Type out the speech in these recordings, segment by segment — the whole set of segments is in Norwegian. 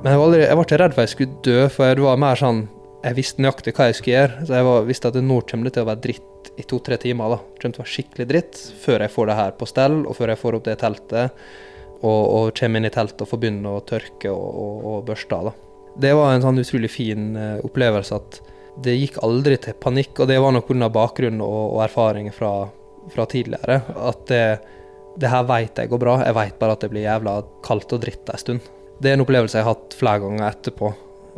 Men jeg aldri, jeg ble redd for jeg skulle dø, for det var mer sånn Jeg visste nøyaktig hva jeg skulle gjøre. Så jeg var, visste at nå kommer det til å være dritt i to-tre timer. da. Det kommer til å være skikkelig dritt før jeg får det her på stell, og før jeg får opp det teltet. Og, og kommer inn i teltet og får begynne å tørke og, og, og børste av. Det var en sånn utrolig fin uh, opplevelse at det gikk aldri til panikk, og det var nok pga. bakgrunn og, og erfaringer fra, fra, tidligere. At det, det her veit jeg går bra, jeg veit bare at det blir jævla kaldt og dritt en stund. Det er en opplevelse jeg har hatt flere ganger etterpå,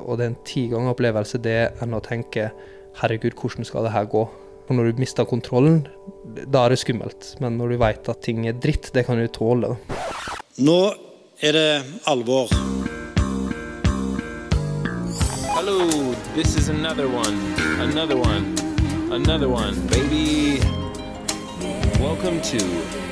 og det er en ti ganger opplevelse det enn å tenke herregud, hvordan skal det her gå? Og når du mister kontrollen, da er det skummelt. Men når du veit at ting er dritt, det kan du tåle. Nå er det alvor. Hallo, this is another one, another one, another one, baby. Welcome to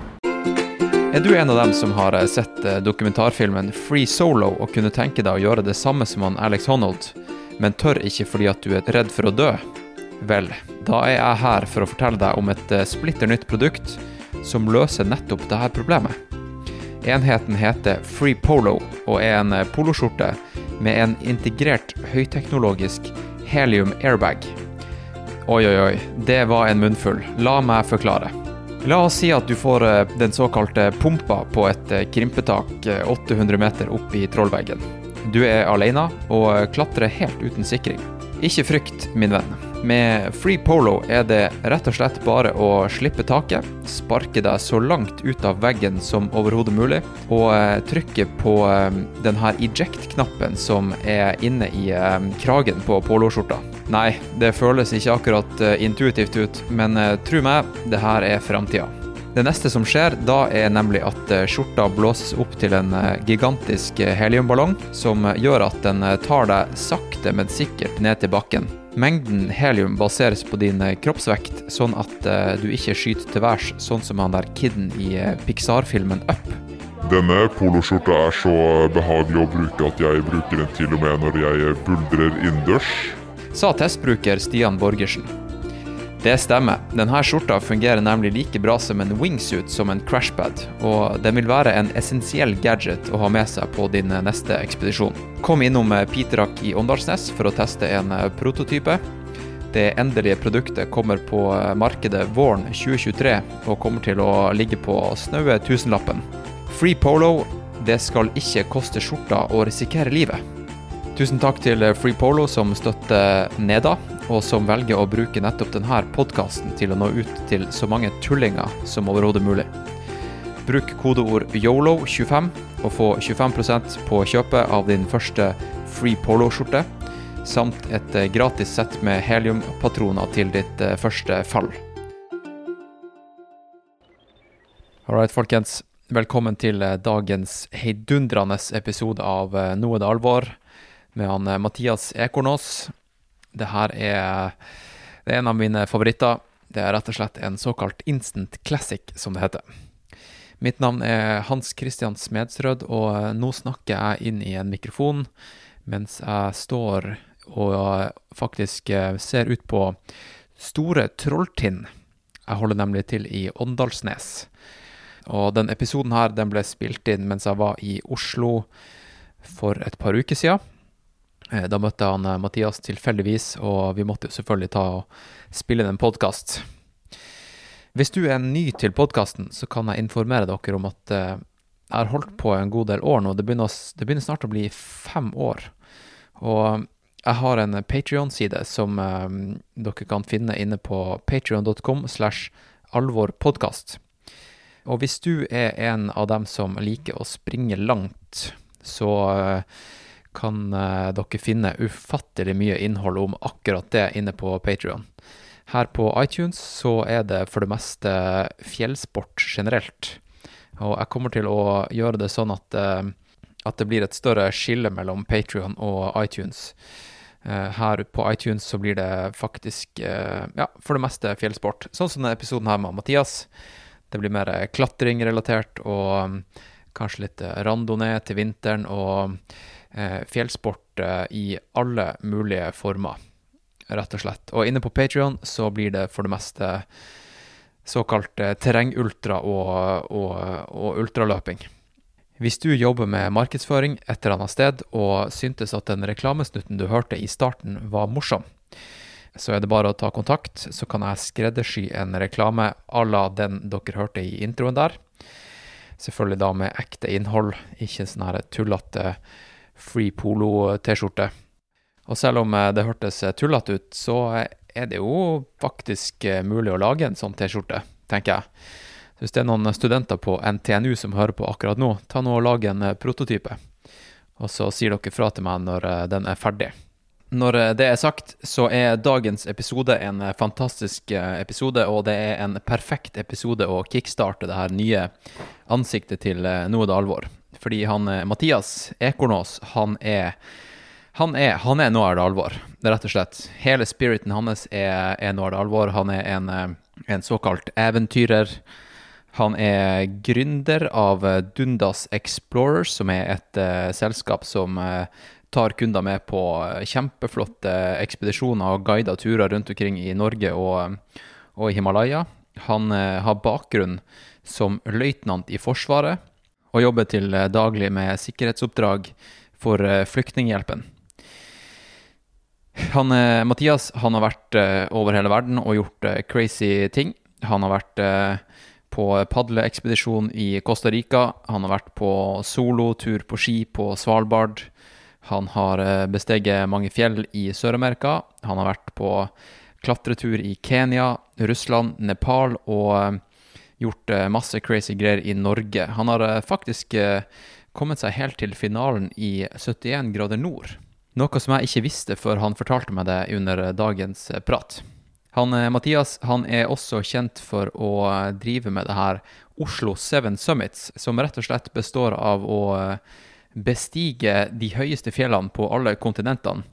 Er du en av dem som har eh, sett eh, dokumentarfilmen Free Solo og kunne tenke deg å gjøre det samme som han Alex Honnold, men tør ikke fordi at du er redd for å dø? Vel, da er jeg her for å fortelle deg om et eh, splitter nytt produkt som løser nettopp dette problemet. Enheten heter Free Polo og er en poloskjorte med en integrert høyteknologisk helium airbag. Oi, oi, oi, det var en munnfull. La meg forklare. La oss si at du får eh, den såkalte pumpa på et krympetak krimpetak 800 meter opp i trollveggen. Du er alene og klatrer helt uten sikring. Ikke frykt, min venn. Med Free Polo er det rett og slett bare å slippe taket, sparke deg så langt ut av veggen som overhodet mulig, og eh, trykke på eh, denne eject-knappen som er inne i eh, kragen på poloskjorta. Nei, det føles ikke akkurat intuitivt ut, men tro meg, det her er framtida. Det neste som skjer da, er nemlig at skjorta blåses opp til en gigantisk heliumballong, som gjør at den tar deg sakte, men sikkert ned til bakken. Mengden helium baseres på din eh, kroppsvekt, sånn at du ikke skyter til værs, sånn som han der kiden i Pixar-filmen Up. Denne poloskjorta er så behagelig å bruke at jeg bruker den til og med når jeg buldrer innendørs. Sa testbruker Stian Borgersen. Det stemmer. Denne skjorta fungerer nemlig like bra som en wingsuit som en crashpad, og den vil være en essensiell gadget å ha med seg på din neste ekspedisjon. Kom innom Piterak i Åndalsnes for å teste en prototype. Det endelige produktet kommer på markedet våren 2023 og kommer til å ligge på snaue tusenlappen. Free Polo, det skal ikke koste skjorta å risikere livet. Tusen takk til Free Polo som støtter Neda, og som velger å bruke nettopp denne podkasten til å nå ut til så mange tullinger som overhodet mulig. Bruk kodeord YOLO25 og få 25% på kjøpet av din første Free Polo-skjorte, samt et eh, gratis sett med heliumpatroner til ditt eh, første fall. All right, folkens. Velkommen til eh, dagens heidundrende episode av Nå er det alvor, med han Mathias Ekornås. Det her er, det er en av mine favoritter. Det er rett og slett en såkalt instant classic, som det heter. Mitt navn er Hans Christian Smedsrød, og nå snakker jeg inn i en mikrofon mens jeg står og faktisk ser ut på Store Trolltind. Jeg holder nemlig til i Åndalsnes. Og den episoden her den ble spilt inn mens jeg var i Oslo for et par uker siden. Eh, da møtte han eh, Mathias tilfeldigvis, og vi måtte jo selvfølgelig ta og spille inn en podkast. Hvis du er ny til podkasten, så kan jeg informere dere om at eh, jeg har holdt på en god del år nå. Det begynner, det begynner snart å bli fem år. Og jeg har en Patrion-side som dere kan finne inne på patrion.com slash alvorpodkast. Og hvis du er en av dem som liker å springe langt, så kan uh, dere finne ufattelig mye innhold om akkurat det inne på Patrion. Her på iTunes så er det for det meste fjellsport generelt. Og jeg kommer til å gjøre det sånn at, uh, at det blir et større skille mellom Patrion og iTunes. Eh, her på iTunes så blir det faktisk, eh, ja, for det meste fjellsport. Sånn som denne episoden her med Mathias. Det blir mer klatring klatringrelatert og mm, kanskje litt eh, randonee til vinteren og eh, fjellsport eh, i alle mulige former, rett og slett. Og inne på Patrion så blir det for det meste såkalt eh, terrengultra og, og, og ultraløping. Hvis du jobber med markedsføring et eller annet sted og syntes at den reklamesnutten du hørte i starten var morsom, så er det bare å ta kontakt, så kan jeg skreddersy en reklame à la den dere hørte i introen der. Selvfølgelig da med ekte innhold, ikke sånn her tullete Free Polo-T-skjorte. Og selv om eh, det hørtes tullete ut, så er det jo faktisk eh, mulig å lage en sånn T-skjorte, tenker jeg. Hvis det er noen studenter på NTNU som hører på akkurat nå, ta nå og lag en eh, prototype. Og så sier dere fra til meg når eh, den er ferdig. Når eh, det er sagt, så er dagens episode en eh, fantastisk eh, episode, og det er en perfekt episode å kickstarte det her nye ansiktet til eh, Nå det alvor. Fordi han Mathias Ekornås, han er han er, han er Nå er det alvor. Rett og slett. Hele spiriten hans er, er Nå er det alvor. Han er en, eh, en såkalt eventyrer. Han er gründer av eh, Dundas Explorers, som er et uh, selskap som uh, tar kunder med på kjempeflotte ekspedisjoner og guida turer rundt omkring i Norge og, og Himalaya. Han uh, har bakgrunn som løytnant i Forsvaret og jobber til eh, daglig med sikkerhetsoppdrag for eh, Flyktninghjelpen. Han, eh, Mathias han har vært over hele verden og gjort crazy ting. Han har vært på padleekspedisjon i Costa Rica. Han har vært på solotur på ski på Svalbard. Han har besteget mange fjell i Sør-Amerika. Han har vært på klatretur i Kenya, Russland, Nepal og gjort eh, masse crazy greier i Norge. Han har eh, faktisk eh, kommet seg helt til finalen i 71 grader nord. Noe som jeg ikke visste før han fortalte meg det under dagens prat. Han, Mathias han er også kjent for å drive med det her Oslo Seven Summits, som rett og slett består av å bestige de høyeste fjellene på alle kontinentene,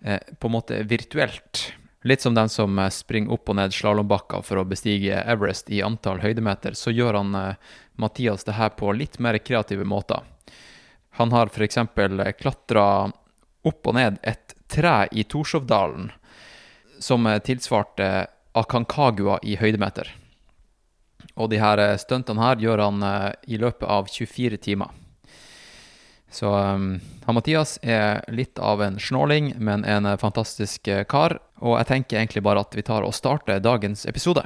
på en måte virtuelt. Litt som den som eh, springer opp og ned slalåmbakker for å bestige Everest i antall høydemeter, så gjør han eh, Mathias det her på litt mer kreative måter. Han har f.eks. klatra opp og ned et tre i Torshovdalen som eh, tilsvarte Akankagua i høydemeter. Og de her eh, stuntene her gjør han eh, i løpet av 24 timer. Så um, han Mathias er litt av en snåling, men en eh, fantastisk eh, kar. Og jeg tenker egentlig bare at vi tar og starter dagens episode.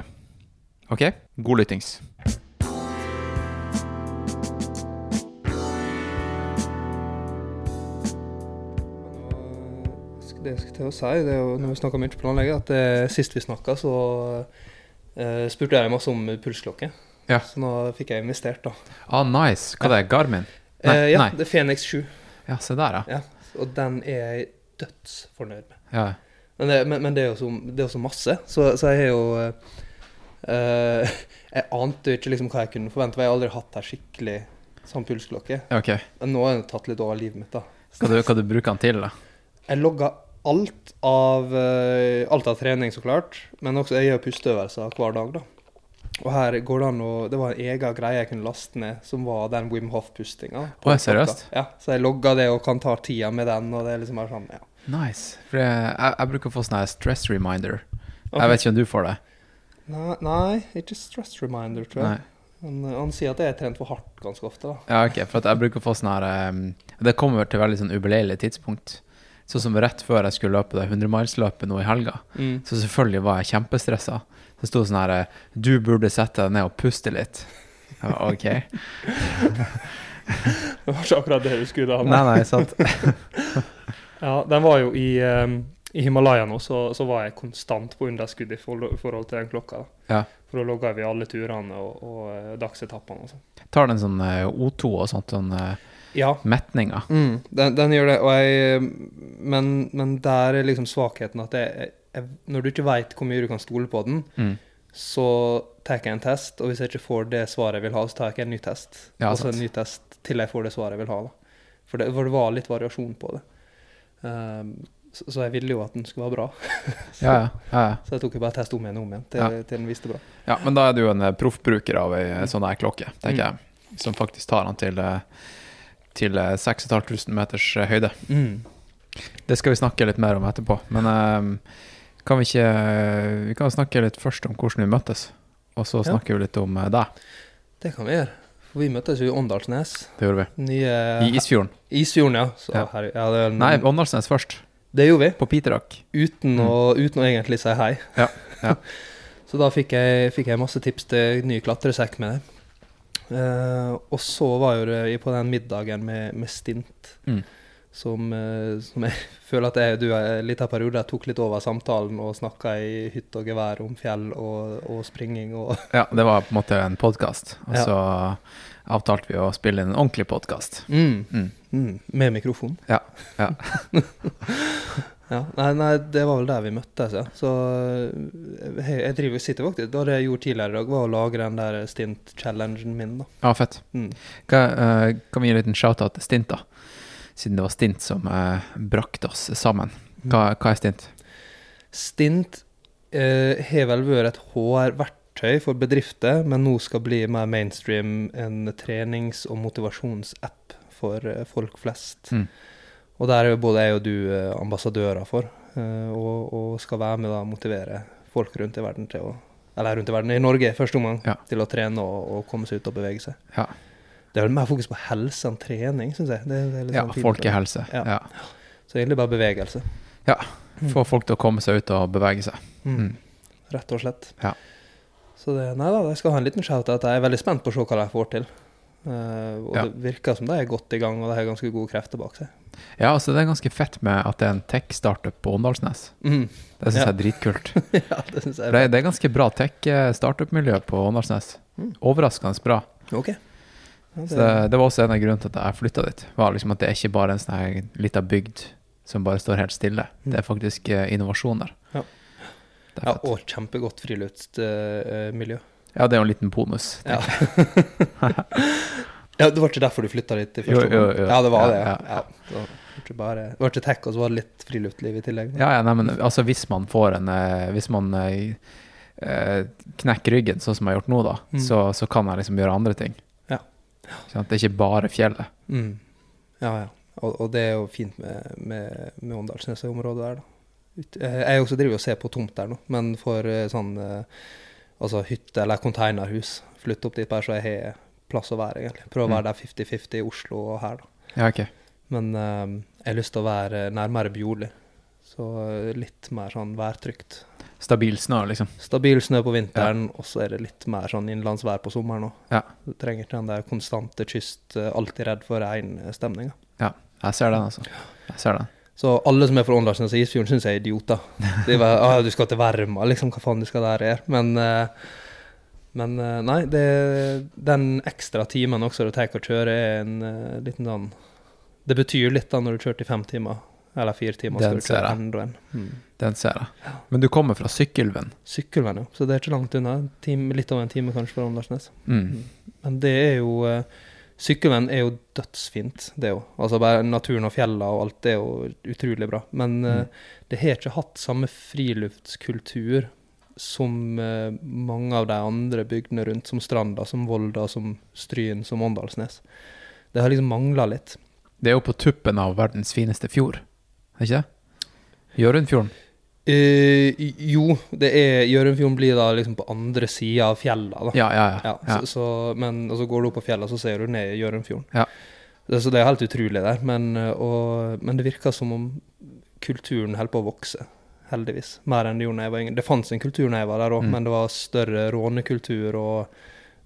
OK? God lyttings. Det jeg skal til å si, det er jo når vi snakker mye planlegger, at det, sist vi snakka, så uh, spurte jeg masse om pulsklokke. Ja. Så nå fikk jeg investert, da. Ah, nice. Hva det er Garmin? Nei, eh, ja, nei. det er Fenix 7. Ja, se der, ja. Ja, og den er jeg dødsfornøyd med. ja. Men det, men, men det er jo så, det er så masse, så, så jeg har jo eh, eh, Jeg ante jo ikke liksom hva jeg kunne forvente, for jeg har aldri hatt her skikkelig sånn pulsklokke. Okay. Nå har den tatt litt over livet mitt, da. Hva du, hva du bruker den til, da? Jeg logger alt av, eh, alt av trening, så klart. Men også jeg gjør pusteøvelser hver dag, da. Og her går det an å Det var en egen greie jeg kunne laste ned, som var den Wim Hof-pustinga. Oh, seriøst? Ja, så jeg logga det og kan ta tida med den, og det er liksom bare sånn, ja. Nice. For jeg, jeg, jeg bruker å få sånn her stress reminder. Okay. Jeg vet ikke om du får det. Nei, nei, ikke stress reminder, tror jeg. Men eh, han sier at jeg har trent for hardt ganske ofte, da. Ja, ok, for jeg bruker å få sånn her um, Det kommer til veldig sånn ubeleilig tidspunkt. Sånn som rett før jeg skulle løpe det 100-milsløpet nå i helga. Så selvfølgelig var jeg kjempestressa. Det sto sånn her Du burde sette deg ned og puste litt. Var, ok. Det var ikke akkurat det du skulle da. Nei, nei, sant. Ja, den var jo i, um, i Himalaya nå, så, så var jeg konstant på underskudd i forhold, forhold til den klokka. Ja. For da logga vi alle turene og, og eh, dagsetappene og sånn. Tar den sånn eh, O2 og sånt, sånn eh, Ja, mm, den, den gjør det. Og jeg, men, men der er liksom svakheten at jeg, jeg, når du ikke veit hvor mye du kan stole på den, Mm. så tar jeg en test, og hvis jeg ikke får det svaret jeg vil ha, så tar jeg en ny test. Ja, og så en ny test til jeg får det svaret jeg vil ha. da. For det, for det var litt variasjon på det. Um, Så, så jeg ville jo at den skulle være bra. så, ja, ja, ja. Så jeg tok jo bare test om igjen og om igjen til, til den visste bra. ja, men da er du jo en eh, proffbruker av ei eh, sånn her klokke, tenker jeg. Som faktisk tar den til, eh, til eh, 6500 meters høyde. høyde. Det skal vi snakke litt mer om etterpå. Men eh, kan vi ikke Vi kan snakke litt først om hvordan vi møttes, og så Ja. snakker vi litt om eh, deg. Det kan vi gjøre. For vi møttes jo i Åndalsnes. Det gjorde vi. Nye I Isfjorden. Isfjorden, ja. Så, Ja. Her, ja det, Nei, Åndalsnes først. det gjorde vi. På Piterak. Uten, å, uten å egentlig si hei. Ja, ja. så da fikk jeg, fikk jeg masse tips til ny klatresekk med det. Uh, og så var jo det på den middagen med, med stint, Mm. Som, eh, som jeg føler at jeg, du en liten periode tok litt over samtalen og snakka i hytte og gevær om fjell og, og springing og Ja, det var på en måte en podkast. Og Ja. så avtalte vi å spille en ordentlig podkast. mm, Mm. mm, Med mikrofon. Ja. ja. Ja, nei, nei, det var vel der vi møttes, ja. Så eh, jeg, jeg driver, sitter faktisk Det jeg gjorde tidligere i dag, var å lage den der stint-challengen min, da. ja, fett. Mm. Kan, eh, kan vi gi en liten shout-out til Stint, da? Siden det var Stint som eh, brakte oss sammen. Hva, hva er Stint? Stint eh, har vel vært et HR-verktøy for bedrifter, men nå skal bli mer mainstream en trenings- og motivasjonsapp for eh, folk flest. Mm. Og der er jo både jeg og du eh, ambassadører for, eh, og, og skal være med og motivere folk rundt i verden til å Eller rundt i verden, i Norge i første omgang, Ja. til å trene og, og komme seg ut og bevege seg. Ja, Det er vel mer fokus på helse enn trening, syns jeg. Det, det ja sånn folkehelse. Ja. Ja. Så egentlig bare bevegelse. Ja. Få folk til å komme seg ut og bevege seg. Mm. Mm. Rett og slett. Ja. Så det, nei da, jeg skal ha en liten shout at Jeg er veldig spent på å se hva de får til. Uh, og Ja. det virker som de er godt i gang, og de har ganske gode krefter bak seg. Ja, altså det er ganske fett med at det er en tech-startup på Åndalsnes. Mm. Det syns Ja. jeg er dritkult. ja, det synes jeg er det, det er ganske bra tech-startup-miljø på Åndalsnes. Mm. Overraskende bra. Ok. Ja, Så det, det var også en av grunnene til at jeg flytta dit. Var liksom at Det er ikke bare en sånn lita bygd som bare står helt stille. Mm. Det er faktisk eh, innovasjon der. Ja. Ja, og kjempegodt friluftsmiljø. Ja, det er jo en liten bonus. Ja. ja, det var ikke derfor du flytta dit i første Jo, jo, omgang? jo. Ja, det var Ja, det. ja, Ja, ja. Det var ikke bare Det var ikke tech, og så var det litt friluftsliv i tillegg. Ja, ja, nei, men altså hvis man får en eh, Hvis man eh, knekker ryggen, sånn som jeg har gjort nå, da, Mm. så, så kan jeg liksom gjøre andre ting. Det er ikke bare fjellet. Mm. Ja, ja. Og, og det er jo fint med, med, med Åndalsnes-området der, da. Eh, jeg også driver og ser på tomt der nå, men for eh, sånn eh, altså hytte eller containerhus, flytte opp dit bare så jeg har plass å være, egentlig. Prøve å Mm. være der 50-50 i Oslo og her, da. Ja, okay. Men jeg har lyst til å være nærmere Bjorli, så litt mer sånn værtrygt. Stabil snø, liksom. Stabil snø på vinteren, og så er det litt mer sånn innenlandsvær på sommeren òg. Ja. Du trenger ikke den der konstante kyst, eh, alltid redd for regnstemninga. Ja, jeg ser den, altså. Jeg ser den. Så alle som er fra Åndalsnes og Isfjorden, syns jeg er idioter. De bare, ah, 'Du skal til Verma, liksom. Hva faen du skal der gjøre?' Men, eh, men eh, nei, det, den ekstra timen også du tar å kjøre, er en liten sånn Det betyr litt da når du kjører i fem timer, eller fire timer, Den ser jeg. enda en. Mm. Den ser jeg. Men du kommer fra Sykkylven. Sykkelvenn, jo. Så det er ikke langt unna. Time, litt over en time kanskje fra Åndalsnes. Mm. Men det er jo eh, Sykkelvenn er jo dødsfint, det òg. Altså bare naturen og fjellene og alt det er jo utrolig bra. Men mm. uh, det har ikke hatt samme friluftskultur som uh, mange av de andre bygdene rundt, som Stranda, som Volda, som Stryn, som Åndalsnes. Det har liksom mangla litt. Det er jo på tuppen av verdens fineste fjord, ikke det? Hjørundfjorden. Uh, jo, det er Hjørundfjorden blir da liksom på andre sida av fjella, da. Ja, ja, ja. Ja. Så, så, men, og så går du opp på fjellet, så ser du ned i Hjørundfjorden. Ja. Det, så det er helt utrolig der. Men, eh, og, men det virker som om kulturen holder på å vokse. Heldigvis. Mer enn det gjorde da jeg var yngre. Det fantes en kultur da jeg var der òg, Mm. men det var større rånekultur og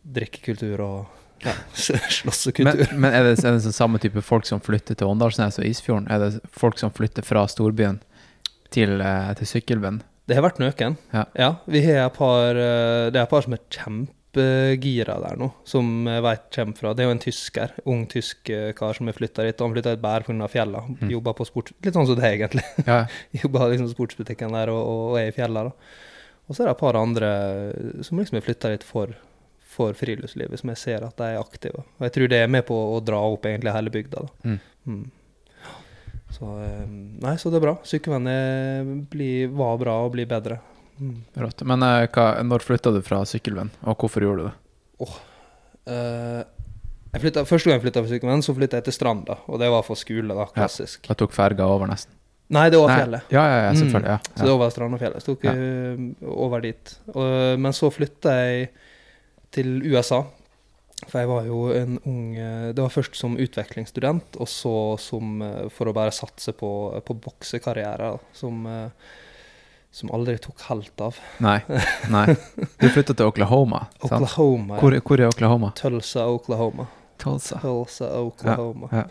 drikkekultur og ja, slåssekultur. Men, men er det, er det sånn samme type folk som flytter til Åndalsnes og Isfjorden? Er det folk som flytter fra storbyen til, eh, til Sykkylven? Det har vært noen. Ja. vi har et par eh, Det er et par som er kjempegira der nå, som jeg vet kommer fra Det er jo en tysker, ung tysk eh, kar som har flytta dit. Han flytta et bær pga. fjella. Mm. Jobber på sports... Litt sånn som det, egentlig. Ja, Jobber liksom sportsbutikken der og, og, og er i fjella, da. Og så er det et par andre som liksom har flytta dit for, for friluftslivet, som jeg ser at de er aktive. Og jeg tror det er med på å dra opp egentlig hele bygda, da. Mm. Mm. Så eh, Nei, så det er bra. Sykkelvenn var bra og blir bedre. Mm. Men eh, hva, når flytta du fra sykkelvenn, og hvorfor gjorde du det? Eh, jeg flyttet, første gang jeg flytta fra Sykkelvenn, så flytta jeg til Stranda. Og det var for skole, da. Klassisk. Jeg tok ferga over, nesten. Nei, det var Nei. fjellet. Ja, ja, ja, selvfølgelig. Mm. Ja, Så det ja. var Strandafjellet. Så tok Ja. jeg over dit. Og, men så flytta jeg til USA. For jeg var jo en ung eh, Det var først som utvekslingsstudent, og så som eh, for å bare satse på, på boksekarriere, som, eh, som aldri tok helt av. Nei. nei. Du flytta til Oklahoma? Oklahoma. Hvor, hvor er Oklahoma? Tulsa, Oklahoma. Tulsa. Tulsa, Oklahoma. Ja.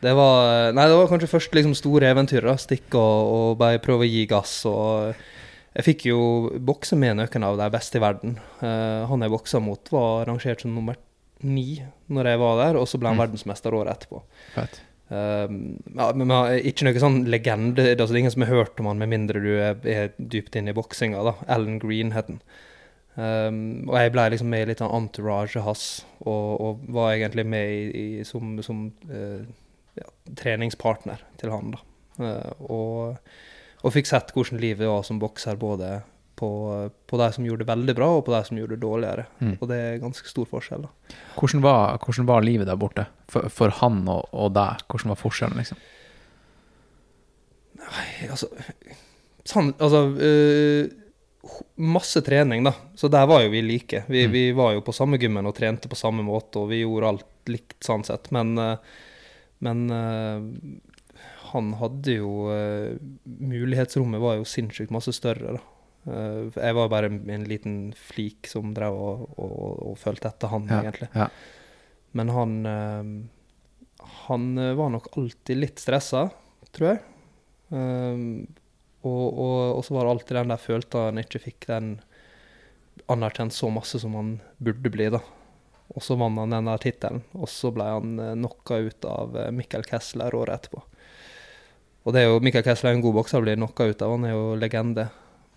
Det var Nei, det var kanskje først liksom store eventyr. Stikke og, og bare prøve å gi gass. og Jeg fikk jo bokse med noen av de beste i verden. Uh, han jeg boksa mot, var rangert som nummer ni når jeg var der, og så ble han Mm. verdensmester året etterpå. Fett. Uh, ja, men men Ikke noe sånn legende. Det er altså ingen som har hørt om han, med mindre du er, er dypt inne i boksinga. da. Alan Green het han. Um, og jeg ble liksom med i litt av entourage hans, og, og var egentlig med i, i, som, som uh, ja, treningspartner til han. da. Eh, og, og fikk sett hvordan livet var som bokser, både på, på de som gjorde det veldig bra, og på de som gjorde det dårligere. Mm. Og det er ganske stor forskjell. da. Hvordan var, hvordan var livet der borte? For, for han og, og deg, hvordan var forskjellen, liksom? altså, sånn, altså øh, Masse trening, da. Så der var jo vi like. Vi, Mm. vi var jo på samme gymmen og trente på samme måte, og vi gjorde alt likt sånn sett. Men, øh, men øh, han hadde jo uh, Mulighetsrommet var jo sinnssykt masse større, da. Uh, jeg var bare en, en liten flik som drev og, og, og fulgte etter han, Ja, egentlig. ja. Men han uh, Han var nok alltid litt stressa, tror jeg. Og, og, så var det alltid den der følte han ikke fikk den anerkjent så masse som han burde bli, da. Og så vant han den der tittelen, og så ble han knocka ut av Michael Kessler året etterpå. Og det er jo, Michael Kessler er en god bokser blir bli knocka ut av, han er jo legende.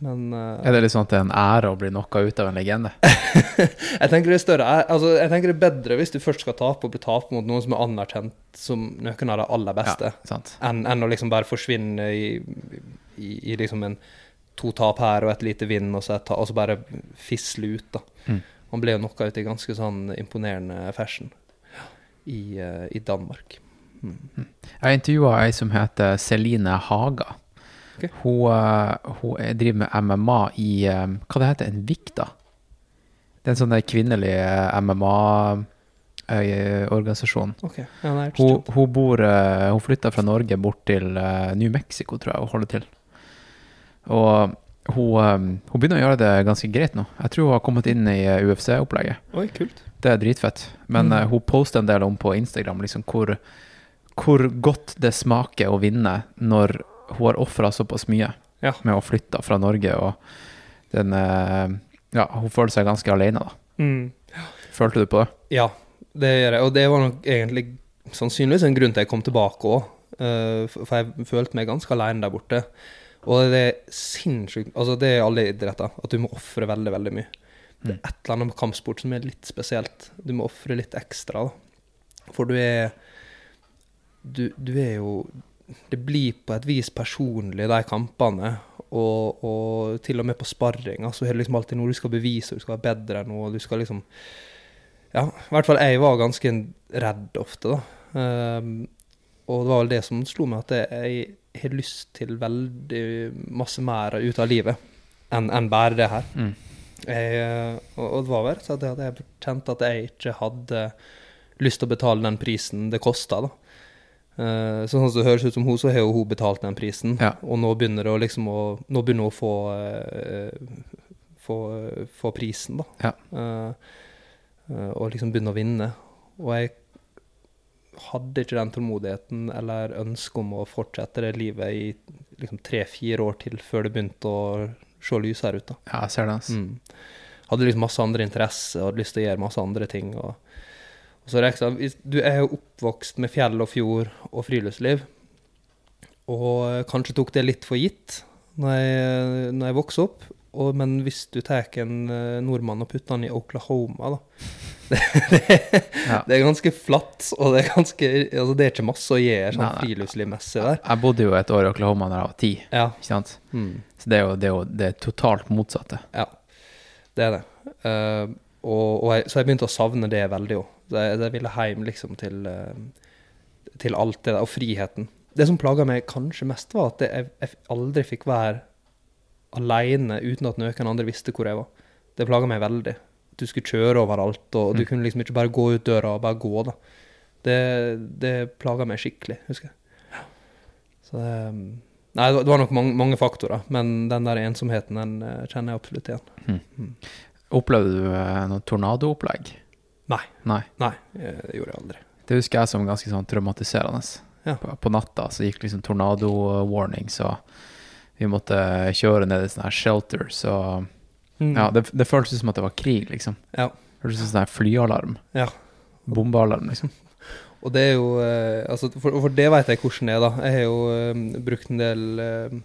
Men uh, Er det litt sånn at det er en ære å bli knocka ut av en legende? jeg tenker det er større altså, Jeg tenker det er bedre hvis du først skal tape, og bli tapt mot noen som er anerkjent som noen av de aller beste. Ja, enn en å liksom bare forsvinne i, i, i liksom en to tap her og et lite vinn, og så, ta, og så bare fisle ut, da. Mm. Han ble jo knocka ut i ganske sånn imponerende fashion i, uh, i Danmark. Mm. Jeg intervjua ei som heter Celine Haga. Okay. Hun, eh, hun er- driver med MMA i eh, Hva det heter En Vikta? Det er en sånn kvinnelig MMA-organisasjon. Okay. Ja, Hun, hun, bor, eh, hun flytta fra Norge bort til eh, New Mexico, tror jeg, og holder til. Og hun, eh, hun begynner å gjøre det ganske greit nå. Jeg tror hun har kommet inn i eh, UFC-opplegget. Oi, kult. Det er dritfett. Men Mm. eh, hun poster en del om på Instagram liksom, hvor, hvor godt det smaker å vinne når hun har ofra såpass mye Ja. med å flytte fra Norge. Og den eh, Ja, hun føler seg ganske alene, da. Mm. Følte du på det? Ja, det gjør jeg. Og det var nok egentlig sannsynligvis en grunn til jeg kom tilbake òg. for jeg følte meg ganske alene der borte. Og det er sinnssykt Altså, det er alle idretter, at du må ofre veldig, veldig mye. Det er et eller annet med kampsport som er litt spesielt. Du må ofre litt ekstra, da. For du er du, du er jo Det blir på et vis personlig, de kampene. Og, og til og med på sparringa så er det liksom alltid noe du skal bevise, du skal være bedre enn noe. Du skal liksom Ja, i hvert fall jeg var ganske redd ofte, da. Um, og det var vel det som slo meg, at jeg, jeg har lyst til veldig masse mer ut av livet enn enn bare det her. Mm. Jeg, og, og det var vel så at jeg, jeg kjente at jeg ikke hadde lyst til å betale den prisen det kosta, da. Eh, sånn som det høres ut som hun, så har jo hun betalt den prisen, Ja. og nå begynner det liksom å Nå begynner hun å få uh, få, få prisen, da. Ja. Eh, og liksom begynne å vinne. Og jeg hadde ikke den tålmodigheten eller ønsket om å fortsette det livet i liksom tre-fire år til før det begynte å se lysere ut. da. Ja, jeg ser det. Altså. Mm. Hadde liksom masse andre interesser og hadde lyst til å gjøre masse andre ting. Og, og så reksa, det Du er jo oppvokst med fjell og fjord og friluftsliv, og kanskje tok det litt for gitt når jeg, når jeg vokste opp. Og, men hvis du tar en eh, nordmann og putter han i Oklahoma, da Det Ja. Det er ganske flatt, og det er ganske Altså, det er ikke masse å gjøre sånn friluftslivmessig der. Jeg bodde jo et år i Oklahoma da jeg var ti, Ja. ikke sant? Mm. Så det er jo det, er jo, det er totalt motsatte. Ja, det er det. Uh, og, og jeg, så jeg begynte å savne det veldig òg. Jeg, jeg ville hjem liksom til, eh, til alt det der, og friheten. Det som plaga meg kanskje mest, var at jeg, jeg aldri fikk være aleine uten at noen andre visste hvor jeg var. Det plaga meg veldig. Du skulle kjøre overalt, og du Mm. kunne liksom ikke bare gå ut døra og bare gå. da. Det, det plaga meg skikkelig, husker jeg. Så det, Nei, det var nok mange, mange faktorer, men den der ensomheten den eh, kjenner jeg absolutt igjen. Opplevde du eh, noe tornadoopplegg? Nei. Nei. Nei, eh, det gjorde jeg aldri. Det husker jeg som ganske sånn traumatiserende. Ja. På, på natta så gikk liksom tornado-warning, så vi måtte kjøre ned i sånne her shelter, så Mm. Ja, det, det føltes som at det var krig, liksom. Ja. Det føltes som sånn her flyalarm. Ja. Bombealarm, liksom. Og det er jo eh, altså, for, for det vet jeg hvordan det er, da. Jeg har jo um, brukt en del eh,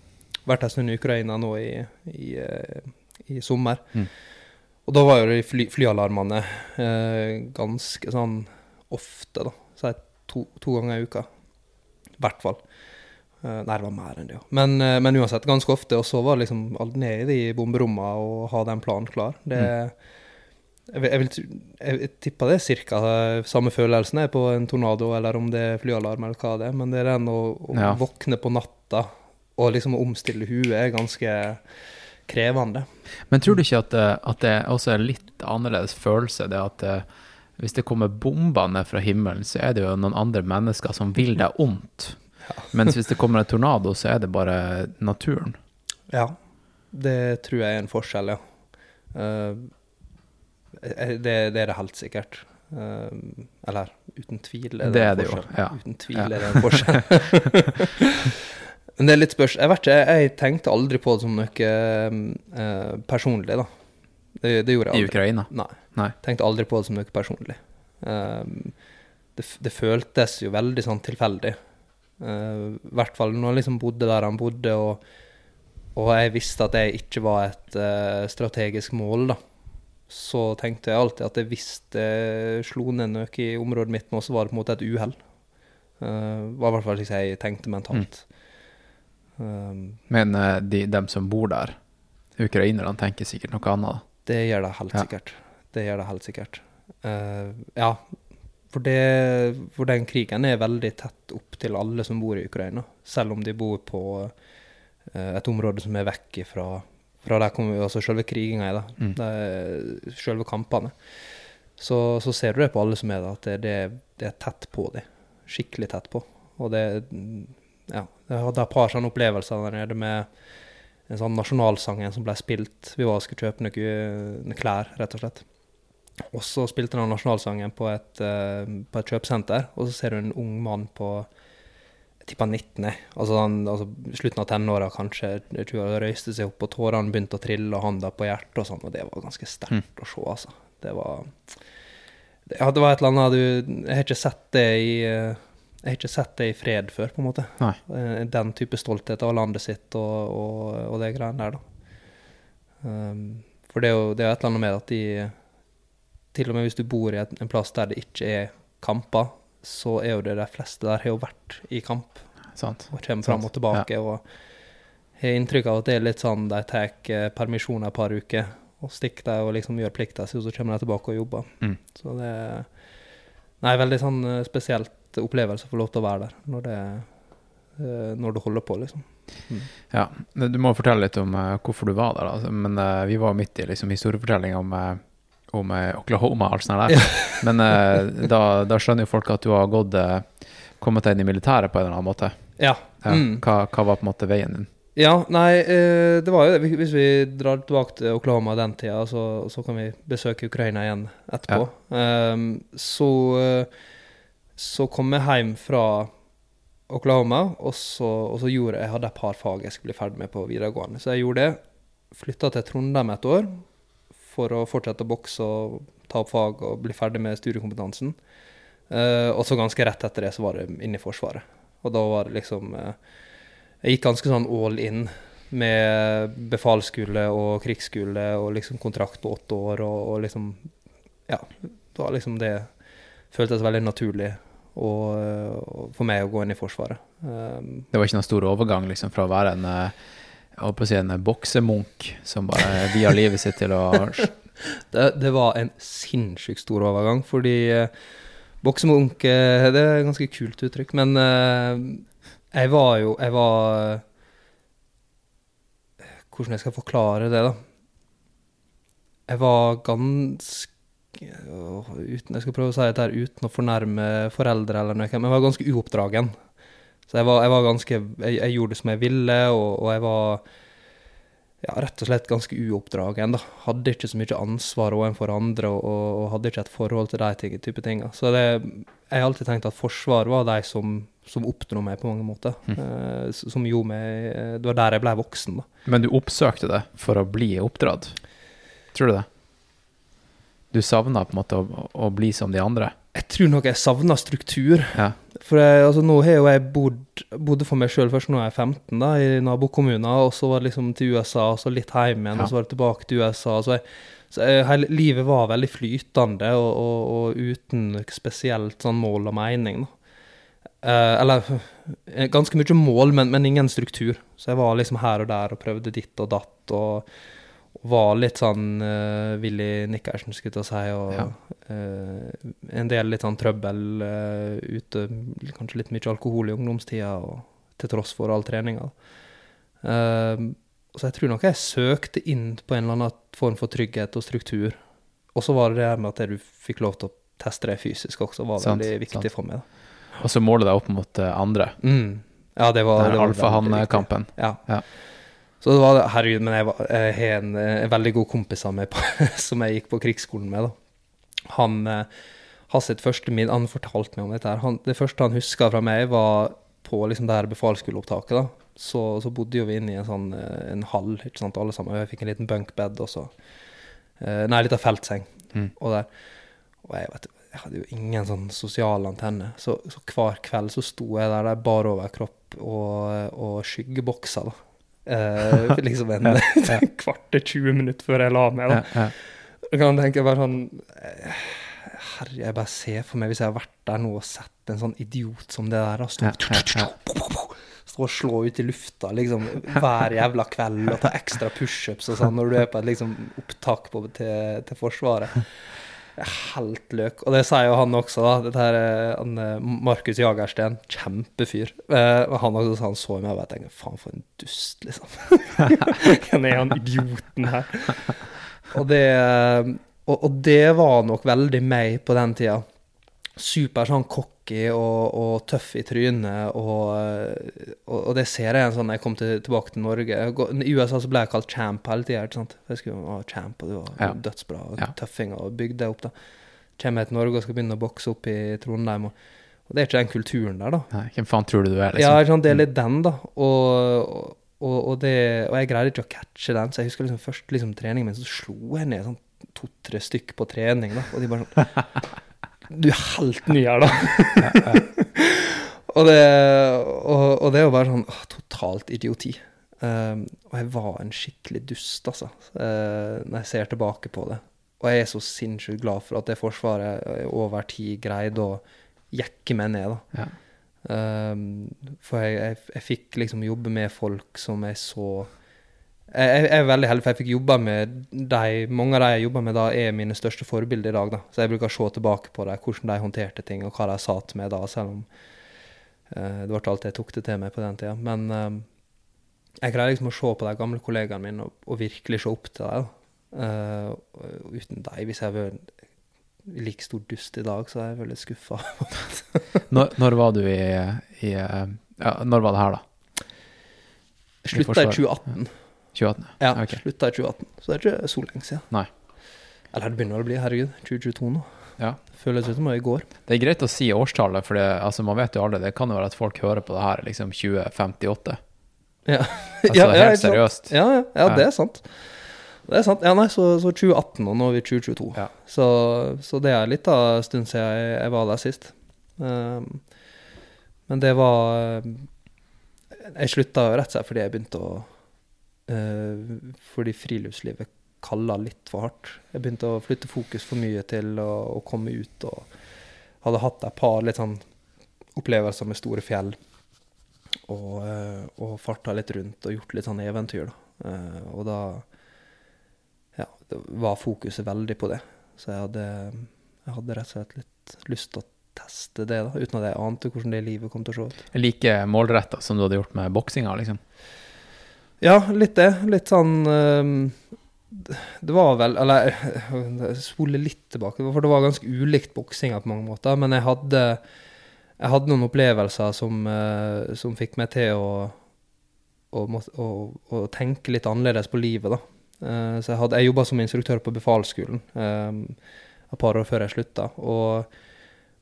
Vært en stund i Ukraina nå i, i, uh, i sommer. Mm. Og da var jo de fly, flyalarmene eh, ganske sånn ofte, da. Si to, to ganger i uka. I hvert fall. Eh, nei, det var mer enn det, ja. Men, eh, men uansett, ganske ofte. Og så var det liksom alt ned i de bomberommene og ha den planen klar. Det Jeg, vil, jeg, vil, jeg, jeg tipper det er ca. samme følelsen er på en tornado, eller om det er flyalarm, eller hva det er. Men det er den å, å Ja. våkne på natta og liksom omstille huet er ganske krevende. Men tror du ikke at det, at det også er litt annerledes følelse, det at eh, hvis det kommer bomber ned fra himmelen, så er det jo noen andre mennesker som vil deg ondt. Mens hvis det kommer en tornado, så er det bare naturen. Ja, det tror jeg er en forskjell, ja. Eh, eh, det, det er det helt sikkert. Eh, eller uten tvil er det, Det er en det jo, forskjell. ja. Uten tvil Ja. er det en forskjell. Men det er litt spørs... Jeg vet ikke, jeg tenkte aldri på det som noe eh, personlig, da. Det, det gjorde I jeg aldri. Ukraina. Nei. Nei. Tenkte aldri på det som noe personlig. Um, det, det føltes jo veldig sånn tilfeldig. Uh, I hvert fall når han liksom bodde der han bodde, og, og jeg visste at jeg ikke var et uh, strategisk mål, da. Så tenkte jeg alltid at hvis det slo ned noe i området mitt nå, så var det på en måte et uhell. Uh, var i hvert fall slik jeg tenkte mentalt. Um, Men eh, de, dem som bor der, ukrainerne, tenker sikkert noe annet. Det gjør det helt Ja. sikkert. Det gjør det helt sikkert. Uh, ja, for, det, for den krigen er veldig tett opp til alle som bor i Ukraina. Selv om de bor på uh, et område som er vekk fra, fra der kommer altså selve kriginga er, da. Mm. Det selve kampene. Så, så ser du det på alle som er der, at det, det, det er tett på dem. Skikkelig tett på. Og det Ja. Jeg hadde et par sånne opplevelser der nede med en sånn nasjonalsangen som ble spilt. Vi var og skulle kjøpe noen klær, rett og slett. Og så spilte den nasjonalsangen på et, eh, på et kjøpesenter, og så ser du en ung mann på tipper 19, altså, han, altså slutten av tenåra kanskje. Jeg tror han røyste seg opp, og tårene begynte å trille, og handa på hjertet og sånn, og det var ganske sterkt å se, altså. Det var ja, det var et eller annet du Jeg har ikke sett det i eh, jeg har ikke sett det i fred før, på en måte. Nei. Eh, Den type stolthet av landet sitt og, og, og det greiene der, da. Um, for det er jo det er et eller annet med at de Til og med hvis du bor i et, en plass der det ikke er kamper, så er jo det de fleste der har jo vært i kamp Sant? og kommer fram og tilbake. tilbake. Og har inntrykk av at det er litt sånn de tar eh, permisjon et par uker og stikker der og liksom gjør plikta si, og så kommer de tilbake og jobber. Mm. Så det er Nei, veldig sånn eh, spesielt opplevelse å få lov til å være der når det, eh, når det holder på, liksom. Ja, Du må fortelle litt om eh, hvorfor du var der. da. Men eh, vi var midt i liksom, historiefortellinga om, om Oklahoma og alt sånt der. Men da, da skjønner jo folk at du har gått kommet deg inn i militæret på en eller annen måte. Ja. Ja. Mm. Hva, hva var på en måte veien din? Ja, nei, det var jo det. Hvis vi drar tilbake til Oklahoma den tida, så, så kan vi besøke Ukraina igjen etterpå. Ehm, så, eh, så kom jeg hjem fra Oklahoma, og så, og så gjorde jeg hadde et par fag jeg skulle bli ferdig med på videregående. Så jeg gjorde det. Flytta til Trondheim et år for å fortsette å bokse og ta opp fag og bli ferdig med studiekompetansen. Uh, og så ganske rett etter det så var det inne i Forsvaret. Og da var det liksom uh, Jeg gikk ganske sånn all in med befalsskole og krigsskole og liksom kontrakt på åtte år og, og liksom Ja. var liksom det føltes veldig naturlig og, for meg å gå inn i Forsvaret. Um, Det var ikke noen stor overgang liksom, fra å være en, eh, å si en boksemunk som bare via livet sitt til å det, det var en sinnssykt stor overgang, fordi uh, boksemunk uh, Det er et ganske kult uttrykk, men uh, jeg var jo Jeg var eh, Hvordan jeg skal forklare det, da? Jeg var ganske uten, Jeg skal prøve å si dette her uten å fornærme foreldre eller noe, men jeg var ganske uoppdragen. Så jeg var, jeg var ganske jeg, jeg gjorde det som jeg ville, og, og jeg var ja, rett og slett ganske uoppdragen. da. Hadde ikke så mye ansvar overfor andre, og, og, og hadde ikke et forhold til de type tinga. Så det, jeg har alltid tenkt at Forsvaret var de som, som oppdro meg på mange måter. Eh, som gjorde meg eh, Det var der jeg ble voksen, da. Men du oppsøkte det for å bli oppdratt? Tror du det? Du savna på en måte å, å bli som de andre? Jeg tror nok jeg savna struktur. Ja. For jeg, altså, nå har jo jeg bodd, bodde for meg sjøl først jeg er 15, da, i nabokommuner, og så var det liksom til USA, og så litt hjem igjen, Ja. og så var det tilbake til USA. Så, jeg, så jeg, hele livet var veldig flytende, og, og, og uten spesielt sånn mål og mening. Da. Eh, eller eh, ganske mye mål, men, men ingen struktur. Så jeg var liksom her og der og prøvde ditt og datt, og var litt sånn uh, Willy Nikkersen, skulle jeg si, og Ja. uh, en del litt sånn trøbbel uh, ute, kanskje litt mye alkohol i ungdomstida, og til tross for all treninga. Uh, så jeg tror nok jeg søkte inn på en eller annen form for trygghet og struktur. Og så var det det med at du fikk lov til å teste deg fysisk også, var Sant, veldig viktig sant. for meg. da. Og så måle deg opp mot andre. Mm. Ja, det var, Den det alfahann-kampen. Ja. Ja. Så det var Herregud, men jeg, var, jeg har en, en veldig god kompis av meg som jeg gikk på krigsskolen med. da. Han eh, har sitt første min, Han fortalte meg om dette. her. Han, det første han huska fra meg, var på liksom det her befalsskoleopptaket. da. Så, så bodde jo vi inne i en sånn eh, en hall, ikke sant, alle sammen. Jeg fikk en liten bunkbed og så eh, Nei, en liten feltseng. Mm. Og, der, og jeg, vet, jeg hadde jo ingen sånn sosial antenne. Så, så hver kveld så sto jeg der, der bar overkropp og, og skyggeboksa. da. Eh, liksom en kvart til 20 minutter før jeg la meg. da. Jeg kan tenke bare sånn Herre, jeg bare ser for meg hvis jeg har vært der nå og sett en sånn idiot som det der, stå og slå ut i lufta liksom hver jævla kveld og ta ekstra pushups og sånn når du er på et liksom opptak på, til, til Forsvaret. Helt løk. Og det sier jo han også, da. Dette her, eh, han, eh, Markus Jagersten, kjempefyr. Eh, han også han så meg og jeg tenkte faen, for en dust, liksom. Hvem er han idioten her? Og det, og, og det var nok veldig meg på den tida. Super sånn cocky og, og tøff i trynet, og, og, og det ser jeg sånn når jeg kom til, tilbake til Norge. I USA så ble jeg kalt champ hele tida. Jeg skulle være champ, og du var Ja. dødsbra, og Ja. tøffing, og bygde deg opp. da. Kommer jeg til Norge og skal begynne å bokse opp i Trondheim, og, det er ikke den kulturen der, da. Nei, Hvem faen tror du du er, liksom? Ja, sånn, det er litt den, da. Og, det, og jeg greide ikke å catche den, så jeg husker liksom først liksom treningen min, så slo jeg ned sånn to-tre stykk på trening, da. Og de bare sånn Du er helt ny her, da. og, det, og, og det jo bare sånn åh, totalt idioti. Um, og jeg var en skikkelig dust, altså, uh, når jeg ser tilbake på det. Og jeg er så sinnssykt glad for at det Forsvaret eh, over tid greide å jekke meg ned, da. Ja. Um, for jeg, jeg, jeg fikk liksom jobbe med folk som jeg så jeg, jeg er veldig heldig, for jeg fikk jobba med de Mange av de jeg jobber med da, er mine største forbilder i dag. da. Så jeg bruker å se tilbake på dem, hvordan de håndterte ting, og hva de sa til meg da, selv om uh, det var alt jeg tok det til meg på den tida. Men uh, jeg greier liksom å se på de gamle kollegaene mine og, og virkelig se opp til dem. Eh, uten dem, hvis jeg hadde vært like stor dust i dag, så er jeg veldig skuffa. Når, når var du i, i ja, Når var det her, da? Slutta i Forsvaret. 2018. 2018? Ja, okay. slutta i 2018. Så det er ikke så lenge siden. Nei. Eller det begynner å bli, herregud. 2022 nå. Ja. Føles ut som i går. Det er greit å si årstallet, for det, altså, man vet jo aldri. Det kan jo være at folk hører på det her liksom 2058. Ja, Altså Ja, helt ja, seriøst. ja, ja, det er sant. Det er sant. Ja, nei, så, så 2018, og nå er vi 2022. Ja. Så, så det er litt av en stund siden jeg, jeg var der sist. Um, men det var um, Jeg slutta rett og slett fordi jeg begynte å Fordi friluftslivet kalla litt for hardt. Jeg begynte å flytte fokus for mye til å, å komme ut, og hadde hatt et par litt sånn opplevelser med store fjell. Og, eh, og farta litt rundt og gjort litt sånn eventyr, da. Eh, og da ja, var fokuset veldig på det. Så jeg hadde, jeg hadde rett og slett litt lyst til å teste det, da, uten at jeg ante hvordan det livet kom til å se ut. Like målretta som du hadde gjort med boksinga, liksom. Ja, litt det. Litt sånn ehm, Det var vel Eller jeg spoler litt tilbake, for det var ganske ulikt boksinga på mange måter. Men jeg hadde, jeg hadde noen opplevelser som, eh, som fikk meg til å, å, å, å tenke litt annerledes på livet, da. Eh, Så jeg, hadde- jeg jobba som instruktør på befalsskolen ehm, et par år før jeg slutta. Og,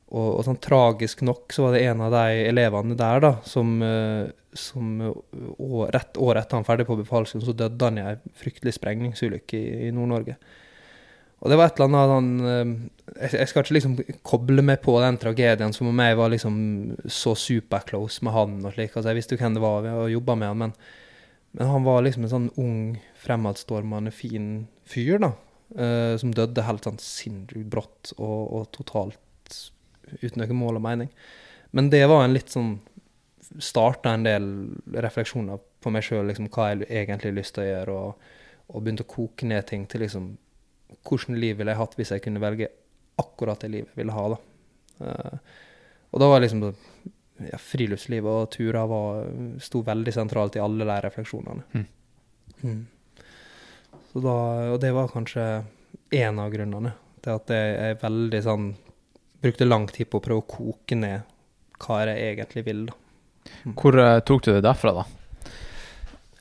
og, og sånn tragisk nok så var det en av de elevene der da, som, eh, som eh, å- rett året etter han ferdig på befalsskolen, så døde han i ei fryktelig sprengningsulykke i, i Nord-Norge. Og det var et eller annet han eh, jeg, jeg skal ikke liksom koble meg på den tragedien som om jeg var liksom så superclose med han og slik. Altså, jeg visste jo hvem det var, vi hadde jobba med han, men, men han var liksom en sånn ung, fremadstormende, fin fyr, da. Uh, som døde helt sånn sinnssykt brått og, og totalt uten noe mål og mening. Men det var en litt sånn Starta en del refleksjoner på meg sjøl, liksom, hva jeg egentlig har lyst til å gjøre, og, og begynte å koke ned ting til liksom Hvordan liv ville jeg hatt hvis jeg kunne velge akkurat det livet jeg ville ha, da. Uh, og da var liksom ja, friluftslivet og turer var, sto veldig sentralt i alle de refleksjonene. Mm. Mm. Så da, og det var kanskje én av grunnene til at jeg er veldig sånn Brukte lang tid på å prøve å koke ned hva jeg egentlig vil, da. Hvor uh, tok du det derfra, da?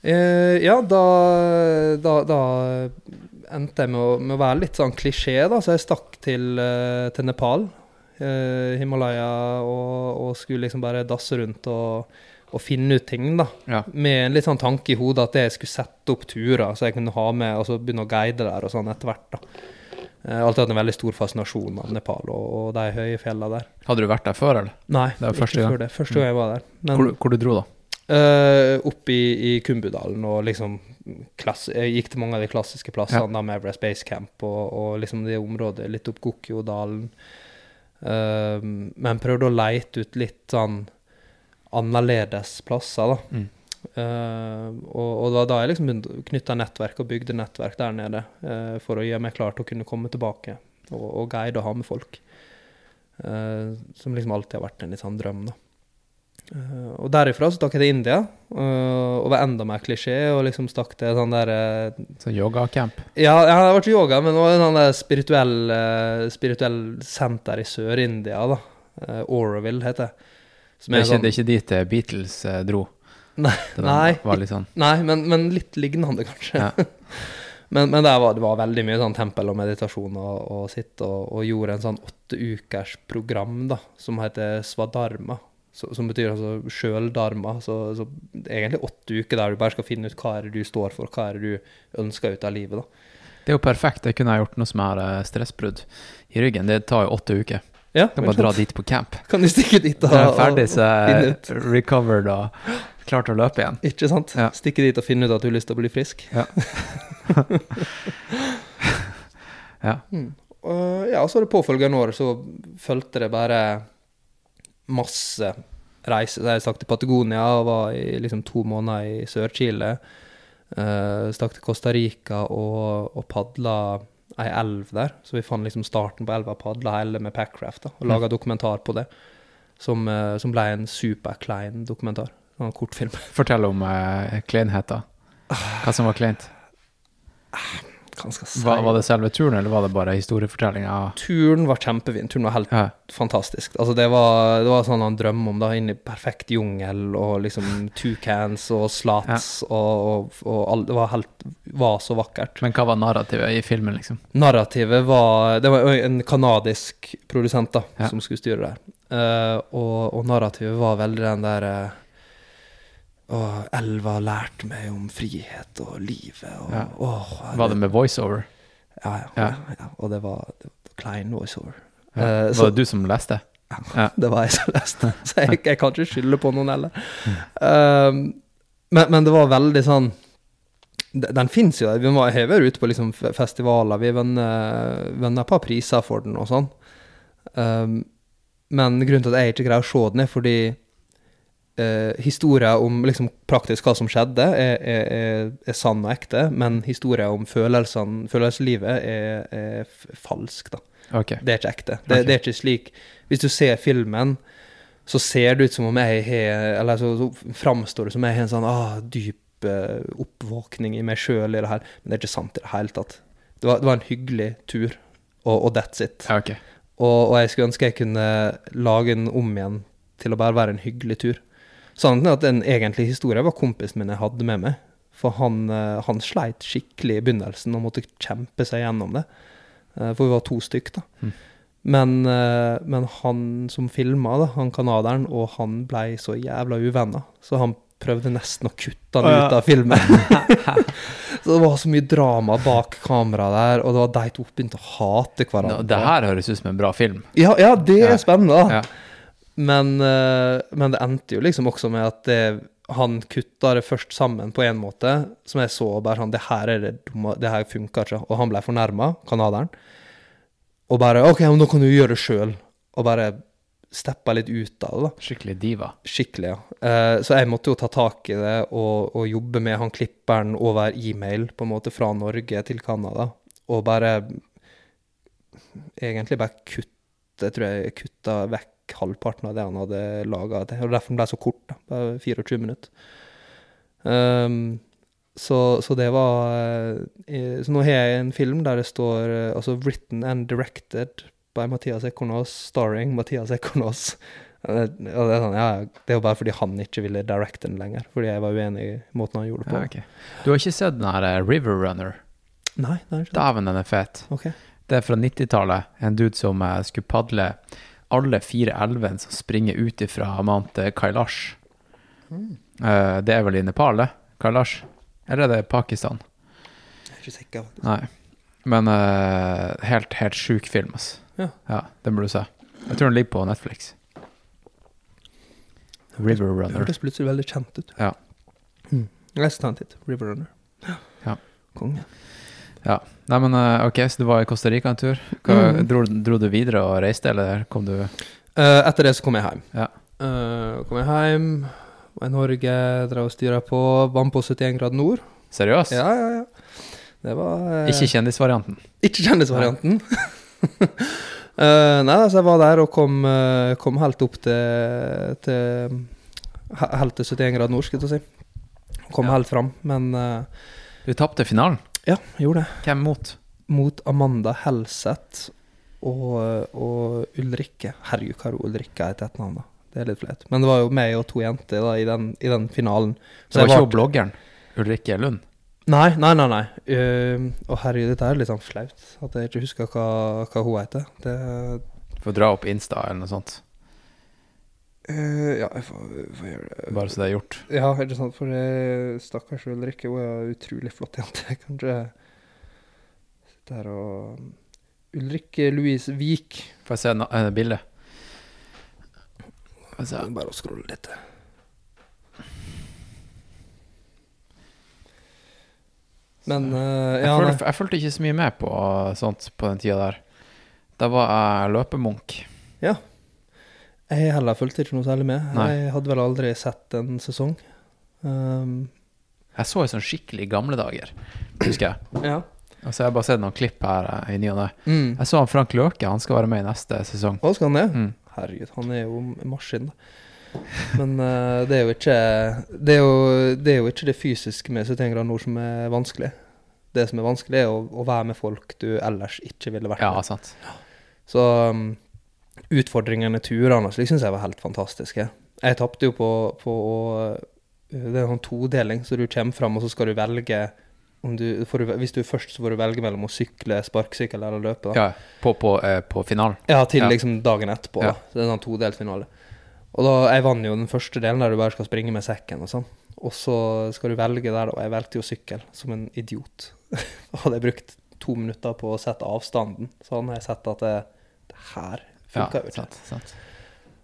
Uh, ja, da, da, da endte jeg med å, med å være litt sånn klisjé, da. Så jeg stakk til, uh, til Nepal, Himalaya, og, og skulle liksom bare dasse rundt og, og finne ut ting, da. Ja. Med en litt sånn tanke i hodet at jeg skulle sette opp turer, så jeg kunne ha med og så begynne å guide der og sånn etter hvert, da. Jeg har alltid hatt en veldig stor fascinasjon av Nepal og, og de høye fjellene der. Hadde du vært der før, eller? Nei, Det var ikke første gang. før det. Første gang jeg var der. Men, Hvor, hvor du dro, da? Uh, opp i, i Kumbudalen og liksom klass, Jeg gikk til mange av de klassiske plassene, da med Everest Base Camp og, og liksom det området litt opp Gokyo-dalen. Eh, men prøvde å leite ut litt sånn annerledes plasser, da. Mm. Eh, og, og da jeg liksom knytta nettverk og bygde nettverk der nede, uh, for å gjøre meg klar til å kunne komme tilbake og, og guide og ha med folk. Uh, som liksom alltid har vært en litt sånn drøm, da. Og derifra så stakk jeg til India, og var enda mer klisjé, og liksom stakk til sånn der Så yogacamp? Ja, jeg har vært yoga, men en sånn der spirituell, spirituell senter i Sør-India, da. Uh, Auroville heter det. Som Det er, ikke, sånn- det er ikke dit Beatles dro? Nei, var, nei, var litt sånn Nei, men, men litt lignende, kanskje. Ja. men men var, det var veldig mye sånn tempel og meditasjon og, og sitte og, og gjorde en sånn åtte ukers program da, som heter Svadharma Så, som betyr altså sjøldarma. Så, så egentlig åtte uker der du bare skal finne ut hva er det du står for, hva er det du ønsker ut av livet. da. Det er jo perfekt. Jeg kunne ha gjort noe som er eh, stressbrudd i ryggen. Det tar jo åtte uker. Ja, Kan bare dra dit på camp. Kan du stikke dit Når jeg er ferdig, så jeg recovered og klar til å løpe igjen. Ikke sant? Ja. Stikke dit og finne ut at du har lyst til å bli frisk. Ja. ja. Og, ja, så det påfølgende år så fulgte det bare masse reiser. Så jeg stakk til Patagonia og var i liksom to måneder i Sør-Chile. Uh, stakk til Costa Rica og, og padla ei elv der. Så vi fant liksom starten på elva, padla hele med Packraft da, og laga dokumentar på det. Som, eh, som ble en superklein dokumentar. En kortfilm. Fortell om uh, kleinheten. Hva som var kleint. Hva skal jeg si? Var, var det selve turen, eller var det bare historiefortellinga? Turen var kjempefin. Turen var helt Ja. fantastisk. Altså det var, det var sånn han drømmer om, da, inn i perfekt jungel, og liksom toucans og slats, og, og, og all, det var helt var så vakkert. Men hva var narrativet i filmen, liksom? Narrativet var Det var en kanadisk produsent da, Ja. som skulle styre der. Uh, og, og narrativet var veldig den der eh, Åh, elva lærte meg om frihet og livet, og Ja. åh, Var det med voiceover? Ja, ja. Ja. Og det var, det var klein voiceover. Ja. Eh, så- Var det du som leste? Ja. Det var jeg som leste, så jeg, jeg kan ikke skylde på noen heller. Um, men, men det var veldig sånn Den fins jo. Vi var- har vært ute på liksom festivaler. Vi vunnet et par priser for den og sånn. Um, men grunnen til at jeg ikke greier å se den, er fordi uh, historier om liksom praktisk hva som skjedde, er, er, er, sann og ekte, men historier om følelseslivet er, er falsk, da. Okay. Det er ikke ekte. Det, okay. det er ikke slik Hvis du ser filmen, så ser det ut som om jeg har Eller så, så framstår det som jeg har en sånn ah, dyp eh, oppvåkning i meg sjøl i det her. Men det er ikke sant i det hele tatt. Det var, det var en hyggelig tur, og, og that's it. Okay. Og, og jeg skulle ønske jeg kunne lage den om igjen til å bare være en hyggelig tur. Sannheten er at den egentlige historien var kompisen min jeg hadde med meg. For han, eh, han sleit skikkelig i begynnelsen og måtte kjempe seg gjennom det. Eh, For vi var to stykk, da. Mm. Men, eh, men han som filma, han canadieren, og han blei så jævla uvenner. Så han prøvde nesten å kutte han ut av filmen. så det var så mye drama bak kameraet der, og det var de to begynte å hate hverandre. det her høres ut som en bra film. Ja, ja, det er spennende, da. Ja. Men, eh, men det endte jo liksom også med at det, han kutta det først sammen på en måte, som jeg så bare sånn Det her er det dumme, det her funker ikke. Og han ble fornærma, canadieren. Og bare OK, men da kan du gjøre det sjøl. Og bare steppa litt ut av det, da. Skikkelig diva. Skikkelig, ja. Eh, så jeg måtte jo ta tak i det og, og jobbe med han klipperen over e-mail, på en måte, fra Norge til Canada. Og bare Egentlig bare kutte Jeg tror jeg kutta vekk halvparten av det han hadde laga. Derfor den ble så kort, da. Bare 24 minutter. Um, så, så det var eh, Så nå har jeg en film der det står eh, altså 'Written and Directed' by Mathias Ekornås, starring Mathias Ekornås. Og det, er sånn, ja, det er jo bare fordi han ikke ville directe den lenger. Fordi jeg var uenig i måten han gjorde det på. Ja, okay. Du har ikke sett den her eh, River Runner? Nei, det er ikke. Dæven, den er fet. Okay. Det er fra 90-tallet. En dude som skulle padle alle fire elvene som springer ut ifra Mount Kailash. Eh, det er vel i Nepal, det? Kailash? Eller er det Pakistan? Jeg er ikke sikker. faktisk. Nei. Men uh, helt, helt sjuk film, altså. Ja. Den burde du se. Jeg tror den ligger på Netflix. River Det Runner. hørtes plutselig veldig kjent ut. Ja. Mm. Jeg skal ta en titt. River Runner. Ja. Konge. Ja. Nei, men eh, ok, så du var i Costa Rica en tur. Hva, mm. dro, dro du videre og reiste, eller kom du Eh, etter det så kom jeg hjem. Ja. Eh, kom jeg hjem, var i Norge, drev og styra på. Vann på 71 grad nord. Seriøs? Ja, ja, ja. Det var Ikke kjendisvarianten? Ikke kjendisvarianten. Uh, nei, altså jeg var der og kom, uh, kom helt opp til, til Helt til 71 grad nord, skulle jeg si. Kom Ja. helt fram, men uh, Du tapte finalen. Ja, jeg gjorde det. Hvem mot? Mot Amanda Helseth og, og Ulrikke. Herregud, hva er Ulrikke er et etternavn, da? Det er litt flaut. Men det var jo meg og to jenter da, i, den, i den finalen. Det var ikke hun bloggeren Ulrikke Lund? Nei, nei, nei. nei. Uh, og herregud, dette er litt sånn flaut. At jeg ikke husker hva, hva hun heter. Det, For å dra opp Insta eller noe sånt. Eh, ja, jeg får, får gjøre det. Bare så det er gjort. Ja, ikke sant. For det, stakkars Ulrikke, hun er utrolig flott jente. Jeg kan ikke sitte her og Ulrikke Louise Wiik. Får jeg se na- eh, bildet? Altså. Bare å scrolle litt. Men uh, Jeg, ja, følte, jeg fulgte ikke så mye med på sånt på den tida der. Da var jeg løpemunk. Jeg heller fulgte ikke noe særlig med. Nei. Jeg hadde vel aldri sett en sesong. Um, Jeg så jo sånn skikkelig gamle dager, husker jeg. ja. Og så har jeg bare sett noen klipp her eh, i ny og ne. Mm. Jeg så han Frank Løke, han skal være med i neste sesong. Hva skal han det? Mm. Herregud, han er jo en maskin. Men uh, det er jo ikke det er jo, det er jo ikke det fysiske med 71 grader nord som er vanskelig. Det som er vanskelig, er å, å være med folk du ellers ikke ville vært Ja, med. sant. Så um, utfordringene, turene, slik syns jeg var helt fantastiske. Jeg tapte jo på, på uh, Det er en sånn todeling, så du kommer fram, og så skal du velge om du, får du, Hvis du er først, så får du velge mellom å sykle, sparkesykkel eller løpe. da. Ja, på, på, eh, på finalen. Ja, til Ja. liksom dagen etterpå. Ja. Da. Så det er en sånn todelt finale. Og da, Jeg vant jo den første delen der du bare skal springe med sekken og sånn. Og så skal du velge der, og jeg valgte jo sykkel, som en idiot. Hadde jeg brukt to minutter på å sette avstanden, så hadde jeg sett at det, det her Ja, funka jo ikke. sant, sant.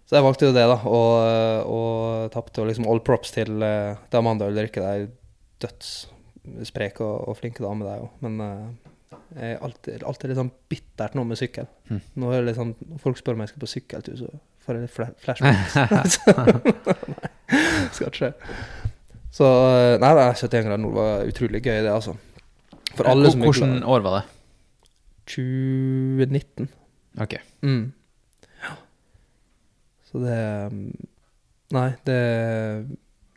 Så jeg valgte jo det, da, og, og tapte. Og liksom all props til, uh, til Amanda Ulrikke. Det er jo spreke og, og flinke damer, de òg. Men uh, jeg er alltid, alltid litt sånn bittert nå med sykkel. Mm. Nå er det Når folk spør om jeg skal på sykkeltur, så får jeg litt fla- flashbacks. nei, skal ikke skje. Så eh, Nei, nei 71 grader nord var utrolig gøy, det, altså. For alle som er år var det? 2019. Ok. Mm. Ja. Så det um, Nei, det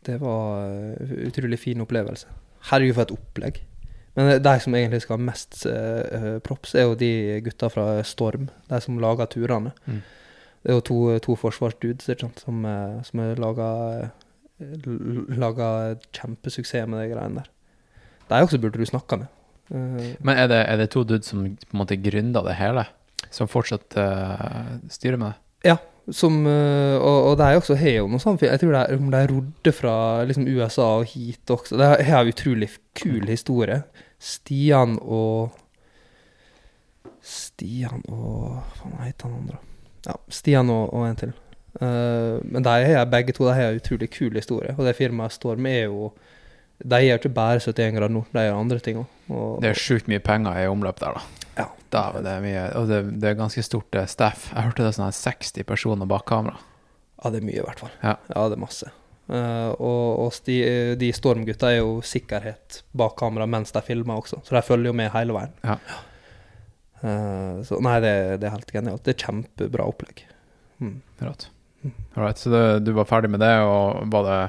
Det var uh, utrolig fin opplevelse. Herregud, for et opplegg. Men uh, de som egentlig skal ha mest uh, props, er jo de gutta fra Storm. De som lager turene. Mm. Det er jo to, to forsvarsdudes som, uh, som laga Laga kjempesuksess med de greiene der. De også burde du snakka med. Uh, Men er det, er det to dudes som på en måte gründa det hele? Som fortsatt styrer med det? Som, og, og, det er jo også har jo noe Jeg tror det er, de rodde fra liksom USA og hit også. Det er en utrolig kul historie. Stian og Stian og Hva heter han andre? Ja, Stian og, og en til. Uh, men de har begge to de har en utrolig kul historie. Og det firmaet Storm er jo De gjør ikke bare 71 grader nord, de gjør andre ting òg. Det er sjukt mye penger i omløp der, da. Ja. Er det mye, og det, det er ganske stort eh, staff. Jeg hørte det er sånn her 60 personer bak kamera. Ja, det er mye, i hvert fall. Ja. det er masse. Eh, og og de, de Stormgutta er jo sikkerhet bak kamera mens de filmer også, så de følger jo med hele veien. Ja. Eh, så nei, det, det er helt genialt. Det er kjempebra opplegg. Mm. Rått. Alright, så du, du var ferdig med det, og var det,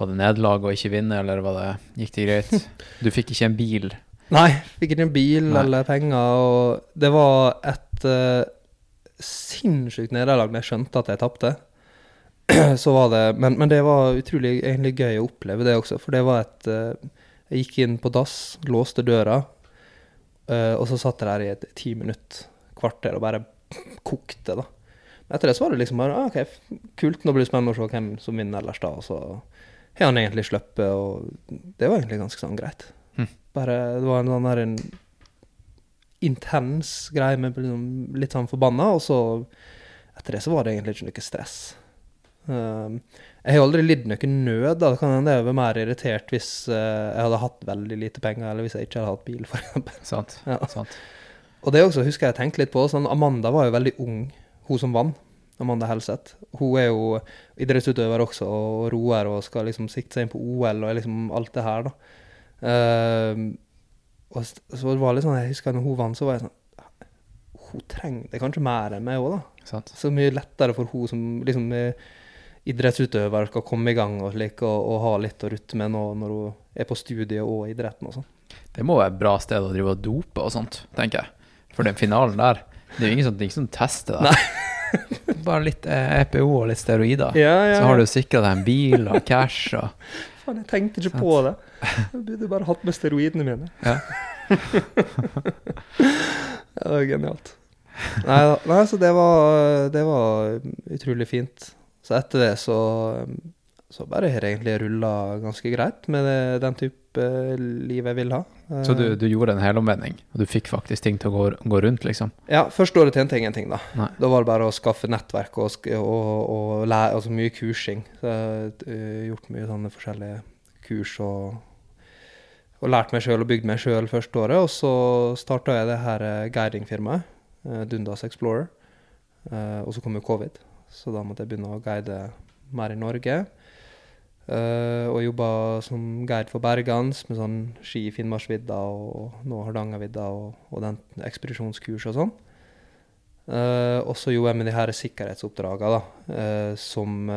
var det nederlag å ikke vinne, eller var det, gikk det greit? Du fikk ikke en bil. Nei, fikk ikke en bil Nei. eller penger, og det var et uh, sinnssykt nederlag da jeg skjønte at jeg tapte. så var det, men, men det var utrolig egentlig gøy å oppleve det også, for det var et uh, Jeg gikk inn på dass, låste døra, uh, og så satt jeg der i et ti minutt, kvarter, og bare kokte, da. Men etter det så var det liksom bare ah, OK, kult, nå blir det spennende å se hvem som vinner ellers, da. Og så har han egentlig sluppet, og det var egentlig ganske sånn greit. Bare Det var en sånn der en intens greie med liksom, litt sånn forbanna, og så etter det så var det egentlig ikke noe stress. Um, jeg har aldri lidd noe nød. da. Det kan hende jeg var mer irritert hvis uh, jeg hadde hatt veldig lite penger, eller hvis jeg ikke hadde hatt bil, f.eks. Sant? Ja. Sant. Og det også husker jeg tenkte litt på. sånn Amanda var jo veldig ung, hun som vant. Amanda Helseth. Hun er jo idrettsutøver også, og roer og skal liksom sikte seg inn på OL og liksom alt det her, da. Ehm, og så så det var litt sånn, jeg husker når hun vant, så var jeg sånn Hun trenger det kanskje mer enn meg òg, da. Sant. Så mye lettere for hun som liksom er idrettsutøver skal komme i gang og slik, og, og ha litt å rutte med nå når hun er på studiet og idretten og sånn. Det må være et bra sted å drive og dope og sånt, tenker jeg. For den finalen der, det er jo ingen som, ingen som tester det. Bare litt eh, EPO og litt steroider. Så har du sikra deg en bil og cash og Faen, jeg tenkte ikke på det. Jeg burde bare hatt med steroidene mine. Ja. Det var genialt. Nei, nei, så det var, det var utrolig fint. Så etter det så, så bare har jeg egentlig rulla ganske greit med det, den type eh, liv jeg vil ha. Så du, Eh, du gjorde en helomvending, og du fikk faktisk ting til å gå, gå rundt, liksom? Ja, første året tjente jeg ingenting, da. Nei. Da var det bare å skaffe nettverk og, og, og lære, altså mye kursing. Så jeg har eh, gjort mye sånne forskjellige kurs og, og lært meg sjøl og bygd meg sjøl første året. Og så starta jeg det her eh, guidingfirmaet, Dundas Explorer. Og så kom jo covid, så da måtte jeg begynne å guide mer i Norge. Eh, og jobba som guide for Bergans med sånn ski i Finnmarksvidda og nå Hardangervidda og, og den ekspedisjonskurs og sånn. Uh, og så gjorde jeg med de her sikkerhetsoppdragene, da, uh, som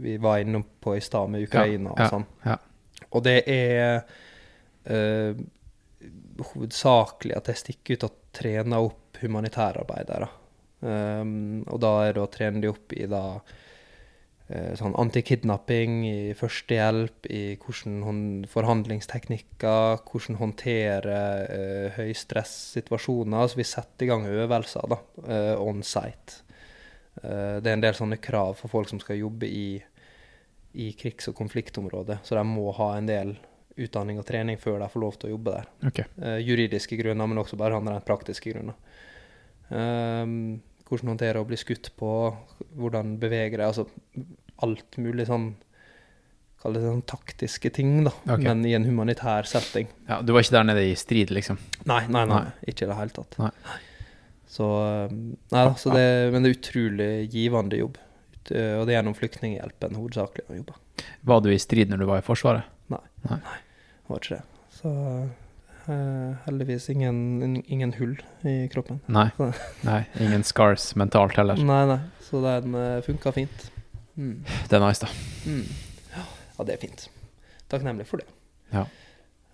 vi var innom på i stad med Ukraina og sånn. ja. Og det er hovedsakelig at jeg stikker ut og trener opp humanitærarbeidere. Um, og da er det å trene de opp i da sånn antikidnapping, i førstehjelp, i hvordan forhandlingsteknikker, hvordan håndtere uh, høystressituasjoner. Så vi setter i gang øvelser da, uh, on site. Uh, det er en del sånne krav for folk som skal jobbe i, i krigs- og konfliktområdet, så de må ha en del utdanning og trening før de får lov til å jobbe der. Okay. Uh, juridiske grunner, men også bare rent praktiske grunner. Ehm, hvordan håndtere å bli skutt på, hvordan bevege deg, altså alt mulig sånn Kall det sånn taktiske ting, da. okay. Men i en humanitær setting. Ja, du var ikke der nede i strid, liksom? Nei, nei, nei. Nei. Ikke i det hele tatt. Nei. Så eh, Nei da, så det, men det er utrolig givende jobb. Eh, Og det er gjennom Flyktninghjelpen hovedsakelig å jobbe. Var du i strid når du var i Forsvaret? Nei, nei. Det var ikke det. Så eh, heldigvis ingen, ingen hull i kroppen. Nei. Nei. Ingen scars mentalt heller. Nei, nei. Så den uh, funka fint. Mm. Det er nice, da. Mm. Ja, det er fint. Takknemlig for det. Ja.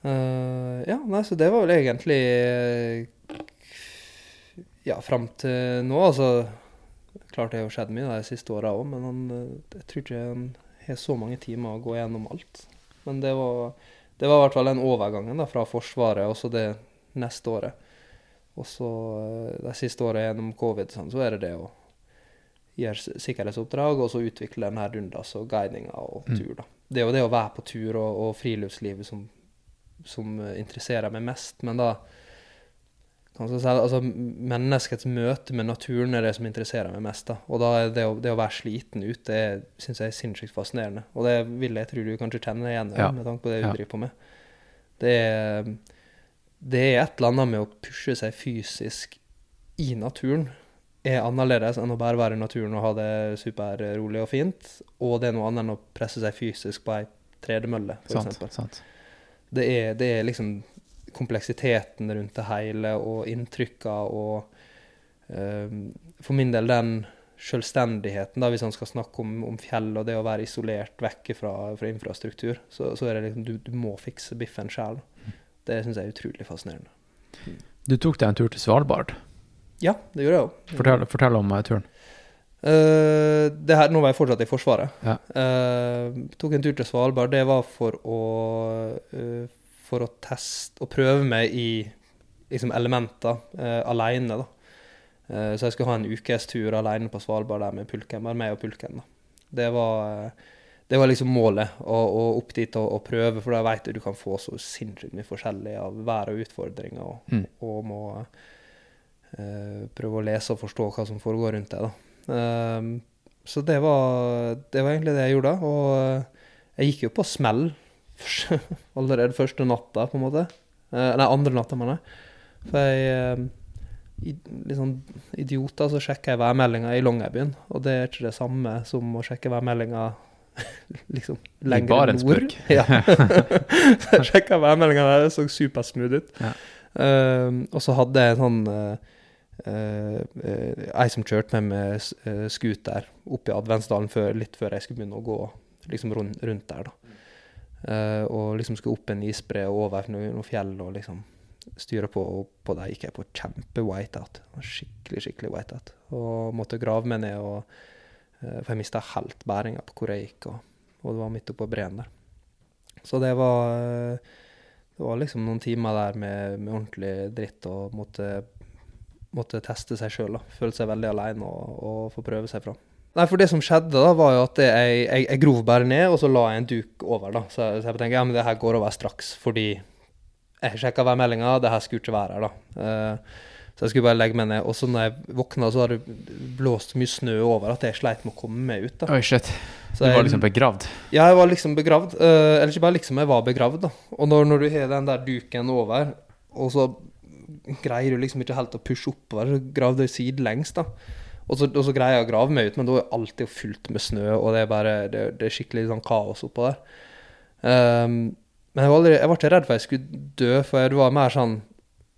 Uh, ja, nei, så det var vel egentlig eh, Ja, fram til nå, altså Klart det har skjedd mye de siste åra òg, men han, eh, jeg tror ikke han har så mange timer å gå gjennom alt. Men det var, det var i hvert fall den overgangen da, fra Forsvaret og så det neste året. Og så eh, det siste året gjennom covid, sånn, så er det det å gjøre sikkerhetsoppdrag, og så utvikle den her dundas og guidinga og Mm. tur. da. Det er jo det å være på tur og, og friluftslivet som, som interesserer meg mest, men da altså, Menneskets møte med naturen er det som interesserer meg mest. da. Og da er det å, det å være sliten ute det syns jeg er sinnssykt fascinerende. Og det vil jeg tro du kanskje kjenner igjen Ja. med tanke på det du Ja. driver på med. Det er, det er et eller annet med å pushe seg fysisk i naturen er annerledes enn å bare være i naturen og ha det superrolig og fint. Og det er noe annet enn å presse seg fysisk på ei tredemølle, f.eks. Det er, det er liksom kompleksiteten rundt det hele, og inntrykka og ehm, For min del den selvstendigheten, da, hvis han skal snakke om, om fjell og det å være isolert vekk fra, fra infrastruktur, så, så er det liksom du, du må fikse biffen sjøl. Det syns jeg er utrolig fascinerende. Du tok deg en tur til Svalbard. Ja, det gjorde jeg òg. Fortell, fortell om uh, turen. Uh, det her, nå var jeg fortsatt i Forsvaret. Ja. Uh, tok en tur til Svalbard. Det var for å eh, For å teste og prøve meg i liksom elementer uh, aleine, da. Eh, så jeg skulle ha en ukes tur alene på Svalbard der med pulken. Bare meg og pulken, da. Det var, eh, det var liksom målet, å, å opp dit og, og prøve, for da veit du du kan få så sinnssykt mye forskjellig av vær og utfordringer, og, Mm. og må uh, prøve å lese og forstå hva som foregår rundt deg. da. Så det var, det var egentlig det jeg gjorde. Og eh, jeg gikk jo på smell allerede første natta, på en måte. Eh, nei, andre natta, mener jeg. For jeg eh, Litt sånn idioter, så sjekker jeg værmeldinga i Longyearbyen. Og det er ikke det samme som å sjekke værmeldinga liksom lenger nord. Ja. så jeg sjekka værmeldinga der, det så supersmooth ut. Ja. Ehm, og så hadde jeg en sånn uh, eh, Ei som kjørte meg med scooter opp i Adventsdalen før, litt før jeg skulle begynne å gå liksom rundt, rundt der. da. Eh, og liksom skulle opp en isbre og over noen, noe fjell og liksom styre på. Og på der gikk jeg på kjempe-whiteout. Skikkelig, skikkelig whiteout. Og måtte grave meg ned, og, uh, for jeg mista helt bæringa på hvor jeg gikk. Og, og det var midt oppå breen der. Så det var det var liksom noen timer der med, med ordentlig dritt og måtte, måtte teste seg sjøl. Føle seg veldig aleine og, og få prøve seg fram. Nei, for det som skjedde da, var jo at jeg, jeg, jeg grov bare ned, og så la jeg en duk over. da. Så, så jeg tenkte ja, men det her går over straks, fordi jeg sjekka værmeldinga, det her skulle ikke være her, da. Uh, så jeg skulle bare legge meg ned. Og så når jeg våkna, så hadde det blåst mye snø over at jeg sleit med å komme meg ut. da. Oi, shit. Så Du var jeg- liksom begravd. ja, jeg var liksom begravd. Uh, eller ikke bare liksom, jeg var begravd, da. Og når, når du har den der duken over, og så greier du liksom ikke helt å pushe oppover, så gravde jeg sidelengs, da. Og så, og så greier jeg å grave meg ut, men da er alt jo fullt med snø, og det er bare det, det er skikkelig sånn kaos oppå der. Um, men jeg var, aldri, jeg var ikke redd for jeg skulle dø, for det var mer sånn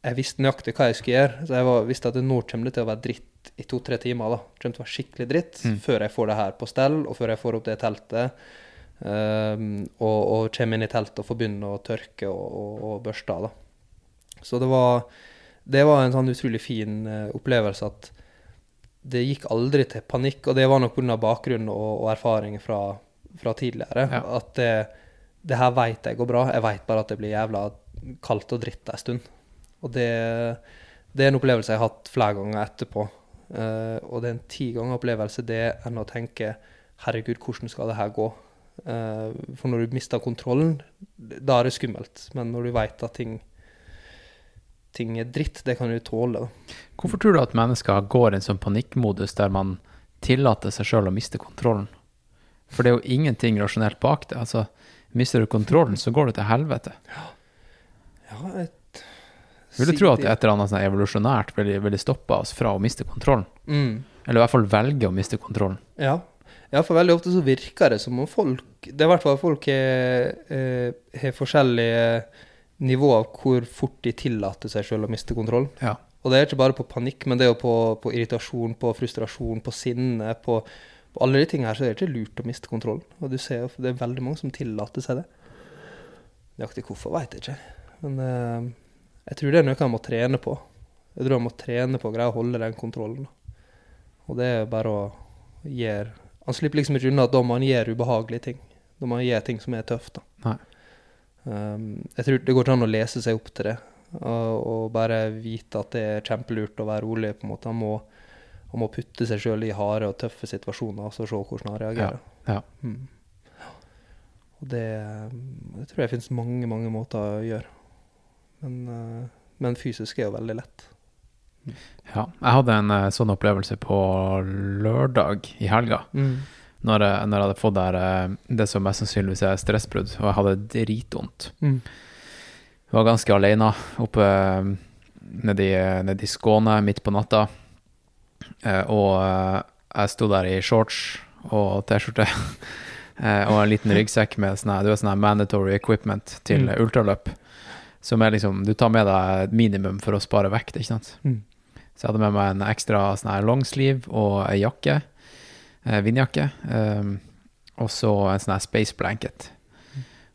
Jeg visste nøyaktig hva jeg skulle gjøre. Så jeg var, visste at nå kommer det til å være dritt i to-tre timer. da. Det kommer til å være skikkelig dritt Mm. før jeg får det her på stell, og før jeg får opp det teltet. Um, og, og kommer inn i teltet og får begynne å tørke og, og, og børste av. da. Så det var, det var en sånn utrolig fin eh, opplevelse at det gikk aldri til panikk, og det var nok pga. bakgrunn og, og erfaringer fra, fra tidligere. Ja. At det, det her veit jeg går bra, jeg veit bare at det blir jævla kaldt og dritt en stund. Og det, det er en opplevelse jeg har hatt flere ganger etterpå. Uh, og det er en ti ganger opplevelse det enn å tenke herregud, hvordan skal det her gå? Uh, for når du mister kontrollen, da er det skummelt. Men når du veit at ting, ting er dritt, det kan du tåle. da. Hvorfor tror du at mennesker går i en sånn panikkmodus der man tillater seg sjøl å miste kontrollen? For det er jo ingenting rasjonelt bak det. Altså, mister du kontrollen, så går det til helvete. Ja, jeg Vil du tro at et eller annet sånn evolusjonært ville, ville stoppa oss fra å miste kontrollen? mm. Eller i hvert fall velge å miste kontrollen. Ja. ja, for veldig ofte så virker det som om folk Det er i hvert fall folk eh, har forskjellige nivå av hvor fort de tillater seg selv å miste kontroll. Ja. Og det er ikke bare på panikk, men det er jo på, på irritasjon, på frustrasjon, på sinne. På, på alle de tingene her så er det ikke lurt å miste kontrollen. Og du ser jo, det er veldig mange som tillater seg det. Nøyaktig hvorfor, veit jeg ikke. Men uh, jeg tror det er noe han må trene på. Jeg tror han må trene på å greie å holde den kontrollen. Og det er bare å gjøre Han slipper liksom ikke unna at da han gjøre ubehagelige ting. Da han gjøre ting som er tøft. da. Nei. Um, jeg tror det går an å lese seg opp til det, og, og bare vite at det er kjempelurt å være rolig. på en måte. Han må, han må putte seg sjøl i harde og tøffe situasjoner og så se hvordan han reagerer. Ja. Mm. Og det, det tror jeg finnes mange, mange måter å gjøre. Men, uh, men fysisk er jo veldig lett. ja. Jeg hadde en uh, sånn opplevelse på lørdag i helga. Når jeg, når jeg hadde fått der, eh, det som mest sannsynligvis er stressbrudd, og jeg hadde dritvondt. Mm. Jeg var ganske alene oppe eh, nedi, nedi Skåne midt på natta. Eh, og eh, jeg sto der i shorts og T-skjorte eh, og en liten ryggsekk med sånn her- du vet, sånn mandatory equipment til Mm. ultraløp. Som er liksom Du tar med deg minimum for å spare vekt, ikke sant. Mm. Så jeg hadde med meg en ekstra sånn her longsleeve og ei jakke. Eh, vindjakke. Eh, og så en sånn her space blanket.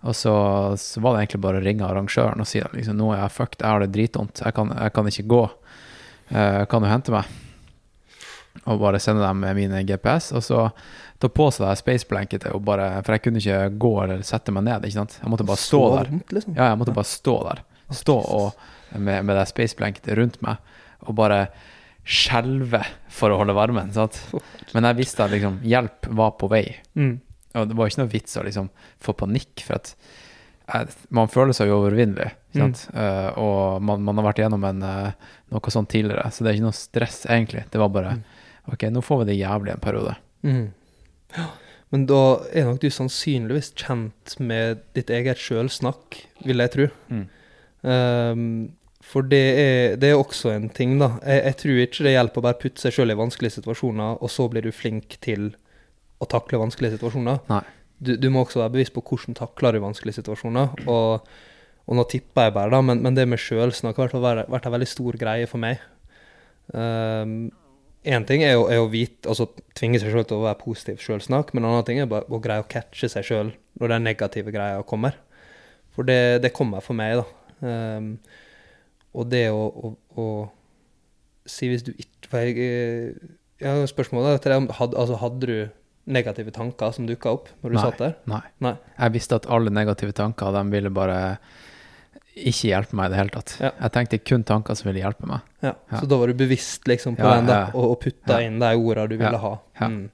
Og så, så var det egentlig bare å ringe arrangøren og si at liksom, nå er jeg fucked, jeg har det dritvondt, jeg kan, jeg kan ikke gå. Eh, kan du hente meg? Og bare sende dem min GPS, og så ta på seg det space blanketet, og bare, for jeg kunne ikke gå eller sette meg ned, ikke sant? Jeg måtte bare stå der. liksom. Ja, jeg måtte bare stå der. Stå og, med, med det space blanketet rundt meg, og bare skjelve for å holde varmen, sant? Men jeg visste at liksom, hjelp var på vei. Mm. Og det var ikke noe vits å liksom få panikk, for at jeg, man føler seg jo overvinnelig. Sant? Eh, og man, man har vært gjennom en, uh, noe sånt tidligere, så det er ikke noe stress, egentlig. Det var bare OK, nå får vi det jævlig en periode. Mm. Ja. Men da er nok du sannsynligvis kjent med ditt eget sjølsnakk, vil jeg tro. Mm. Um, for det er, det er også en ting, da. Jeg, jeg tror ikke det hjelper å bare putte seg sjøl i vanskelige situasjoner, og så blir du flink til å takle vanskelige situasjoner. Du, du må også være bevisst på hvordan takler du vanskelige situasjoner. Og, og nå tipper jeg bare, da, men, men det med sjølsnakk har vært, vært en veldig stor greie for meg. Én ting er jo, er å vite, altså tvinge seg sjøl til å være positiv sjølsnakk, men en annen ting er bare å greie å catche seg sjøl når den negative greia kommer. For det, det kommer for meg, da. Um, og det å, å, å si hvis du ikke jeg eh, jeg har spørsmål til deg. om- Hadde, altså, hadde du negative tanker som dukka opp når du Nei. satt der? Nei. Nei. Jeg visste at alle negative tanker, de ville bare ikke hjelpe meg i det hele tatt. Ja. Jeg tenkte kun tanker som ville hjelpe meg. Ja, Ja. Så da var du bevisst liksom på Ja, den ja. og, og putta Ja. inn de orda du ville Ja, ha. ja. Mm.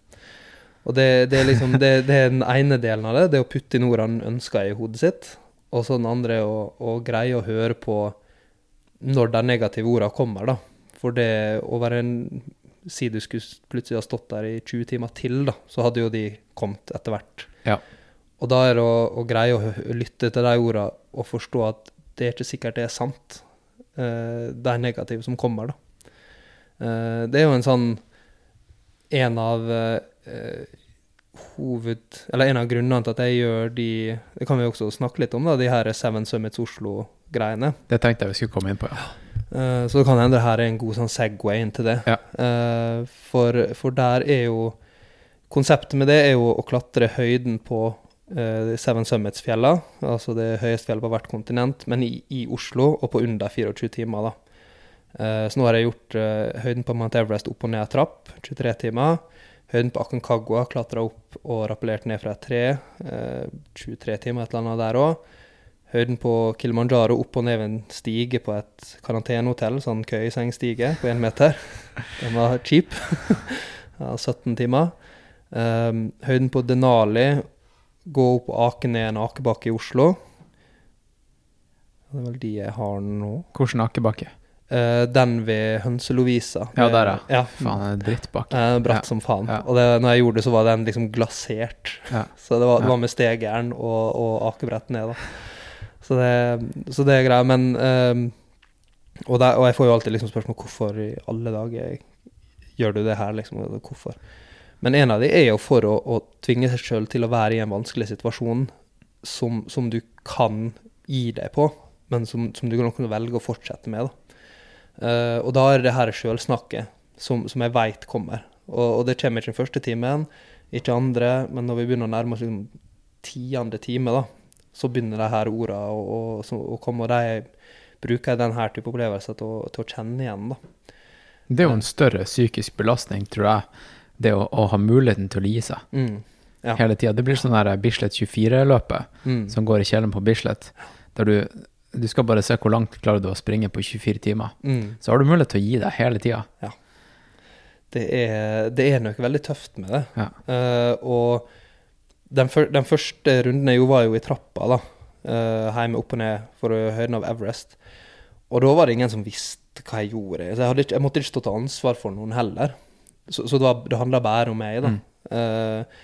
Og det, det, er liksom, det, det er den ene delen av det, det å putte inn ordene en ønsker i hodet sitt. Og så den andre å, å greie å høre på når de negative ordene kommer, da. For det å være en Si du skulle plutselig ha stått der i 20 timer til, da, så hadde jo de kommet etter hvert. Ja. Og da er det å, å greie å lytte til de ordene og forstå at det er ikke sikkert det er sant, Det de negative som kommer, da. Uh, det er jo en sånn En av eh, hoved... Eller en av grunnene til at jeg gjør de Det kan vi også snakke litt om, da, de her Seven Summits Oslo-greiene. Det tenkte jeg vi skulle komme inn på, ja. Eh, så det kan hende det her er en god sånn Segway inn til det. Ja. Eh, for, for der er jo Konseptet med det er jo å klatre høyden på eh, Seven Summits-fjella, altså det høyeste fjellet på hvert kontinent, men i, i Oslo og på under 24 timer. da. Så nå har jeg gjort høyden på Mount Everest opp og ned trapp, 23 timer. Høyden på Aconcagua klatra opp og rappellert ned fra et tre, eh, 23 timer, et eller annet der òg. Høyden på Kilimanjaro opp og ned en stige på et karantenehotell, sånn køyesengstige på én meter. Den var cheap. ja, 17 timer. Um, høyden på Denali, gå opp og ake ned en akebakke i Oslo. Det er vel de jeg har nå. Hvordan akebakke? Eh, den ved Hønse Lovisa. Ja, der, ja. ja. Faen, det er drittbakke. Uh, bratt Ja. som faen. Ja. Og det, når jeg gjorde det, så var den liksom glasert. Så det var, det var med stegjern og, og akebrett ned, da. Så det, så det er greia. Men uh, og, der, og jeg får jo alltid liksom spørsmål hvorfor i alle dager gjør du det her, liksom. Hvorfor? Men en av de er jo for å, å tvinge seg sjøl til å være i en vanskelig situasjon som, som du kan gi deg på, men som, som du kan velge å fortsette med. da. Eh, og da er det her sjølsnakket som, som jeg veit kommer. Og, og det kommer ikke den første timen, ikke andre, men når vi begynner å nærme oss liksom tiende time, da, så begynner de her orda å, komme, og de bruker denne type opplevelser til til å kjenne igjen. da. Det er jo en større psykisk belastning, tror jeg, det å, å ha muligheten til å gi seg Mm. Ja. hele tida. Det blir sånn der Bislett 24-løpet Mm. som går i kjelleren på Bislett, der du, du skal bare se hvor langt klarer du å springe på 24 timer. Mm. Så har du mulighet til å gi deg hele tida. Det, er, det er noe veldig tøft med det. Ja. Uh, og den, fyr, den første runden jeg var jo i trappa, da. Uh, hjemme opp og ned for høyden av Everest. Og da var det ingen som visste hva jeg gjorde. Så jeg, ikke, jeg måtte ikke stå til ansvar for noen heller. Så, så det, var- det handla bare om meg, da. Eh,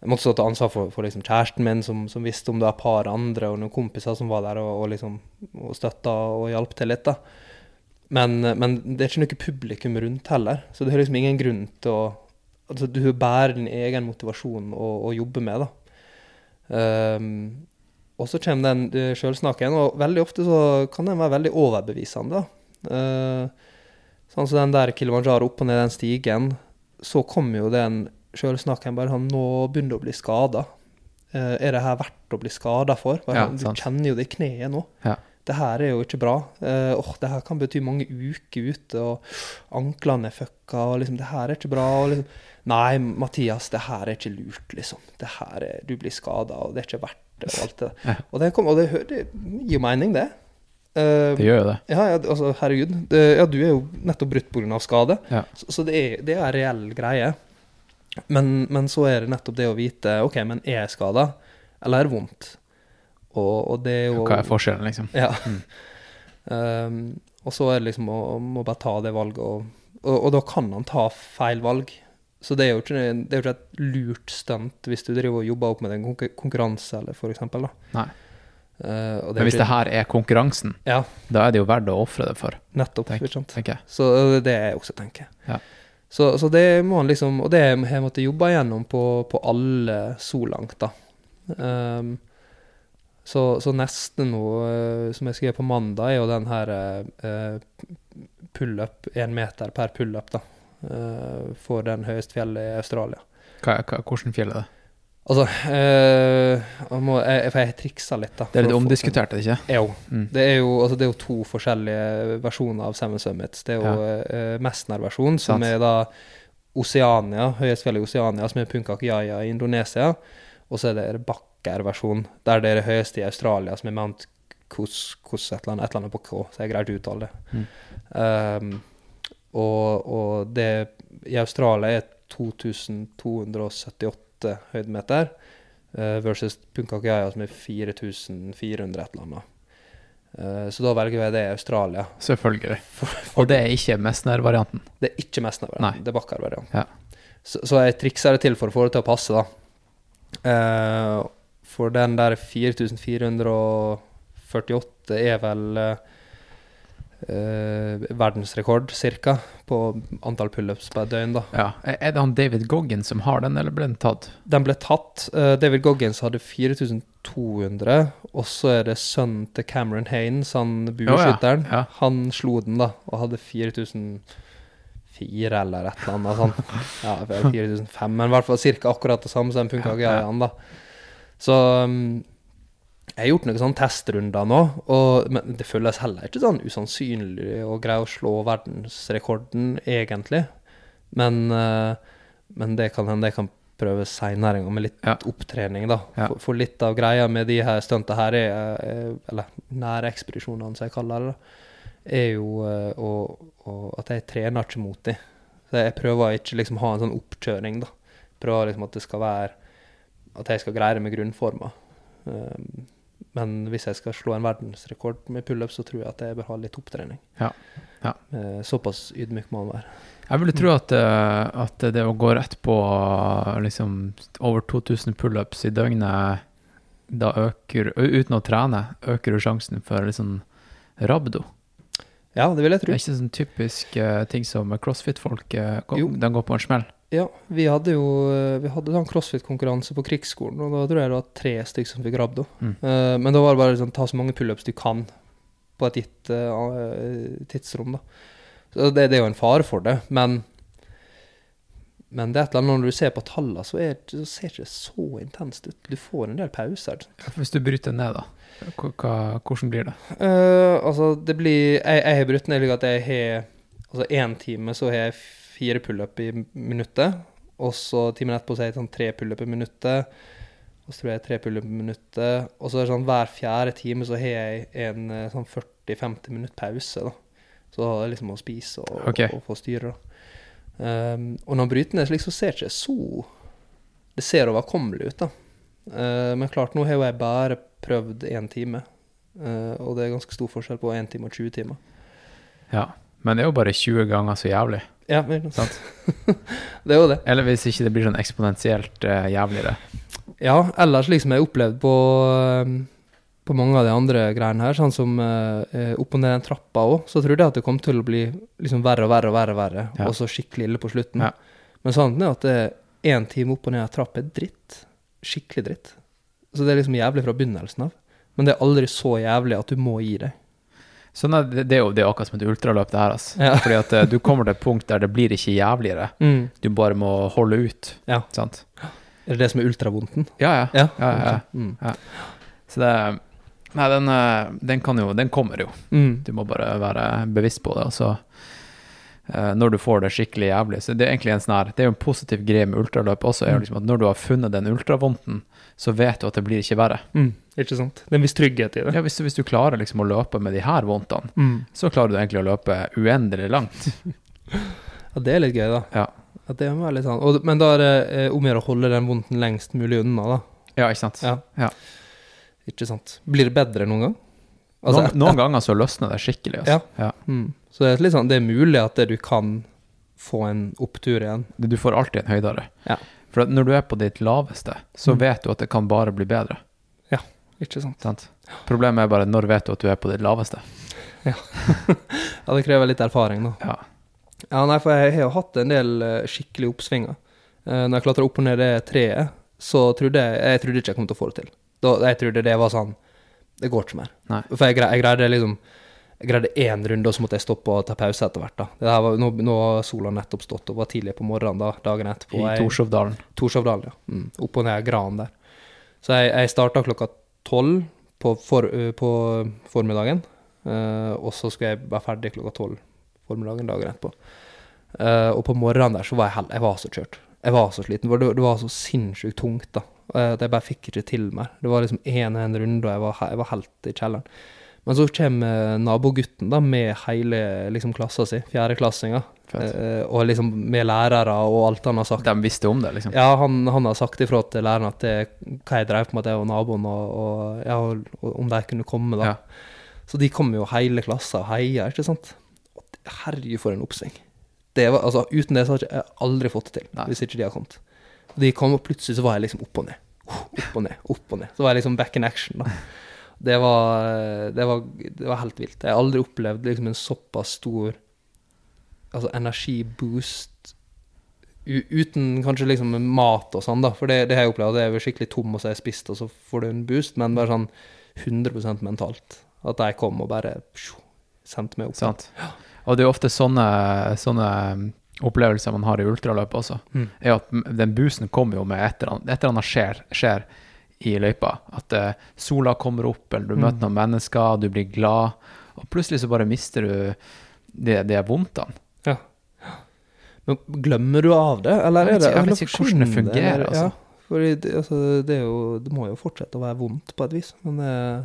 jeg måtte stå til ansvar for, for liksom kjæresten min, som, som visste om det var et par andre, og noen kompiser som var der og, og, liksom, og støtta og hjalp til litt. da. Men, men det er ikke noe publikum rundt heller, så det er liksom ingen grunn til å altså Du bærer din egen motivasjon å, å jobbe med, da. Um, og så kommer den uh, sjølsnakken, og veldig ofte så kan den være veldig overbevisende. da. Uh, sånn som den der Kilimanjaro opp og ned den stigen, så kommer jo den han bare sånn Nå begynner du å bli skada. er det her verdt å bli skada for? Bare, Ja, du kjenner jo det i kneet nå. Ja. Det her er jo ikke bra. Uh, åh, det her kan bety mange uker ute, og anklene er fucka, og liksom, det her er ikke bra. Liksom, Nei, Mathias, det her er ikke lurt, liksom. Det her er, du blir skada, og det er ikke verdt det, og alt det der. Og det, kom, og det, det gir mening, det. Uh, Det gjør jo det. ja, ja, altså, herregud. Det, ja, du er jo nettopp brutt pga. skade, Ja. så, så det, er, det er en reell greie. Men, men så er det nettopp det å vite OK, men er jeg skada, eller er det vondt? Og, og det er jo Hva er forskjellen, liksom? Ja. Um, og så er det liksom å, må bare ta det valget, og, og, og da kan han ta feil valg. Så det er jo ikke, det er jo ikke et lurt stunt hvis du driver og jobber opp med en konkurranse, eller for eksempel. Da. Nei. Uh, Men hvis det her er konkurransen, Ja, da er det jo verdt å ofre det for, nettopp. Tenk. ikke sant? Så det er det jeg også tenker. Ja. Så, så det må han liksom Og det har jeg måttet jobbe igjennom på, på alle så langt, da. Um, så, så neste nå, eh, som jeg skrev på mandag, er jo den her uh, pullup, én meter per pullup, da. Uh, for den høyeste fjellet i Australia. Hva, hva, hvordan fjell er det? Altså eh, jeg må, jeg, jeg triksa litt, da. Det er litt omdiskutert, er det ikke? Jo. Mm. Det er jo, altså det er jo to forskjellige versjoner av Seven Summits. Det er jo ja. Mestner-versjonen, som Sant. er da Oceania, høyestfjellet i Oceania, som er Punkak Jaya i Indonesia. Og så er det Bakker-versjon, der det er det høyeste i Australia, som er Mount Kos, Kos et, eller annet, et eller annet på K, så jeg greier å uttale det. Mm. Um, og, og det i Australia er 2278 høydemeter, eh, versus Punkakaya, som er 4400 et eller annet. Eh, så da velger jeg det i Australia. Selvfølgelig. Og det er ikke Messner-varianten. Det er ikke Mestner-variant, Nei. det er Bakkar-varianten. Ja. Så, så jeg trikser det til for å få det til å passe, da. Eh, for den der 4448 er vel eh, verdensrekord, cirka, på antall pullups på et døgn, da. Ja. Er det han David Goggins som har den, eller ble den tatt? Den ble tatt. eh, David Goggins hadde 4200, og så er det sønnen til Cameron Haines, han bueskytteren. Ja, ja. Han slo den, da, og hadde 4004 eller et eller annet sånn. Ja, 4005, men i hvert fall ca. akkurat det samme som funka Ja, ja. Gayan, da. Så um, jeg har gjort noen sånne testrunder nå, og, men det føles heller ikke sånn usannsynlig å greie å slå verdensrekorden, egentlig. Men, eh, men det kan hende jeg kan prøve seinere en gang, med litt Ja. opptrening, da. Ja. For, for litt av greia med de her stunta her, er, er, eller nærekspedisjonene, som jeg kaller det, da, er jo eh, og å, at jeg trener ikke mot dem. Så jeg prøver ikke liksom ha en sånn oppkjøring, da. Prøver liksom at det skal være At jeg skal greie det med grunnforma. Um, men hvis jeg skal slå en verdensrekord med pullups, så tror jeg at jeg bør ha litt opptrening. Ja. Ja. Eh, Såpass ydmyk må man være. Jeg ville tro at, eh, at det å gå rett på liksom over 2000 pullups i døgnet, da øker, uten å trene, øker jo sjansen for sånn rabdo. Ja, det vil jeg tro. Det er ikke sånn typisk uh, ting som crossfit-folk uh, går- går på en smell. Ja, vi hadde jo eh, vi hadde sånn crossfit-konkurranse på krigsskolen, og da tror jeg det var tre stykker som fikk rabdo. Mm. Eh, men da var det bare sånn, ta så mange pullups du kan på et gitt eh, tidsrom, da. Så det, det er jo en fare for det, men men det er et eller annet når du ser på tallene, så, er, så ser det ikke så intenst ut. Du får en del pauser. Hvis du bryter ned, da, hvordan blir det? Uh, altså, det blir Jeg, jeg har brutt ned slik at jeg har Altså, én time så har jeg fire pullup i minuttet. Og så timen etterpå så har jeg sånn tre pullup i minuttet. Og så tror jeg tre pullup i minuttet. Og så er det sånn hver fjerde time så har jeg en eh, sånn 40-50 minutt pause, da. Så da er det liksom å spise og, okay. og få styre, da. Um, og når man bryter ned slik, så ser det ikke så Det ser overkommelig ut, da. Uh, men klart, nå har jo jeg bare prøvd én time. Uh, og det er ganske stor forskjell på 1 time og 20 timer. Ja. Men det er jo bare 20 ganger så jævlig. Ja, Sant. det er jo det. Eller hvis ikke det blir sånn eksponentielt jævlig jævligere. Ja, ellers liksom jeg har opplevd på, eh, på mange av de andre greiene her, sånn som uh, opp og ned den trappa òg, så trodde jeg at det kom til å bli liksom verre og verre og verre, verre, Ja. og så skikkelig ille på slutten. Ja. Men sannheten er at én time opp og ned en trapp er dritt. Skikkelig dritt. Så det er liksom jævlig fra begynnelsen av. Men det er aldri så jævlig at du må gi deg. Sånn er, det, det er jo det er akkurat som et ultraløp, det her. Altså. Ja. Fordi at eh, du kommer til et punkt der det blir ikke jævligere. Du bare må holde ut. Ja. Sant? Er det det som er ultravondten? Ja, ja. Ja. ja, ja. Mm. Så det Nei, den, eh, den kan jo Den kommer jo. Mm. Du må bare være bevisst på det. Og så eh, når du får det skikkelig jævlig Så det er egentlig en sånn her Det er jo en positiv greie med ultraløp også, er jo liksom at når du har funnet den ultravondten, så vet du at det blir ikke verre. Mm. Ikke sant? Det er en viss trygghet i det. Ja, hvis, hvis du klarer liksom å løpe med de her vondtene, Mm. så klarer du egentlig å løpe uendelig langt. Ja, det er litt gøy, da. Ja, At det må være litt sånn. Og, men da er det eh, om å gjøre å holde den vondten lengst mulig unna, da. ja ikke sant? Ja. Ja. Ikke sant. Blir det bedre noen gang? Altså, noen, noen ganger så løsner det skikkelig. Altså. Ja. Mm. Så det er litt sånn, det er mulig at det du kan få en opptur igjen. Du får alltid en høydere. Ja. For når du er på ditt laveste, så Mm. vet du at det kan bare bli bedre. Ja, Ikke sant. Sant? Problemet er bare når vet du at du er på ditt laveste. Ja, det krever litt erfaring, da. Ja. Ja, nei, for jeg har jo hatt en del eh, skikkelige oppsvinger. Uh, når jeg klatra opp og ned det treet, så trodde jeg Jeg trodde ikke jeg kom til å få det til. Da, jeg trodde det var sånn Det går ikke mer. Nei. For jeg, jeg greide liksom Jeg greide én runde, og så måtte jeg stoppe og ta pause etter hvert. da. Det her var, nå, nå var sola nettopp stått og var tidlig på morgenen da, dagen etterpå. I Torshovdalen. Torshovdalen, ja. Mm. Opp og ned gran der. Så jeg, jeg starta klokka tolv på, for, på formiddagen. uh, og så skulle jeg være ferdig klokka tolv formiddagen dagen etterpå. Uh, og på morgenen der så var jeg, hell, jeg var så kjørt. Jeg var så sliten. Det, det var så sinnssykt tungt da. At jeg bare fikk ikke til mer. Det var liksom én og en runde, og jeg var, jeg var helt i kjelleren. Men så kommer nabogutten da med hele liksom, klassa si, fjerdeklassinger. Eh, og liksom med lærere og alt han har sagt. De visste om det, liksom. Ja, han, han har sagt ifra til læreren at det, hva jeg drev på med, det og naboen, og, og, ja, og, om de kunne komme, da. Ja. Så de kom jo hele klassa og heia, ikke sant? Herregud, for en oppsving. Det var, altså, uten det så hadde jeg aldri fått det til, Nei. hvis ikke de hadde kommet. De kom, og plutselig så var jeg liksom opp og ned. Opp og ned, opp og ned. Så var jeg liksom back in action, da. Det var, det var, det var helt vilt. Jeg har aldri opplevd liksom en såpass stor altså energiboost uten kanskje liksom mat og sånn, da. For det, det har jeg opplevd. Det er jo skikkelig tom, og så har jeg spist, og så får du en boost. Men bare sånn 100% mentalt. At jeg kom og bare pju, sendte meg opp. Ja. Og det er jo ofte sånne, sånne um, opplevelser man har i ultraløp også. Mm. er at den boosten kommer jo med et eller annet, et eller annet skjer, skjer i løypa. At eh, sola kommer opp, eller du Mm. møter noen mennesker, du blir glad, og plutselig så bare mister du de, de vondtene. Ja. Men glemmer du av det, eller er det jeg vet ikke hvordan det fungerer, altså. Ja, fordi det, altså, det, jo, det må jo fortsette å være vondt på et vis, men eh,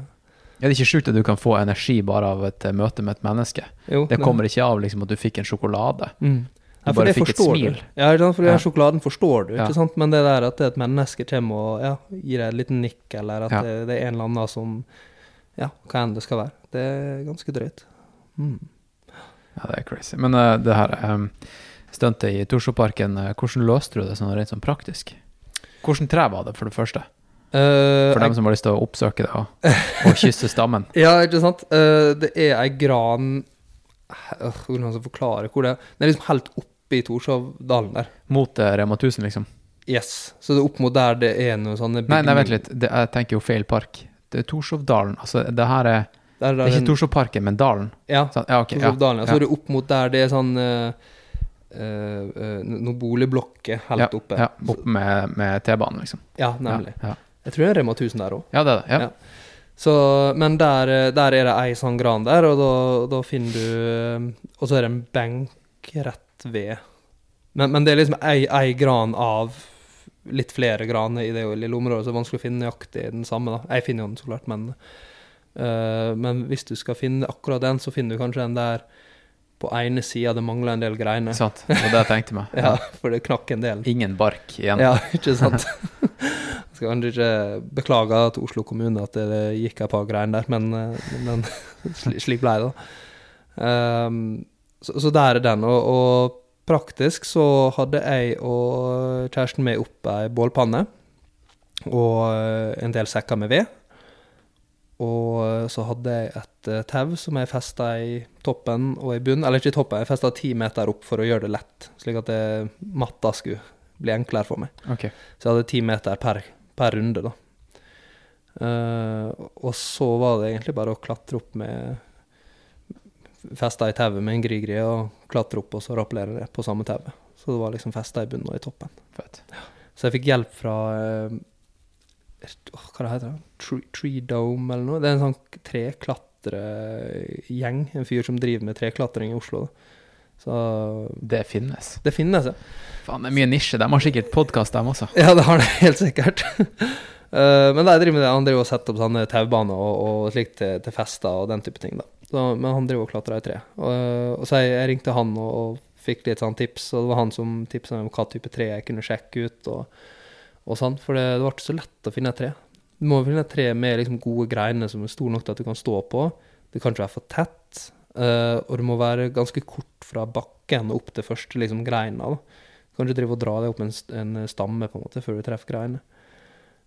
Ja, det er ikke sjukt at du kan få energi bare av et eh, møte med et menneske. jo. Det kommer ikke av liksom, at du fikk en sjokolade. Mm. Du for bare fikk et smil. Du. Ja, for Ja. sjokoladen forstår du, Ja. ikke sant? Men det der at et menneske kommer og ja, gir deg et liten nikk, eller at Ja. det, det er en eller annen som Ja, hva enn det skal være. Det er ganske drøyt. Mm. Ja, det er crazy. Men uh, det her um, stuntet i Torshovparken, uh, hvordan løste du det sånn rent sånn praktisk? Hvordan tre var det, for det første? Eh, For dem som har lyst til å oppsøke det og, og kysse stammen. Ja, ikke sant? Eh, det er ei gran Hvordan skal jeg forklare hvor det er? Den er liksom helt oppe i Torshovdalen der. Mot eh, Rema 1000, liksom. Yes. Så det er opp mot der det er noen sånne Nei, nei, vent litt. Det, jeg tenker jo feil park. Det er Torshovdalen. Altså, det her er Det er ikke den- Torshovparken, men dalen. Ja, Sånn, Ja, okay, Torshovdalen. Ja. Så er det opp mot der det er sånn uh, eh, eh, noen boligblokker helt ja, oppe. Ja, oppe med, med T-banen, liksom. Ja, nemlig. Ja. Jeg tror det er Rema 1000 der òg. ja, det er det. Ja. Så, men der, der er det ei sånn gran der, og da, da finner du Og så er det en benk rett ved. Men, men det er liksom ei, ei gran av litt flere graner i det lille området, så det er vanskelig å finne nøyaktig den samme. da. Jeg finner jo den, så klart, men uh, Men hvis du skal finne akkurat den, så finner du kanskje den der på ene sida det mangler en del greiner. Sant. Det var det jeg tenkte meg. Ja, for det knakk en del. Ingen bark igjen. Ja, ikke sant? Jeg skal kanskje ikke beklage til Oslo kommune at det gikk et par greiner der, men, eh, men slik ble det. da. Ehm, så, så der er den. Og, og praktisk så hadde jeg og kjæresten min opp ei bålpanne og eh, en del sekker med ved. Og eh, så hadde jeg et eh, tau som jeg festa i toppen og i bunnen. Eller ikke i toppen, jeg festa ti meter opp for å gjøre det lett, slik at det, matta skulle bli enklere for meg. Okay. Så jeg hadde ti meter per, per runde, da. Uh, og så var det egentlig bare å klatre opp med Festa i tauet med en grigri og klatre opp og så rappellere det på samme tauet. Så det var liksom festa i bunnen og i toppen. Fett. Så jeg fikk hjelp fra uh, Hva det heter det? Tree, Tree Dome eller noe? Det er en sånn treklatregjeng. En fyr som driver med treklatring i Oslo. Så Det finnes. det finnes, ja. Faen, det er mye nisje. De har sikkert podkast, dem også. Ja, det har det helt sikkert. uh, men de driver med det. Han driver og setter opp sånne taubaner og, og slikt til, til fester og den type ting. da. Så, men han driver og klatrer i tre. Og, og så jeg, jeg ringte han og, og fikk litt sånn tips, og det var han som tipsa meg om hva type tre jeg kunne sjekke ut. og, og sånn, For det, det var ikke så lett å finne et tre. Du må finne et tre med liksom gode greiner som er store nok til at du kan stå på. Det kan ikke være for tett. uh, og det må være ganske kort fra bakken opp til første liksom, greina. da. Du kan ikke drive og dra deg opp en, en stamme på en måte før du treffer greinene.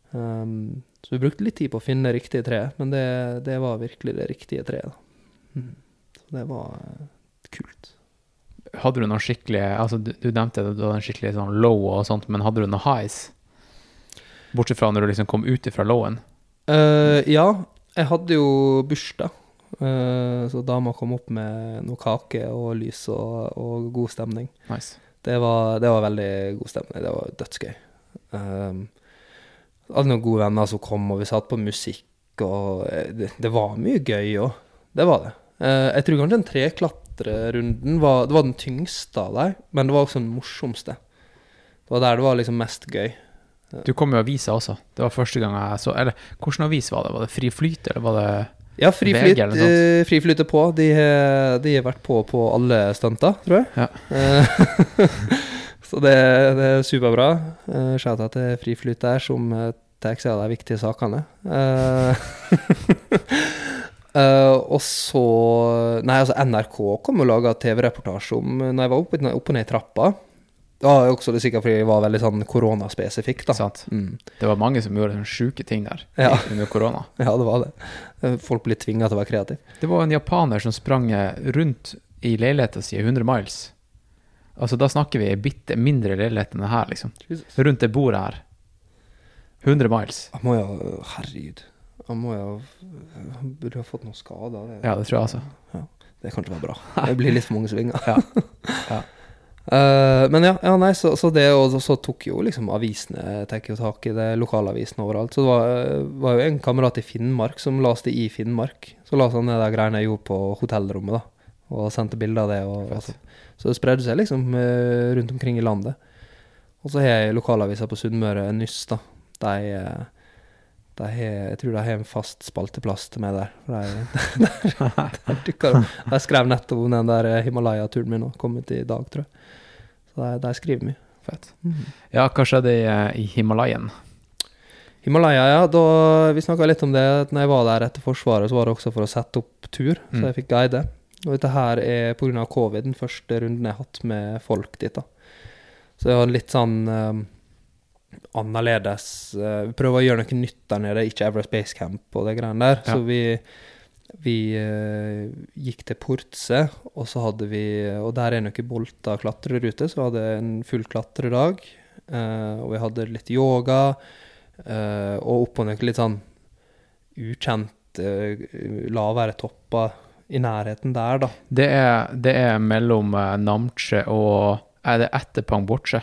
Um, så vi brukte litt tid på å finne riktige tre, men det, det var virkelig det riktige treet. Mm. Så det var eh, kult. Hadde du noen skikkelig Altså, du, du nevnte at du hadde en skikkelig sånn low og sånt, men hadde du noen highs? Bortsett fra når du liksom kom ut ifra lowen. Uh, ja, jeg hadde jo bursdag. Uh, så dama kom opp med noe kake og lys og, og god stemning. Nice. Det var, det var veldig god stemning. Det var dødsgøy. Um, hadde noen gode venner som kom, og vi satt på musikk, og det, det var mye gøy òg. Det var det. Eh, jeg tror kanskje den treklatrerunden var, det var den tyngste av dem, men det var også den morsomste. Det var der det var liksom mest gøy. Du kom jo avisa også. Det var første gang jeg så Eller hvilken avis var det? Var det Fri Flyt, eller var det Ja, Fri VG eh, Fri Flyt er på. De, de har vært på på alle stunter, tror jeg. Ja. Eh, så det, det er superbra. Det til Fri Flyt der, som tar seg av de viktige sakene. Eh, eh, og så Nei, altså NRK kom og laga TV-reportasje om når jeg var oppe, oppe ned i trappa. Jo også det sikkert fordi jeg var veldig sånn koronaspesifikk, da. Sant. Mm. Det var mange som gjorde sånne sjuke ting der Ja. under korona. Ja, det var det. Eh, Folk ble tvinga til å være kreative. Det var en japaner som sprang eh, rundt i leiligheta si 100 miles. Altså, da snakker vi ei bitte mindre leilighet enn det her, liksom. Rundt det bordet her. 100 miles. Jeg må jo Herregud. Han må jo Han burde ha fått noen skader. Det, Ja, det tror jeg altså. det kan ikke være bra. Det blir litt for mange svinger. Ja. Ja. Uh, men ja, ja nei, så, så det og så tok jo liksom avisene tar jo tak i det, lokalavisene overalt. Så det var, eh, var jo en kamerat i Finnmark som leste i Finnmark. Så la han ned de greiene jeg gjorde på hotellrommet, da. Og sendte bilder av det. Og, og så, så det spredde seg liksom eh, rundt omkring i landet. Og så har jeg lokalavisa på Sunnmøre, Nyss, da. De, de har, jeg tror de har en fast spalteplass til meg der. De, der, der der de Jeg skrev nettopp om den der Himalaya-turen min og kom ut i dag, tror jeg. Så de, de skriver mye. Fett. Ja, hva skjedde i, eh, i Himalayen? Himalaya, ja. Da, vi snakka litt om det. når jeg var der etter Forsvaret, så var det også for å sette opp tur. Så Mm. jeg fikk guide. Og dette her er pga. covid den første runden jeg har hatt med folk dit. da. Så det var litt sånn eh, annerledes. eh, vi prøver å gjøre noe nytt der nede, ikke Everest Base Camp og det greiene der. Ja. Så vi, vi eh, gikk til Portse, og så hadde vi Og der er noen bolta klatreruter, så vi hadde en full klatredag. eh, og vi hadde litt yoga, og oppå noe litt sånn ukjent, lavere topper i nærheten der, da. Det er, det er mellom Namche og Er det etter Pangboche?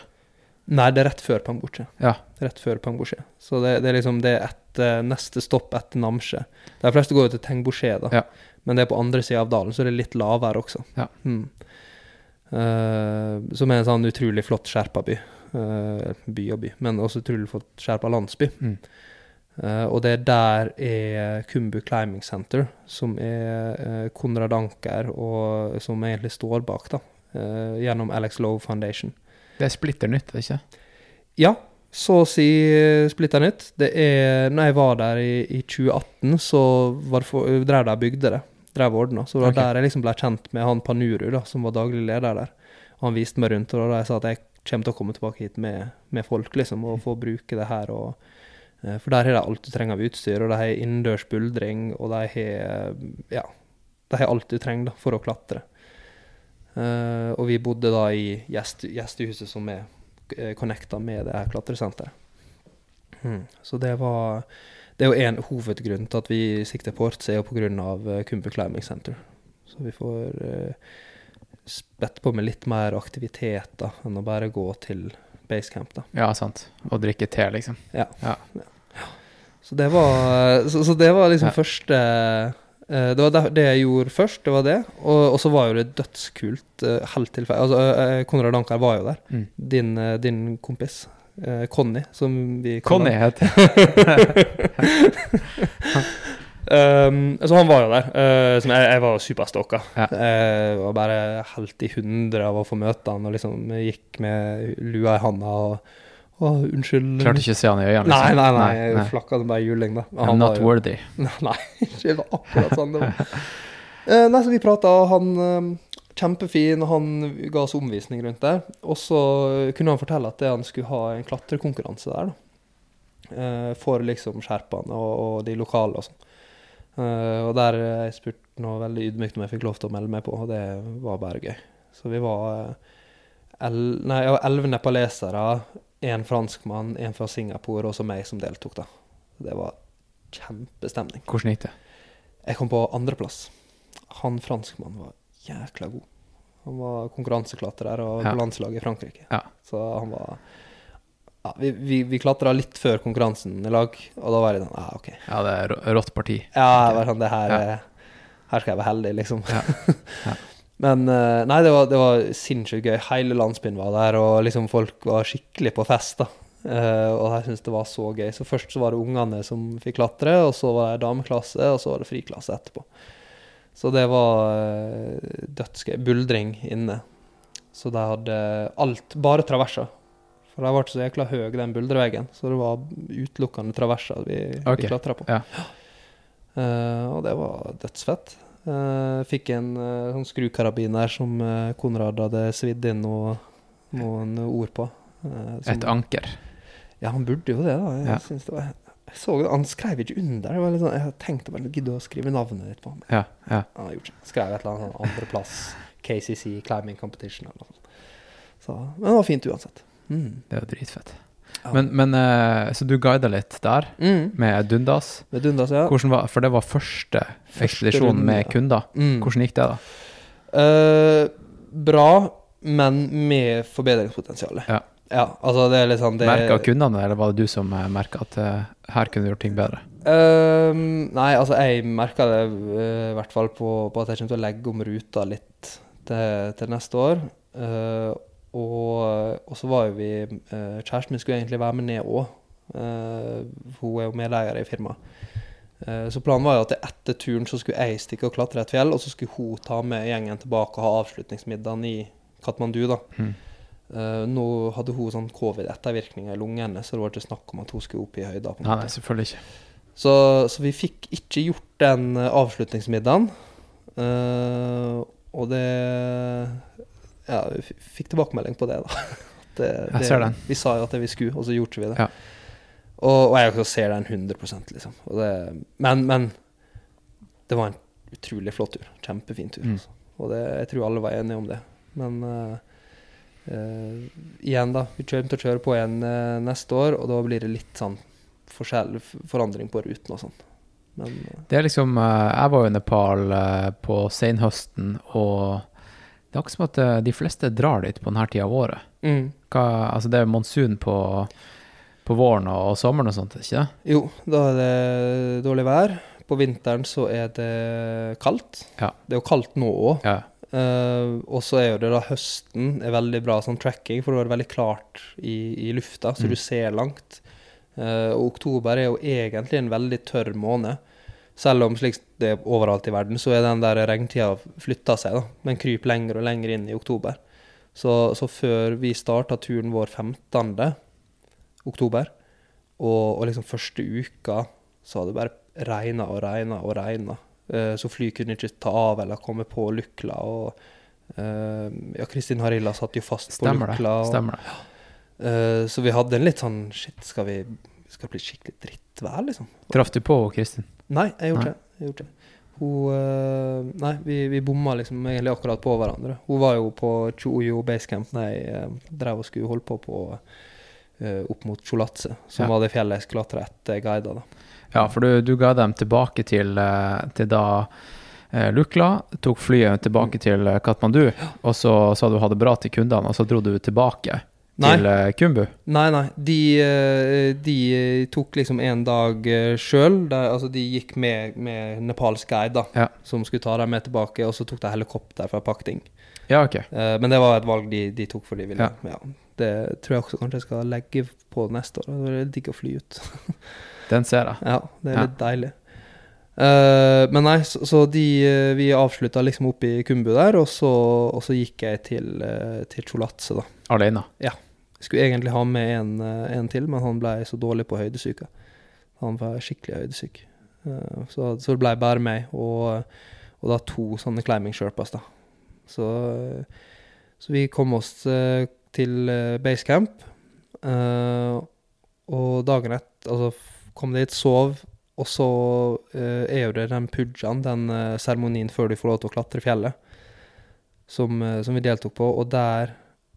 Nei, det er rett før Pangboche. Ja. Rett før Pangboche. Så det, det er liksom det er etter, neste stopp etter Namche. De fleste går jo til Tengboche, da. Ja. Men det er på andre sida av dalen, så det er litt lavere også. Ja. Mm. Uh, som er en sånn utrolig flott sherpaby. Uh, by og by, men også utrolig flott skjerpa landsby. Mm. Uh, og det er der er Kumbu Climbing Center, som er eh, Konrad Anker, og som egentlig står bak, da. eh, gjennom Alex Lowe Foundation. Det er splitter nytt, er det ikke? Ja, så å si eh, splitter nytt. Det er Når jeg var der i, i 2018, så var det for, drev de og bygde det. Drev og ordna. Så det var okay. der jeg liksom ble kjent med han Panuru, da, som var daglig leder der. Han viste meg rundt, og da jeg sa at jeg kommer til å komme tilbake hit med, med folk, liksom, og få bruke det her. og eh, For der har de alt du trenger av utstyr, og de har innendørs buldring, og de har ja, de har alt du trenger da, for å klatre. Eh, og vi bodde da i gjest, gjestehuset som er eh, connecta med det her klatresenteret. Hmm. Så det var Det er jo en hovedgrunn til at vi sikter port, så er jo pga. Uh, Kumbu Climbing Center. Så vi får uh, spett på med litt mer aktivitet da, enn å bare gå til basecamp. da. Ja, sant. Og drikke te, liksom. Ja. Ja. Så det var, så, så det var liksom Ja. første eh, Det var det, jeg gjorde først, det var det. Og, så var jo det dødskult. eh, helt tilfell, Altså, eh, Konrad Anker var jo der. Mm. Din, eh, din kompis. eh, Conny, som vi Conny heter Um, så han var jo der. Uh, som jeg, jeg var superstalka. Ja. Jeg var bare helt i hundre av å få møte han, og liksom gikk med lua i handa og Å, unnskyld. Klarte ikke å se han i øynene, Nei, nei, nei, nei. Jeg flakka bare juling, da. I'm not jo- worthy. Nei, det var akkurat sånn det var. Eh, nei, så vi prata, han eh, kjempefin, han ga oss omvisning rundt der. Og så kunne han fortelle at det han skulle ha en klatrekonkurranse der, da. Eh, for liksom sherpaene og, og de lokale og sånn. Eh, og der jeg spurte noe veldig ydmykt om jeg fikk lov til å melde meg på, og det var bare gøy. Så vi var elleve nepalesere, én franskmann, en fra Singapore, og så meg som deltok, da. Det var kjempestemning. Hvordan gikk det? Jeg kom på andreplass. Han franskmannen var jækla god. Han var konkurranseklatrer og Ja. på landslaget i Frankrike. Ja. Så han var ja, Vi, vi, vi klatra litt før konkurransen i lag, og da var jeg sånn Ja, OK. Ja, det er rått parti. Ja, jeg var sånn, det her, Ja. her skal jeg være heldig, liksom. Men eh, nei, det var, det var sinnssykt gøy. Hele landsbyen var der, og liksom folk var skikkelig på fest. da. Uh, og jeg syntes det var så gøy. Så først så var det ungene som fikk klatre, og så var det dameklasse, og så var det friklasse etterpå. Så det var uh, dødsgøy. Buldring inne. Så de hadde alt, bare traverser. For de ble så jækla høy, den buldreveggen, så det var utelukkende traverser vi, okay. vi klatra på. ja. Uh, og det var dødsfett. Eh, fikk en eh, sånn skrukarabiner som eh, Konrad hadde svidd inn noe, noen ord på. som- Et anker. ja, han burde jo det, da. Jeg, Ja. synes det var, jeg så det, Han skrev ikke under. Det var litt sånn, jeg tenkte bare gidde å skrive navnet ditt på ham. Ja, ja. Han har gjort det. Skrev et eller annet sånn andreplass, KCC Climbing Competition eller noe sånt. Så, men det var fint uansett. Mm. Det var dritfett. Men, men eh, Så du guida litt der, Mm. med Dundas. Med Dundas, ja. Var, for det var første ekspedisjon runde, med kunder. Mm. Hvordan gikk det, da? Uh, bra, men med forbedringspotensial. Ja. Ja, altså det er litt sånn det, Merka kundene, eller var det du som uh, merka at uh, her kunne du gjort ting bedre? Uh, nei, altså jeg merka det eh, i hvert fall på, på at jeg kommer til å legge om ruta litt til, til neste år. Eh, og, og så var jo vi eh, Kjæresten min skulle egentlig være med ned òg. hun er jo medeier i firmaet. Eh, så planen var jo at etter turen så skulle jeg stikke og klatre et fjell, og så skulle hun ta med gjengen tilbake og ha avslutningsmiddagen i Katmandu. da. Mm. Eh, nå hadde hun sånn covid-ettervirkninger i lungene, så det var ikke snakk om at hun skulle opp i høyda. på en måte. nei, selvfølgelig ikke. Så, så vi fikk ikke gjort den eh, avslutningsmiddagen. Eh, og det Ja, vi fikk tilbakemelding på det, da. Det, Jeg ser den. Vi sa jo at det vi skulle, og så gjorde vi det. Ja. Og, og jeg ser den 100 liksom. Det, men, men det var en utrolig flott tur. Kjempefin tur. Mm. Altså. Og det, jeg tror alle var enige om det. Men uh, uh, igjen, da. Vi kommer til å kjøre på igjen uh, neste år, og da blir det litt sånn forskjell, forandring på ruten og sånn. Men eh, Det er liksom eh, Jeg var jo i Nepal eh, på senhøsten, og det er akkurat som at eh, de fleste drar dit på denne tida av året. mm, Hva, altså det er monsun på, på våren og, sommeren og sånt, ikke det? Jo, da er det dårlig vær. På vinteren så er det kaldt. Ja. Det er jo kaldt nå òg. Ja. og så er jo det da høsten er veldig bra sånn tracking, for da er det veldig klart i, i lufta, så Mm. du ser langt. Uh, og oktober er jo egentlig en veldig tørr måned. Selv om slik det er overalt i verden, så er den der regntida flytta seg, da. Den kryper lenger og lenger inn i oktober. Så, så før vi starta turen vår 15. oktober, og, og liksom første uka, så hadde det bare regna og regna og regna. Eh, så fly kunne ikke ta av eller komme på Lukla. Og eh, ja, Kristin Harilla satt jo fast Stemmer på det. Lukla. og- Stemmer det. ja. så vi hadde en litt sånn Shit, skal vi skal bli skikkelig drittvær, liksom? Traff du på Kristin? Nei, jeg gjorde ikke det. Jeg gjorde ikke det. Hun eh, Nei, vi, vi bomma liksom egentlig akkurat på hverandre. Hun var jo på Chuyo basecamp da jeg eh, drev og skulle holde på på eh, opp mot Cholatse, som Ja. var det fjellet jeg klatre etter guida. da. Ja, for du, du ga dem tilbake til, til da Lukla, tok flyet tilbake til eh, Katmandu, og så sa du ha det bra til kundene, og så dro du tilbake Nei. til eh, Kumbu. Nei, nei. De, eh, de eh, tok liksom en dag sjøl. Altså, de gikk med, med nepalsk guide, da, Ja. som skulle ta dem med tilbake. Og så tok de helikopter fra Pakting. Ja, ok. Men det var et valg de, de tok for de ville. Ja. Ja. Det tror jeg også kanskje jeg skal legge på neste år. Det er digg å fly ut. Den ser jeg. ja, det er Ja. litt deilig. Uh, men nei, så, så de, uh, vi avslutta liksom oppe i Kumbu der, og så, og så gikk jeg til, uh, til Cholatse, da. Alene. Skulle egentlig ha med en, eh, en til, men han ble så dårlig på høydesyke. Han var skikkelig høydesyk. Eh, så, så det ble bare meg og, og da to sånne climbing sherpas, da. Så, så vi kom oss eh, til basecamp. og dagen etter Altså kom dit, sov, og så er det den pujaen, den seremonien før du får lov til å klatre fjellet, som, som vi deltok på. Og der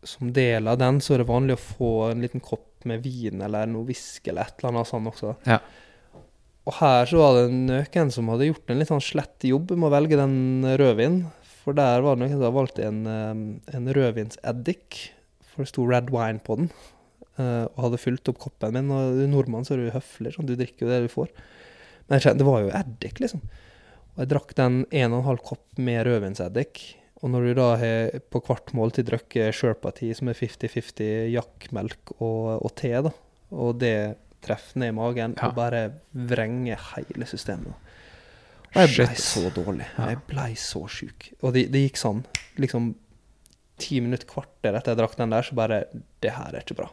som del av den, så er det vanlig å få en liten kopp med vin eller noe whisky eller et eller annet sånt også. Ja. Og her så var det noen som hadde gjort en litt sånn slett jobb med å velge den rødvinen. For der var det noen som hadde valgt en, en rødvinseddik, for det sto red wine på den. eh, og hadde fylt opp koppen min. Og du nordmann, så er du høflig, sånn, du drikker jo det du får. Men det var jo eddik, liksom. Og jeg drakk den 1,5 kopp med rødvinseddik. Og når du da har på hvert måltid drukket Sherpa-Tea, som er 50-50 jakkmelk og, og te, da, og det treffer ned i magen Ja. og bare vrenger hele systemet. Og jeg ble så dårlig. Ja. Jeg ble så sjuk. Og det, det gikk sånn liksom ti minutter, kvarter etter jeg drakk den der, så bare Det her er ikke bra.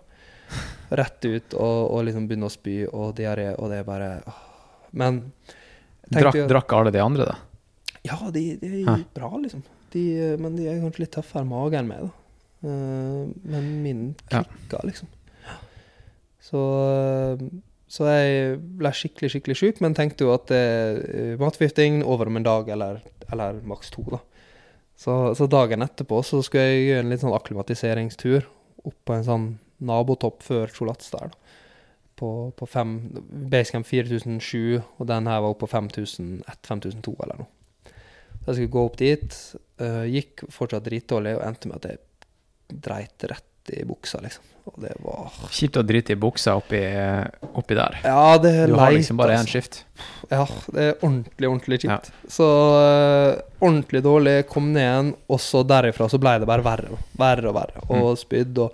Rett ut og, og liksom begynne å spy og diaré, og det er bare åh. Men Drakk, drakk alle de andre da? ja, de, de er Hæ. bra, liksom. De, men de er kanskje litt tøffere i magen meg, da. Eh, men min Ja. liksom. Så, eh, så jeg ble skikkelig, skikkelig sjuk, men tenkte jo at uh, matforgifting over om en dag, eller, eller maks to, da. Så, så dagen etterpå så skulle jeg gjøre en litt sånn akklimatiseringstur opp på en sånn nabotopp før Cholats der, da. På, på fem, Basecamp 4007, og den her var oppe på 5001-5002 eller noe. Så jeg skulle gå opp dit. eh, gikk fortsatt dritdårlig og endte med at jeg dreit rett i buksa, liksom. Og det var Kjipt å drite i buksa oppi, oppi der. Ja, det er Du leit. har liksom bare én altså. skift. Ja, det er ordentlig, ordentlig kjipt. Så eh, ordentlig dårlig, kom ned igjen, og så derifra så ble det bare verre. Verre og verre. Og Mm. spydd og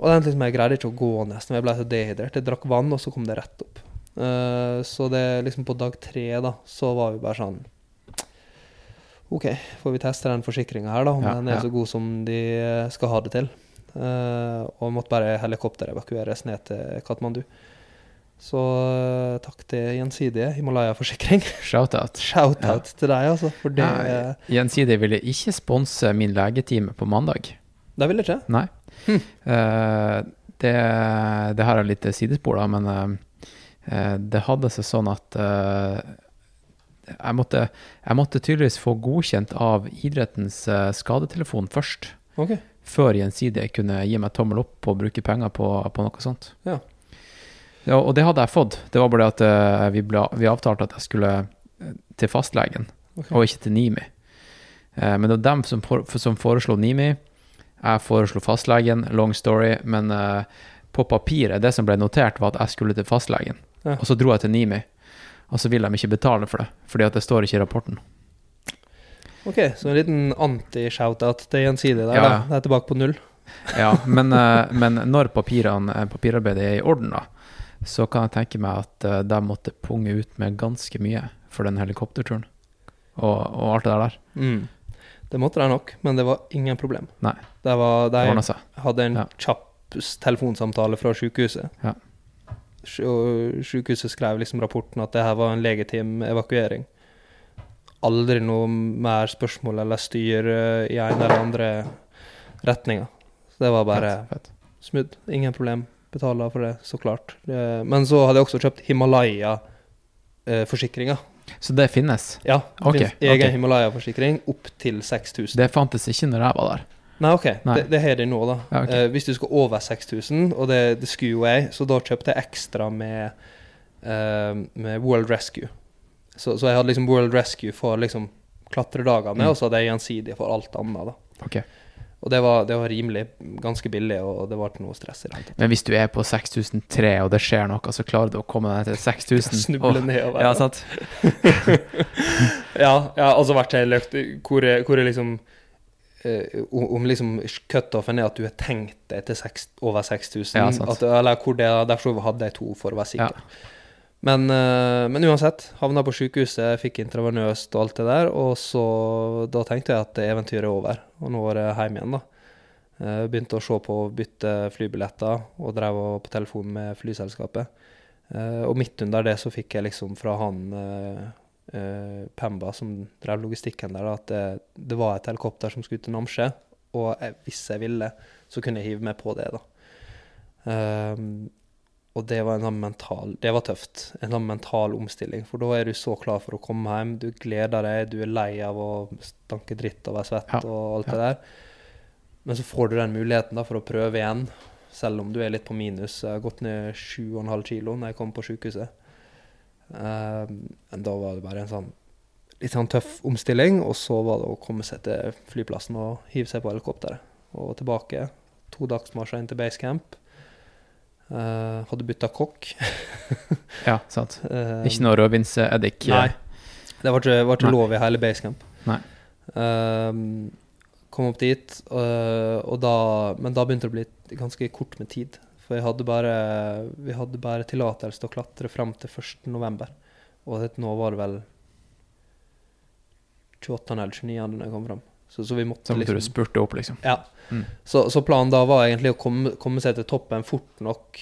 Og den liksom, jeg greide ikke å gå nesten. Jeg ble så dehydrert. Jeg drakk vann, og så kom det rett opp. Uh, så det liksom på dag tre, da, så var vi bare sånn OK, får vi teste den forsikringa her, da, om Ja, den er ja. så god som de eh, skal ha det til. Uh, og måtte bare helikopterevakueres ned til Katmandu. Så uh, takk til Gjensidige Himalaya-forsikring. Shout-out. Shout-out til deg, altså. For det, uh, Gjensidige ville ikke sponse min legetime på mandag. det ville ikke. Nei. Eh, det, det her er litt sidespor, da, men det hadde seg sånn at jeg, måtte, jeg måtte tydeligvis få godkjent av idrettens eh, skadetelefon først. Okay. Før Gjensidige kunne gi meg tommel opp på å bruke penger på, på noe sånt. Ja. Ja, og det hadde jeg fått. Det var bare det at eh, vi, ble, vi avtalte at jeg skulle eh, til fastlegen, okay. og ikke til Nimi. Men det var dem som, som foreslo Nimi. Jeg foreslo fastlegen, long story, men på papiret, det som ble notert, var at jeg skulle til fastlegen. Ja. Og så dro jeg til Nimi, og så vil de ikke betale for det, fordi at det står ikke i rapporten. Ok, så en liten anti-shout-out til Gjensidige der, Ja, da. Det er tilbake på null. Ja, men, eh, men når papirene, eh, papirarbeidet er i orden, da, så kan jeg tenke meg at eh, de måtte punge ut med ganske mye for den helikopterturen. Og, og alt det der der. Mm. Det måtte de nok, men det var ingen problem. Nei. Det var, de hadde en Ja. kjapp telefonsamtale fra sykehuset. Ja. Og sykehuset skrev liksom rapporten at det her var en legitim evakuering. Aldri noe mer spørsmål eller styr eh, i en eller andre retninger. Så det var bare Fett, fett. smooth. Ingen problem. Betaler for det, så klart. Men så hadde jeg også kjøpt Himalaya-forsikringer. Så det finnes. ja, det okay, finnes egen okay. Himalaya-forsikring opp til 6000. Det fantes ikke når jeg var der. Nei, OK. Nei. Det, det har de nå, da. Ja, okay. uh, hvis du skal over 6000, og det, det skulle jo jeg, så da kjøpte jeg ekstra med, uh, med World Rescue. Så, så jeg hadde liksom World Rescue for liksom klatredagene, Mm. og så hadde jeg gjensidig for alt annet. da. Ok. Og det var, det var rimelig, ganske billig, og det var ikke noe stress i det. Men hvis du er på 6003 og det skjer noe, så klarer du å komme deg til 6000. Snuble Åh, nedover. Ja, sant? Ja, ja altså hvert jeg løft hvor hvor jeg liksom om om liksom cutoffen er at du har tenkt deg til seks, over 6000. Ja, sant. at, eller hvor det Derfor hadde jeg to, for å være Ja. Men, eh, men uansett, havna på sykehuset, fikk intravenøst og alt det der. Og så da tenkte jeg at eventyret er over, og nå var det hjem igjen, da. Eh, begynte å se på å bytte flybilletter, og drev på telefon med flyselskapet. Eh, og midt under det så fikk jeg liksom fra han eh, Pemba som drev logistikken der, da, at det, det var et helikopter som skulle til Namsje. Og jeg, hvis jeg ville, så kunne jeg hive meg på det, da. Um, og det var en sånn mental Det var tøft. En sånn mental omstilling. For da er du så klar for å komme hjem, du gleder deg, du er lei av å stanke dritt og være svett Ja, og alt ja. det der. Men så får du den muligheten da for å prøve igjen, selv om du er litt på minus. Jeg har gått ned 7,5 kilo når jeg kom på sykehuset. Ehm, men da var det bare en sånn litt sånn tøff omstilling, og så var det å komme seg til flyplassen og hive seg på helikopteret. Og tilbake. To dagsmarsjer inn til basecamp. Uh, hadde bytta kokk. Ja, sant. Uh, Ikke noe eddik Nei. Det var ikke, var ikke lov i hele basecamp. Nei. Uh, kom opp dit, øh, og da, men da begynte det å bli ganske kort med tid. For jeg hadde bare, vi hadde bare tillatelse til å klatre fram til 1. november. Og nå var det vel 28. eller 29. når jeg kom fram. Så, så vi måtte Så liksom, du spurte opp, liksom. ja. Mm. Så, så planen da var egentlig å komme, komme seg til toppen fort nok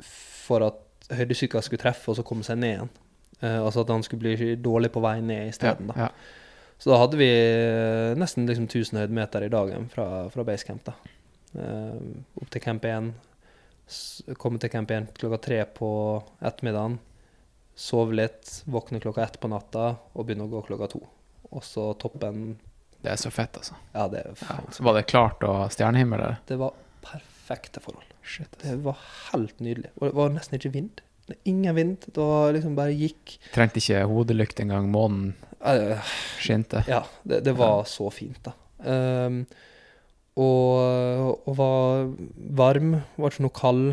for at høydesykler skulle treffe, og så komme seg ned igjen. Uh, altså at han skulle bli dårlig på vei ned isteden. Ja, ja. Så da hadde vi eh, nesten liksom 1000 høydemeter i dagen fra, fra basecamp. da. Uh, opp til camp 1. Komme til camp 1 klokka tre på ettermiddagen. Sove litt, våkne klokka ett på natta og begynne å gå klokka to. Og så toppen Det er så fett, altså. Ja, det, er Ja. så var det klart og stjernehimmel der? det var perfekte forhold. Shit. Det var helt nydelig. Og det var nesten ikke vind. Ingen vind. Det var liksom bare gikk. Trengte ikke hodelykt engang. Månen skinte. ja, det, det var så fint, da. Ehm, og, og var varm, var ikke noe kald.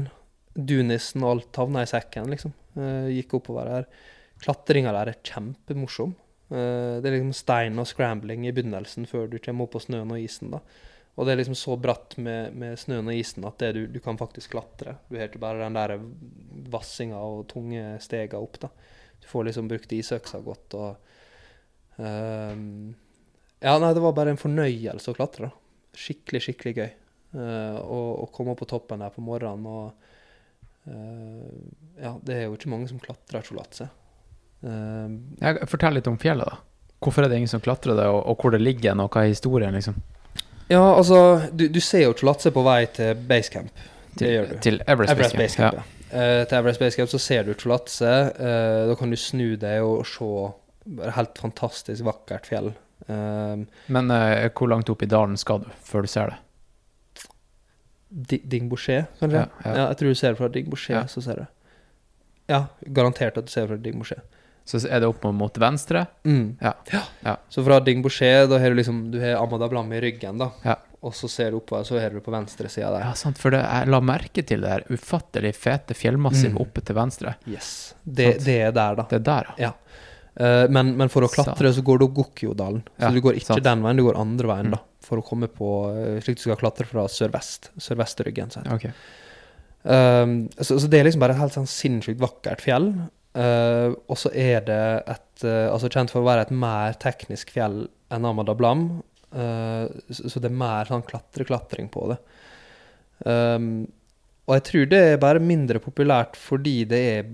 Dunisen og alt havna i sekken, liksom. Eh, gikk oppover her. Klatringa der er kjempemorsom. Eh, det er liksom stein og scrambling i begynnelsen før du kommer opp på snøen og isen. da. Og det er liksom så bratt med, med snøen og isen at du, du kan faktisk klatre. Du har ikke bare den der vassinga og tunge stega opp. da. Du får liksom brukt isøksa godt. og ehm, Ja, nei, det var bare en fornøyelse å klatre. da. Skikkelig, skikkelig gøy. Å og, og komme opp på toppen der på morgenen og uh, Ja, det er jo ikke mange som klatrer Cholatse. Uh, Jeg, fortell litt om fjellet, da. Hvorfor er det ingen som klatrer det, og, og hvor det ligger og hva er historien, liksom? ja, altså, du, du ser jo Cholatse på vei til basecamp. Det gjør du. Til Everest, Everest Base Camp. Basecamp, ja. Eh, til Everest Basecamp så ser du Cholatse. eh, da kan du snu deg og se helt fantastisk vakkert fjell. Eh, Men uh, hvor langt opp i dalen skal du før du ser det? Di- kanskje? Ja, Ja, ja. jeg tror du ser det fra Dingbouché, Ja. så ser du. Ja, garantert at du ser det fra Dingbouché. Så er det opp mot venstre? Mm. Ja. Ja. Så fra Dingbouché, da har du liksom Du har Amada Blam i ryggen, da. Ja. Og så ser du oppover, så har du på venstre sida der. Ja, sant, for det, jeg la merke til det der ufattelig fete fjellmassivet Mm. oppe til venstre. Yes. Det, det er der, da. Det er der, ja. Eh, men, men for å klatre så går du Gokkjodalen. Så Ja, du går ikke sant. den veien, du går andre veien, Mm. da. For å komme på eh, Slik du skal klatre fra sørvest. Sørvestryggen. Okay. Um, så, så det er liksom bare et helt sånn sinnssykt vakkert fjell. Uh, og så er det et uh, Altså kjent for å være et mer teknisk fjell enn Amadablam. Uh, så, så det er mer sånn klatreklatring på det. Um, og jeg tror det er bare mindre populært fordi det er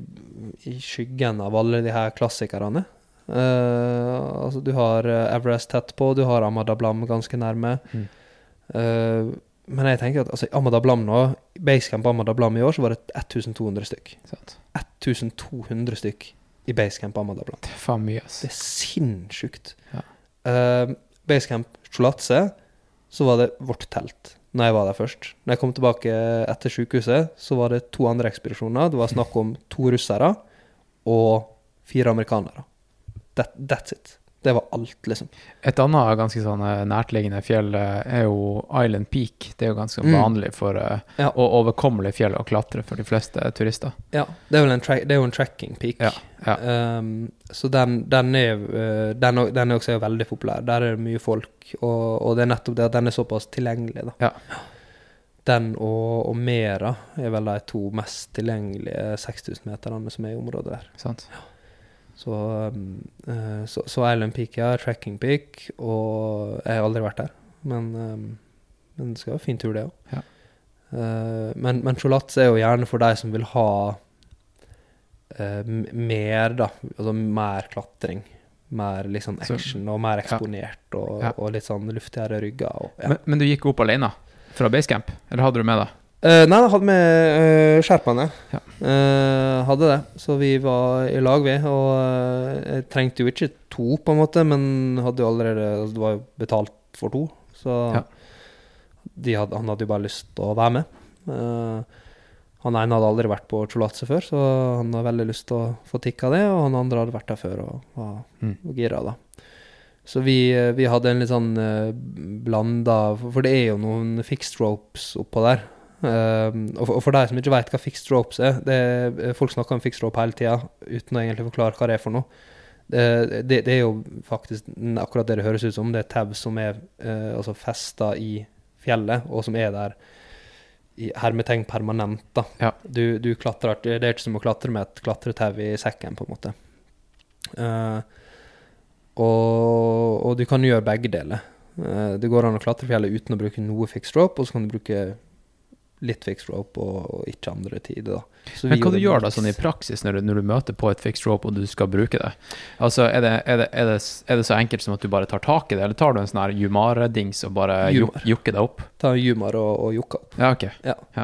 i skyggen av alle de her klassikerne. Uh, altså du har uh, Everest tett på, du har Amada Blam ganske nærme. Mm. Uh, men jeg tenker at altså, Amada Blam nå, Basecamp Amada Blam i år, så var det 1200 stykk. Sant. 1200 stykk i Basecamp Amada Blam. Det er faen mye, ass. Det er sinnssykt. Ja. Uh, Basecamp Cholatse, så var det vårt telt når jeg var der først. Når jeg kom tilbake etter sykehuset, så var det to andre ekspedisjoner. Det var snakk om to russere og fire amerikanere. That, that's it. Det var alt, liksom. Et annet ganske sånn eh, nærtliggende fjell eh, er jo Island Peak. Det er jo ganske Mm. vanlig for eh, Ja. og overkommelig fjell å klatre for de fleste turister. Ja, det er, en det er jo en tracking peak. Ja, ja. Um, så den, den, er, den, den er også veldig populær. Der er det mye folk, og, og det er nettopp det at den er såpass tilgjengelig. Da. Ja. Den og, og Mera er vel de to mest tilgjengelige 6000-meterne som er i området der. Sant? Så, uh, så, så Island Peak, ja. Tracking Peak. Og jeg har aldri vært der, men, um, men det skal være en fin tur, det òg. Ja. men, men Cholatse er jo gjerne for de som vil ha uh, mer, da. Altså mer klatring. Mer liksom action og mer eksponert og, Ja. og litt sånn luftigere rygger. Og, ja. Men, men du gikk opp alene fra basecamp, eller hadde du med deg? Eh, nei, hadde med uh, skjerpene. Ja. Uh, hadde det. Så vi var i lag, vi. Og uh, jeg trengte jo ikke to, på en måte, men hadde jo allerede altså, Det var jo betalt for to, så Ja. de hadde, han hadde jo bare lyst til å være med. Han ene hadde aldri vært på Cholatse før, så han hadde veldig lyst til å få tikka det. Og han andre hadde vært der før og var Mm. gira, da. Så vi, vi hadde en litt sånn uh, blanda for det er jo noen fixed ropes oppå der. Um, og, for, deg som ikke vet hva fixed ropes er, det er eh, Folk snakker om fixed rope hele tida uten å egentlig forklare hva det er for noe. Det, det, det er jo faktisk akkurat det det høres ut som. Det er tau som er uh, altså festa i fjellet, og som er der i hermetegn permanent. da. Ja. Du, du klatrer, Det er ikke som å klatre med et klatretau i sekken, på en måte. Eh, og, og du kan gjøre begge deler. Eh, det går an å klatre fjellet uten å bruke noe fixed rope, og så kan du bruke litt fixed rope og, og ikke andre tider. Men hva du gjør da sånn i praksis når du, når du møter på et fixed rope og du skal bruke det? Altså, er det, er, det, er, det, er det så enkelt som at du bare tar tak i det, eller tar du en sånn her Jumare-dings og bare Jumar. jukker deg opp? Ta jumar og, og jokka opp. Ja, ok.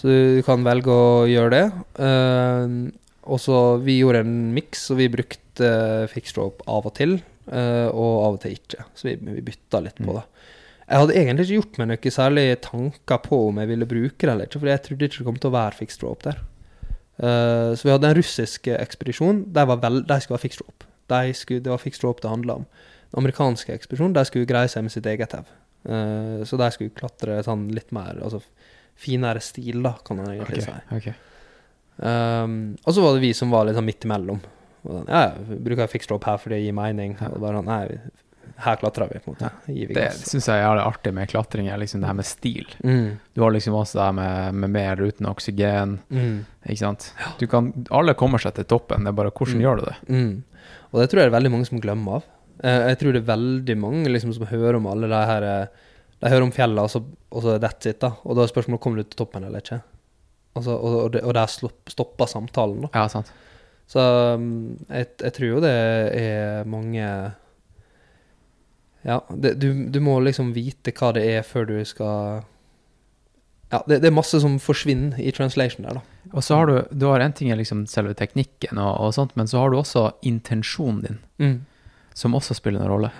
Så du kan velge å gjøre det. Uh, og så Vi gjorde en miks, og vi brukte uh, fixed rope av og til, uh, og av og til ikke. Så vi, vi bytta litt på Mm. det. Jeg hadde egentlig ikke gjort meg noe særlig tanker på om jeg ville bruke det eller ikke, for jeg trodde ikke det kom til å være fixed rope der. Uh, så vi hadde en russisk ekspedisjon. De, skulle ha fixed rope. De skulle, det var fixed rope det handla om. Den amerikanske ekspedisjonen de skulle greie seg med sitt eget tau. Uh, så de skulle klatre sånn litt mer altså finere stil, da, kan man egentlig okay, si. Okay. Um, og så var det vi som var litt sånn midt imellom. Og sånn, ja, bruker fixed rope her for det gir mening. Og bare sånn, nei, her klatrer vi, på en måte. Vi Det syns jeg er jævlig artig med klatring, er liksom det her med stil. Mm, Du har liksom også det her med, med mer uten oksygen, mm, ikke sant? Du kan, alle kommer seg til toppen, det er bare hvordan Mm. gjør du det? mm. Og det tror jeg det er veldig mange som glemmer av. Eh, jeg tror det er veldig mange liksom, som hører om alle de her eh, De hører om fjellet, og så, og så that's it, da. Og da er spørsmålet kommer du til toppen eller ikke. Altså, og, og, det, og der stopper samtalen, da. Ja, sant. Så um, jeg, jeg tror jo det er mange Ja, det, du, du må liksom vite hva det er før du skal Ja, det, det er masse som forsvinner i translation der, da. Og så har du, du har en ting er liksom selve teknikken og, og sånt, men så har du også intensjonen din, Mm. som også spiller en rolle.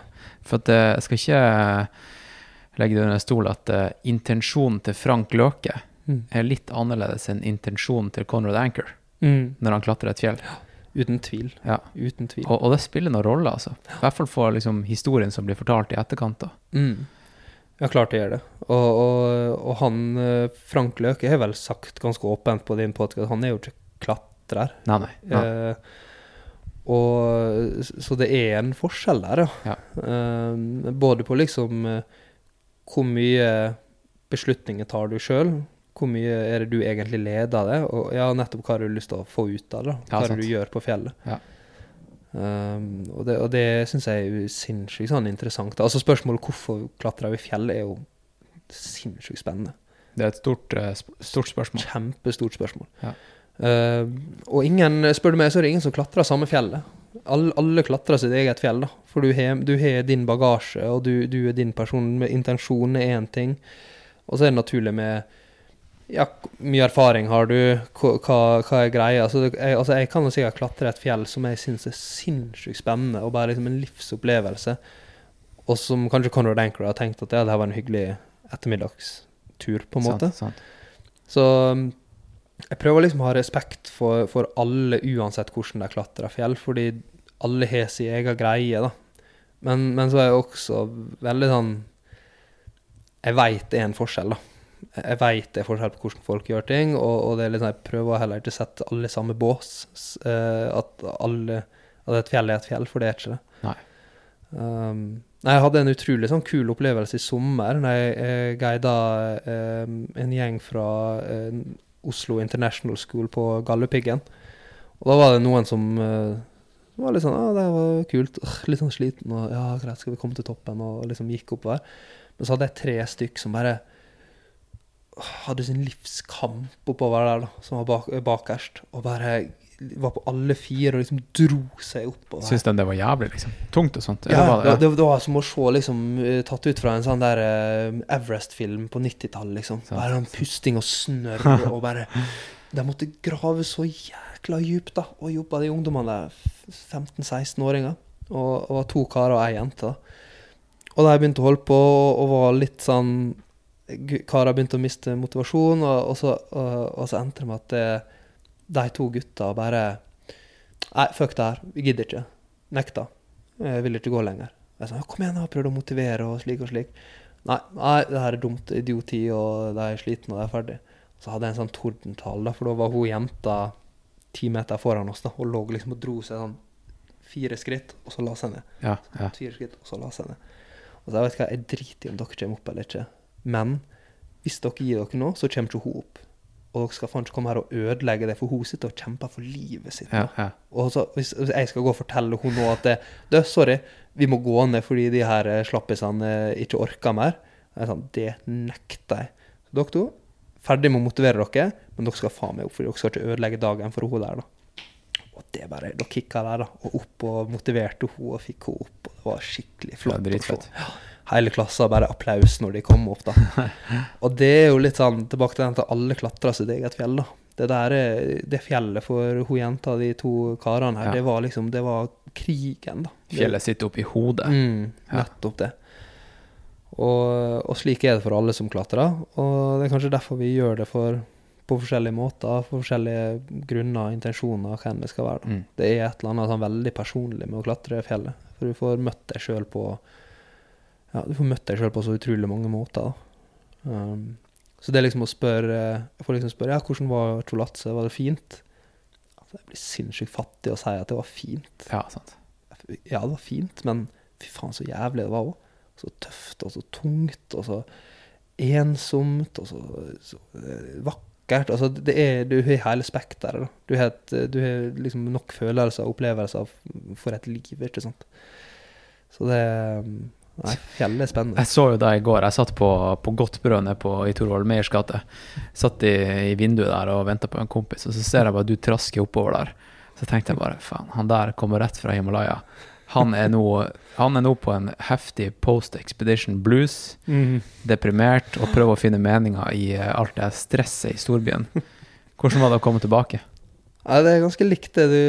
For at eh, jeg skal ikke legge det under stol at uh, intensjonen til Frank Løke Mm. er litt annerledes enn intensjonen til Conrad Anchor Mm. når han klatrer et fjell. Uten tvil. Ja. Uten tvil. Og, og det spiller noen rolle, altså. I hvert fall for liksom, historien som blir fortalt i etterkant. da. Mm. Ja, klart det gjør det. Og, og, og han eh, Frank Løke har vel sagt ganske åpent på din podkast han er jo ikke klatrer. Nei, nei. nei. Eh, og Så det er en forskjell der, Ja. Eh, både på liksom eh, hvor mye beslutninger tar du sjøl, hvor mye er det du egentlig leder det, og ja, nettopp hva har du lyst til å få ut av det. Hva Ja, det du gjør på fjellet. Ja. Um, og det, og det syns jeg er sinnssykt sånn interessant. Altså Spørsmålet hvorfor klatrer vi fjell, er jo sinnssykt spennende. Det er et stort, eh, stort spørsmål. Kjempestort spørsmål. Ja. Uh, og ingen, spør du meg, så er det ingen som klatrer samme fjellet. Alle, alle klatrer sitt eget fjell, da. For du har, din bagasje, og du, du er din person. Intensjonen er én ting. Og så er det naturlig med ja, mye erfaring har du? Hva, hva, er greia? Altså, jeg, altså, jeg kan jo sikkert klatre et fjell som jeg syns er sinnssykt spennende, og bare liksom en livsopplevelse. Og som kanskje Conrad Anchor har tenkt at ja, det her var en hyggelig ettermiddagstur, på en måte. Sant, sant. Så um, jeg prøver liksom å ha respekt for, for alle, uansett hvordan de klatrer fjell, fordi alle har sin egen greie, da. Men, men så er jeg også veldig sånn Jeg veit det er en forskjell, da. Jeg veit det er forskjell på hvordan folk gjør ting, og, og det er litt sånn, jeg prøver heller ikke å sette alle i samme bås. eh, at, alle, at et fjell er et fjell, for det er ikke det. Nei. Um, jeg hadde en utrolig sånn kul opplevelse i sommer når jeg eh, guida eh, en gjeng fra eh, Oslo International School på Galdhøpiggen. Og da var det noen som eh, var litt sånn Ja, det var kult. Uh, litt sånn sliten. Og ja, greit, skal vi komme til toppen? Og liksom gikk oppover. Men så hadde jeg tre stykk som bare hadde sin livskamp oppover der, da, som var bak, bakerst. Og bare var på alle fire og liksom dro seg oppover. Syns de det var jævlig, liksom? Tungt og sånt? Ja, var det, det, det, var som å se liksom, eh, tatt ut fra en sånn der eh, Everest-film på 90-tallet. Liksom. Bare sånn pusting og snørr og bare De måtte grave så jækla djupt, da. Og jobba de ungdommene der, 15-16-åringer. Og, og var to karer og ei jente. da. Og jeg begynte å holde på og var litt sånn Karer begynte å miste motivasjon, og, og, så, og, og så endte det med at det, de to gutta bare Nei, fuck det her. Vi gidder ikke. Nekta. Jeg vil ikke gå lenger. Jeg sa, Kom igjen, jeg har prøvd å motivere og slik og slik. Nei, nei, det her er dumt. Idioti, og de er slitne, og de er ferdig. Så hadde jeg en sånn tordentale, da, for da var hun jenta ti meter foran oss da, og lå liksom og dro seg sånn fire skritt, og så la seg ned. ja, ja. Fire skritt, og så la seg ned. Og så jeg vet hva, jeg driter i om dere kommer opp eller ikke. Men hvis dere gir dere nå, så kommer ikke hun opp. Og dere skal faen ikke komme her og ødelegge det, for hun sitter og kjemper for livet sitt. ja, ja. Og så, hvis, hvis jeg skal gå og fortelle hun nå at det, «Du, sorry, vi må gå ned fordi de her eh, slappisene eh, ikke orker mer, er sånn, det nekter jeg. Så dere to, ferdig med å motivere dere, men dere skal faen meg opp, for dere skal ikke ødelegge dagen for hun der, da. Og det bare, da kicka der, da, og opp og motiverte hun og fikk hun opp, og det var skikkelig flott. Ja, dritfett. Hele klassa bare applaus når de kom opp, da. Og det er jo litt sånn tilbake til den at alle klatrer sitt eget fjell, da. Det der er, det fjellet for hun jenta, de to karene her, Ja. det var liksom Det var krigen, da. Fjellet sitter oppi hodet. Mm, nettopp det. Og, og slik er det for alle som klatrer, og det er kanskje derfor vi gjør det for, på forskjellige måter, for forskjellige grunner, intensjoner, hva enn det skal være. Mm. Det er et eller annet sånn veldig personlig med å klatre fjellet, for du får møtt deg sjøl på Ja, du får møtt deg sjøl på så utrolig mange måter. Um, så det er liksom å spørre Jeg får liksom spørre ja, hvordan var Cholatse, var det fint? Altså, jeg blir sinnssykt fattig å si at det var fint Ja, sant. ja, det var fint, men fy faen så jævlig det var òg. Så tøft og så tungt og så ensomt og så, så eh, vakkert. Altså, det er, du har hele spekteret. Du har, et, du har liksom nok følelser og opplevelser for et liv, ikke sant. Så det Nei, fjellet er spennende. Jeg så jo det i går. Jeg satt på, på Godt brød nede på, i Torvald Meyers gate. Satt i, i vinduet der og venta på en kompis, og så ser jeg bare du trasker oppover der. Så tenkte jeg bare faen, han der kommer rett fra Himalaya. Han er nå, han er nå på en heftig post expedition blues, mm. deprimert, og prøver å finne meninga i eh, alt det stresset i storbyen. Hvordan var det å komme tilbake? Ja, det er ganske likt det du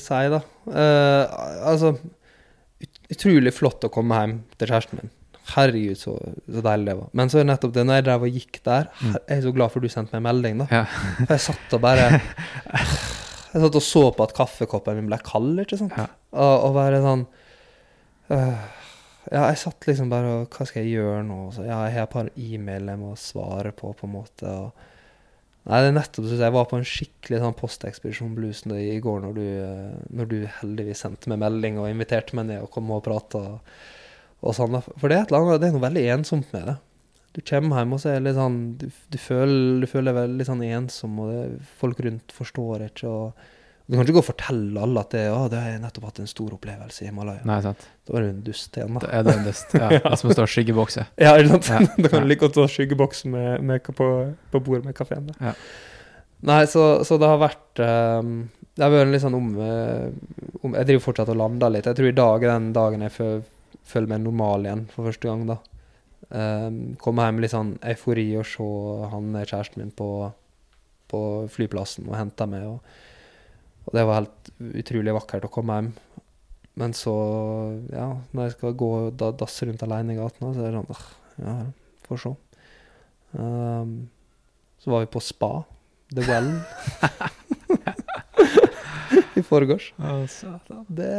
sier, da. Uh, altså Utrolig flott å komme hjem til kjæresten min. Herregud, så, så deilig det var. Men så er det nettopp det, når jeg drev og gikk der her, Jeg er så glad for du sendte meg en melding, da. Ja. For jeg satt og bare Jeg satt og så på at kaffekoppen min ble kald, ikke sant. Ja. Og, og bare sånn øh, Ja, jeg satt liksom bare og Hva skal jeg gjøre nå? Så, ja, jeg har et par e-mailer jeg må svare på, på en måte. og Nei, det er nettopp synes jeg var på en skikkelig sånn postekspedisjon blues i går når du, eh, når du heldigvis sendte meg melding og inviterte meg ned og kom og prata og, sånn. For det er, annet, det er noe veldig ensomt med det. Du kommer hjem og så er det litt sånn Du, du, føler, du føler deg veldig sånn ensom, og det, folk rundt forstår ikke. og Du kan ikke gå og fortelle alle at det, å, det har nettopp hatt en stor opplevelse i Himalaya. Nei, sant. Da er du en dust igjen, Det da. er det en dust, Ja, det er som å stå og skyggebokse. Ja, ikke sant? Ja. da kan du like godt ta skyggebokse med, med, på, på bordet med kafeen. Ja. Nei, så, så det har vært um, Det har vært en litt sånn om, eh, om Jeg driver fortsatt og lander litt. Jeg tror i dag er den dagen jeg føler meg normal igjen for første gang. da. Um, komme hjem med litt sånn eufori og se han kjæresten min på, på flyplassen og hente meg. Og, og det var helt utrolig vakkert å komme hjem. Men så, ja, når jeg skal gå og dasse rundt alene i gatene, så er det sånn «Åh, Ja, får se. Um, så var vi på spa. The Well. I forgårs. Det,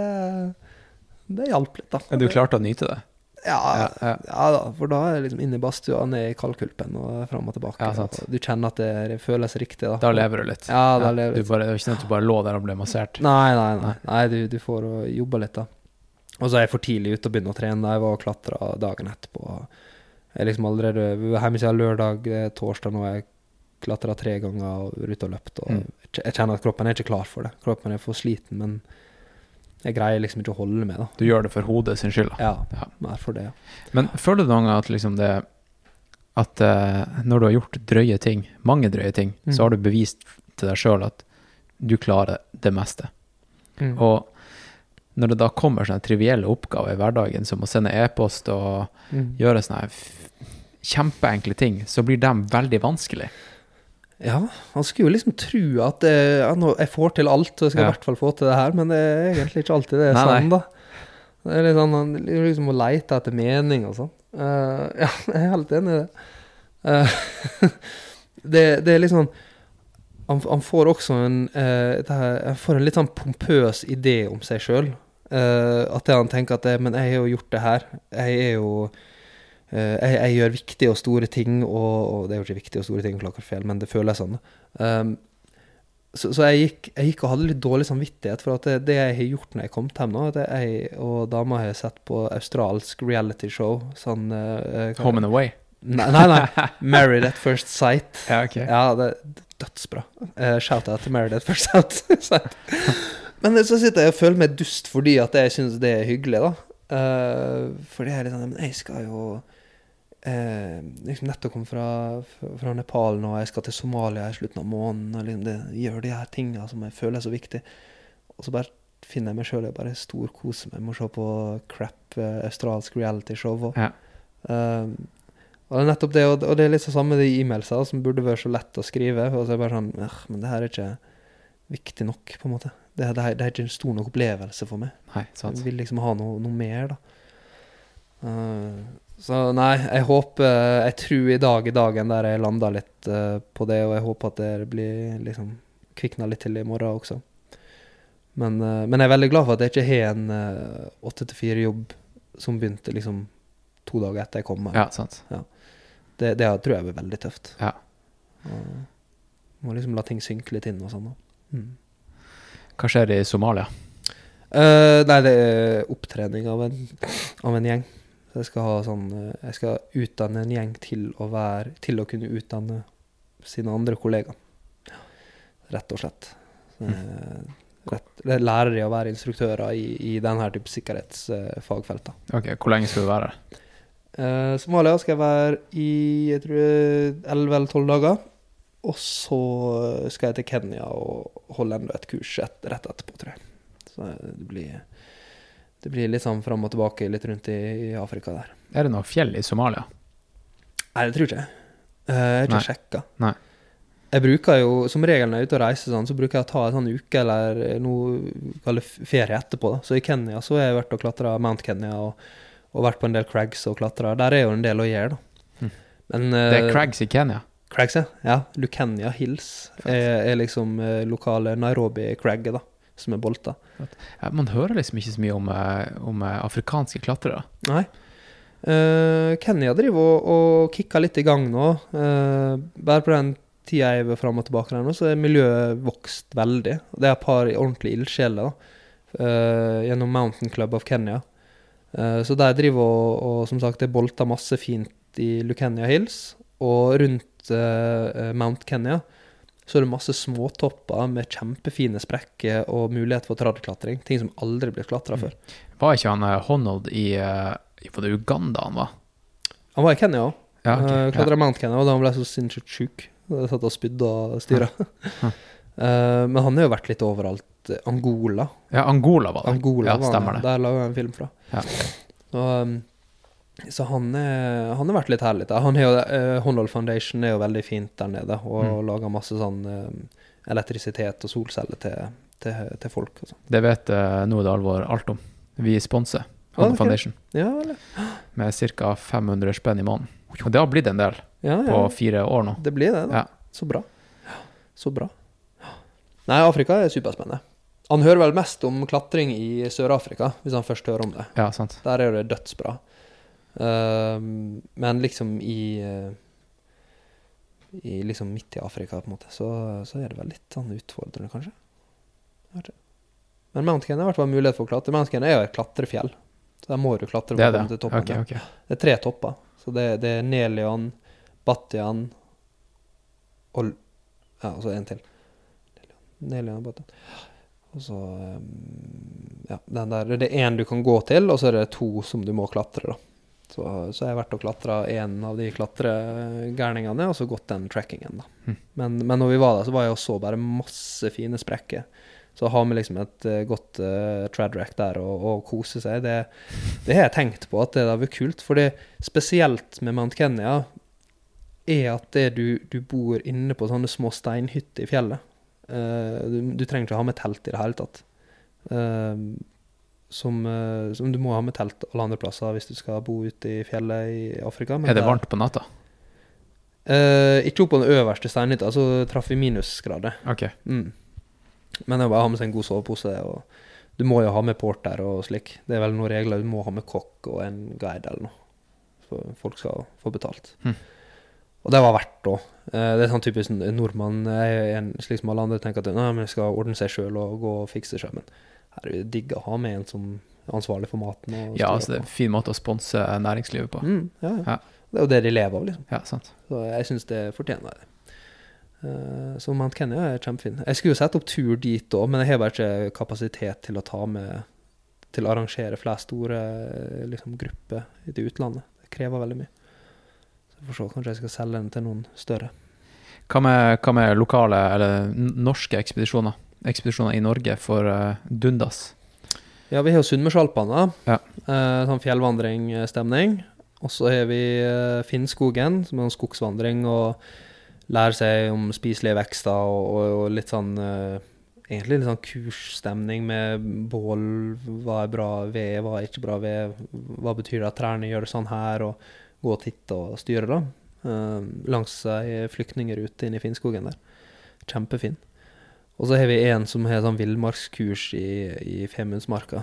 det hjalp litt, da. Men du klarte å nyte det? Ja, Ja, ja, da, for da er det liksom inne i badstua, ned i kaldkulpen og fram og tilbake. Og du kjenner at det, føles riktig, da. Da lever du litt. Ja, da lever du litt. bare, Det er ikke sånn at du bare lå der og ble massert. Nei, nei, nei. nei du, du får jobba litt, da. Og så er jeg for tidlig ute og begynne å trene. Jeg var og klatra dagen etterpå. Jeg er liksom allerede hjemme siden lørdag, er torsdag nå. Jeg klatra tre ganger og ute og løpt. Og Mm. jeg kjenner at kroppen er ikke klar for det. Kroppen er for sliten, men jeg greier liksom ikke å holde med, da. Du gjør det for hodet sin skyld. da. Ja, mer for det, ja. Men føler du noen gang at liksom det At uh, når du har gjort drøye ting, mange drøye ting, Mm. så har du bevist til deg sjøl at du klarer det meste. Mm. Og når det da kommer sånne trivielle oppgaver i hverdagen, som å sende e-post og Mm. gjøre sånne kjempeenkle ting, så blir de veldig vanskelig. Ja, han skulle jo liksom tro at eh, ja, jeg får til alt, så jeg skal i hvert fall få til det her, men det er egentlig ikke alltid det er sånn, da. Det er litt sånn, han liksom må leite etter mening og sånn. Uh, ja, jeg er helt enig i det. Uh, det. Det er liksom Han, han får også en uh, det her, får en litt sånn pompøs idé om seg sjøl. at han tenker at det, Men jeg har jo gjort det her. Jeg er jo jeg, jeg gjør viktige og store ting, og, og det er jo ikke viktige og store ting, klart feil, men det føles sånn. Um, så så jeg, gikk, jeg gikk og hadde litt dårlig samvittighet, for at det, det jeg har gjort når jeg kom hjem nå, at jeg og dama har sett på australsk realityshow, sånn uh, Home and away. Nei, nei, nei. Married at first sight. Ja, ok. Ja, det er dødsbra. Uh, Shout-out til Married at first sight. Men så sitter jeg og føler meg dust fordi at jeg syns det er hyggelig, da. Uh, for det er litt sånn Men jeg skal jo eh, liksom nettopp kom fra, fra Nepal nå, jeg skal til Somalia i slutten av måneden. Og liksom det, gjør de her tinga som jeg føler er så viktig. Og så bare finner jeg meg sjøl og bare storkoser meg med å se på crap eh, australsk realityshow. Og, Ja. Um, og det er nettopp det, og og det er litt sånn samme de e-mailsene som burde være så lett å skrive. Og så er det bare sånn «Øh, Men det her er ikke viktig nok, på en måte. Det, det, det er ikke en stor nok opplevelse for meg. Nei, sant. Jeg vil liksom ha noe, noe mer, da. Uh, så nei, jeg håper Jeg tror i dag er dagen der jeg landa litt uh, på det, og jeg håper at det blir liksom kvikna litt til i morgen også. Men, uh, men jeg er veldig glad for at jeg ikke har en åtte til fire-jobb som begynte liksom to dager etter jeg kom. her. Ja, sant. Det, det tror jeg blir veldig tøft. Ja. Og må liksom la ting synke litt inn og sånn. Mm. Hva skjer i Somalia? Uh, nei, det er opptrening av en, av en gjeng. Så jeg skal ha sånn eh, Jeg skal utdanne en gjeng til å være Til å kunne utdanne sine andre kollegaer. Rett og slett. Så, eh, Rett, lærer i å være instruktører i, i denne type sikkerhetsfagfelt. Ok, Hvor lenge skal du være der? Eh, Somalia skal jeg være i jeg tror 11 eller 12 dager. Og så skal jeg til Kenya og holde enda et kurs et, rett etterpå, tror jeg. Så det blir, det blir litt sånn fram og tilbake litt rundt i, i Afrika der. Er det noe fjell i Somalia? Nei, det tror ikke jeg. ikke. Jeg har ikke sjekka. Jeg bruker jo, som regel når jeg er ute og reiser, sånn, så bruker jeg å ta en sånn uke eller noe kaller ferie etterpå. Da. Så i Kenya så har jeg vært og klatra Mount Kenya og, og vært på en del crags og klatra. Der er jo en del å gjøre, da. Men, Hm. Det er eh, Crags i Kenya. Crags, ja. ja. Lukenya Hills er, er liksom eh, lokale Nairobi-cragget, da. Som er bolta. Man hører liksom ikke så mye om, eh, om eh, afrikanske klatrere. Nei. Uh, Kenya driver og, og kicker litt i gang nå. Uh, bare på den tida jeg var fram og tilbake der nå, så er miljøet vokst veldig. Det er et par ordentlige ildsjeler eh, gjennom Mountain Club of Kenya. Så de driver og, og som sagt, det bolter masse fint i Lucania Hills. Og rundt Mount Kenya så er det masse småtopper med kjempefine sprekker og mulighet for tradeklatring. Ting som aldri blir klatra før. Var ikke han eh, Honnold i eh, i- Var det Uganda han var? Han var i Kenya òg. Ja, okay. Klatra ja. Mount Kenya, og da han ble så sinnssykt sjuk. Satt og spydde og styra. Eh, men han har jo vært litt overalt. Angola. ja, Angola var det. Angola ja, var stemmer det. Der laga jeg en film fra. Ja. Og, um, så han, er, han har vært litt herlig. Da. Han jo, uh, Honnold Foundation er jo veldig fint der nede, og Mm. lager masse sånn uh, elektrisitet og solceller til, til, til folk. Det vet uh, Nå er det alvor alt om. Vi sponser Ah, okay. Foundation Ja, med ca. 500 spenn i måneden. Og det har blitt en del Ja, på fire år nå. Det blir det, da. Ja. Så bra. Så bra. Nei, Afrika er superspennende. Han hører vel mest om klatring i Sør-Afrika, hvis han først hører om det. Ja, sant. Der er det dødsbra. Ehm, men liksom i eh, I liksom midt i Afrika, på en måte, så, så er det vel litt sånn utfordrende, kanskje. Jeg. Men Mount Kenya har i hvert fall mulighet for å klatre. Mount Kenya er jo et klatrefjell. Så der må du klatre Det for er å det. komme til toppen. Okay, okay. Det er tre topper. Så det, det er Nelion, Batian og Ja, og så en til. Nelion og Battian. Og så um, Ja, den der Det er én du kan gå til, og så er det to som du må klatre, da. Så, så jeg har vært og klatra en av de klatregærningene, og så gått den trackingen, da. Mm. Men, men når vi var der, så var jeg og så bare masse fine sprekker. Så å ha med liksom et eh, godt uh, tradrack der og, og kose seg, det, det har jeg tenkt på at det hadde vært kult. For det spesielt med Mount Kenya er at det du, du bor inne på sånne små steinhytter i fjellet. Uh, du, du trenger ikke ha med telt i det hele tatt. Eh, som, eh, som du må ha med telt alle andre plasser hvis du skal bo ute i fjellet i Afrika. men Er det der- varmt på natta? Eh, ikke opp på den øverste steinhytta, så traff vi minusgrader. Okay. Mm. Men det er bare å ha med seg en god sovepose. Og du må jo ha med porter og slik. Det er vel noen regler. Du må ha med kokk og en guide eller noe. Så folk skal få betalt. Hm. Og det var verdt òg. Det er sånn typisk nordmann en, slik som alle andre tenker at nei, men skal ordne seg sjøl og gå og fikse seg. Men er det digg å ha med en som er ansvarlig for maten. Og Ja, altså det er en fin måte å sponse næringslivet på. Mm, ja, ja. Ja. Det er jo det de lever av, liksom. Ja, sant. Så jeg syns det fortjener det. Eh, så Mount Kenya er kjempefin. Jeg skulle jo sette opp tur dit òg, men jeg har bare ikke kapasitet til å ta med Til å arrangere flere store eh, liksom, grupper i det utlandet. Det krever veldig mye. Så jeg får se, kanskje jeg skal selge den til noen større. Hva med, hva med lokale, eller norske ekspedisjoner? Ekspedisjoner i Norge for eh, Dundas. Ja, vi har jo Sunnmørsalpene. Ja. Eh, sånn fjellvandringstemning. Og så har vi eh, Finnskogen, som er en skogsvandring og lærer seg om spiselige vekster og, og, og litt sånn Egentlig litt sånn kursstemning med bål. Hva er bra ved, hva er ikke bra ved? Hva betyr det at trærne gjør det sånn her? Og gå og titte og styre, da. Uh, langs ei flyktningrute inn i Finnskogen der. Kjempefin. Og så har vi en som har sånn villmarkskurs i, i Femundsmarka.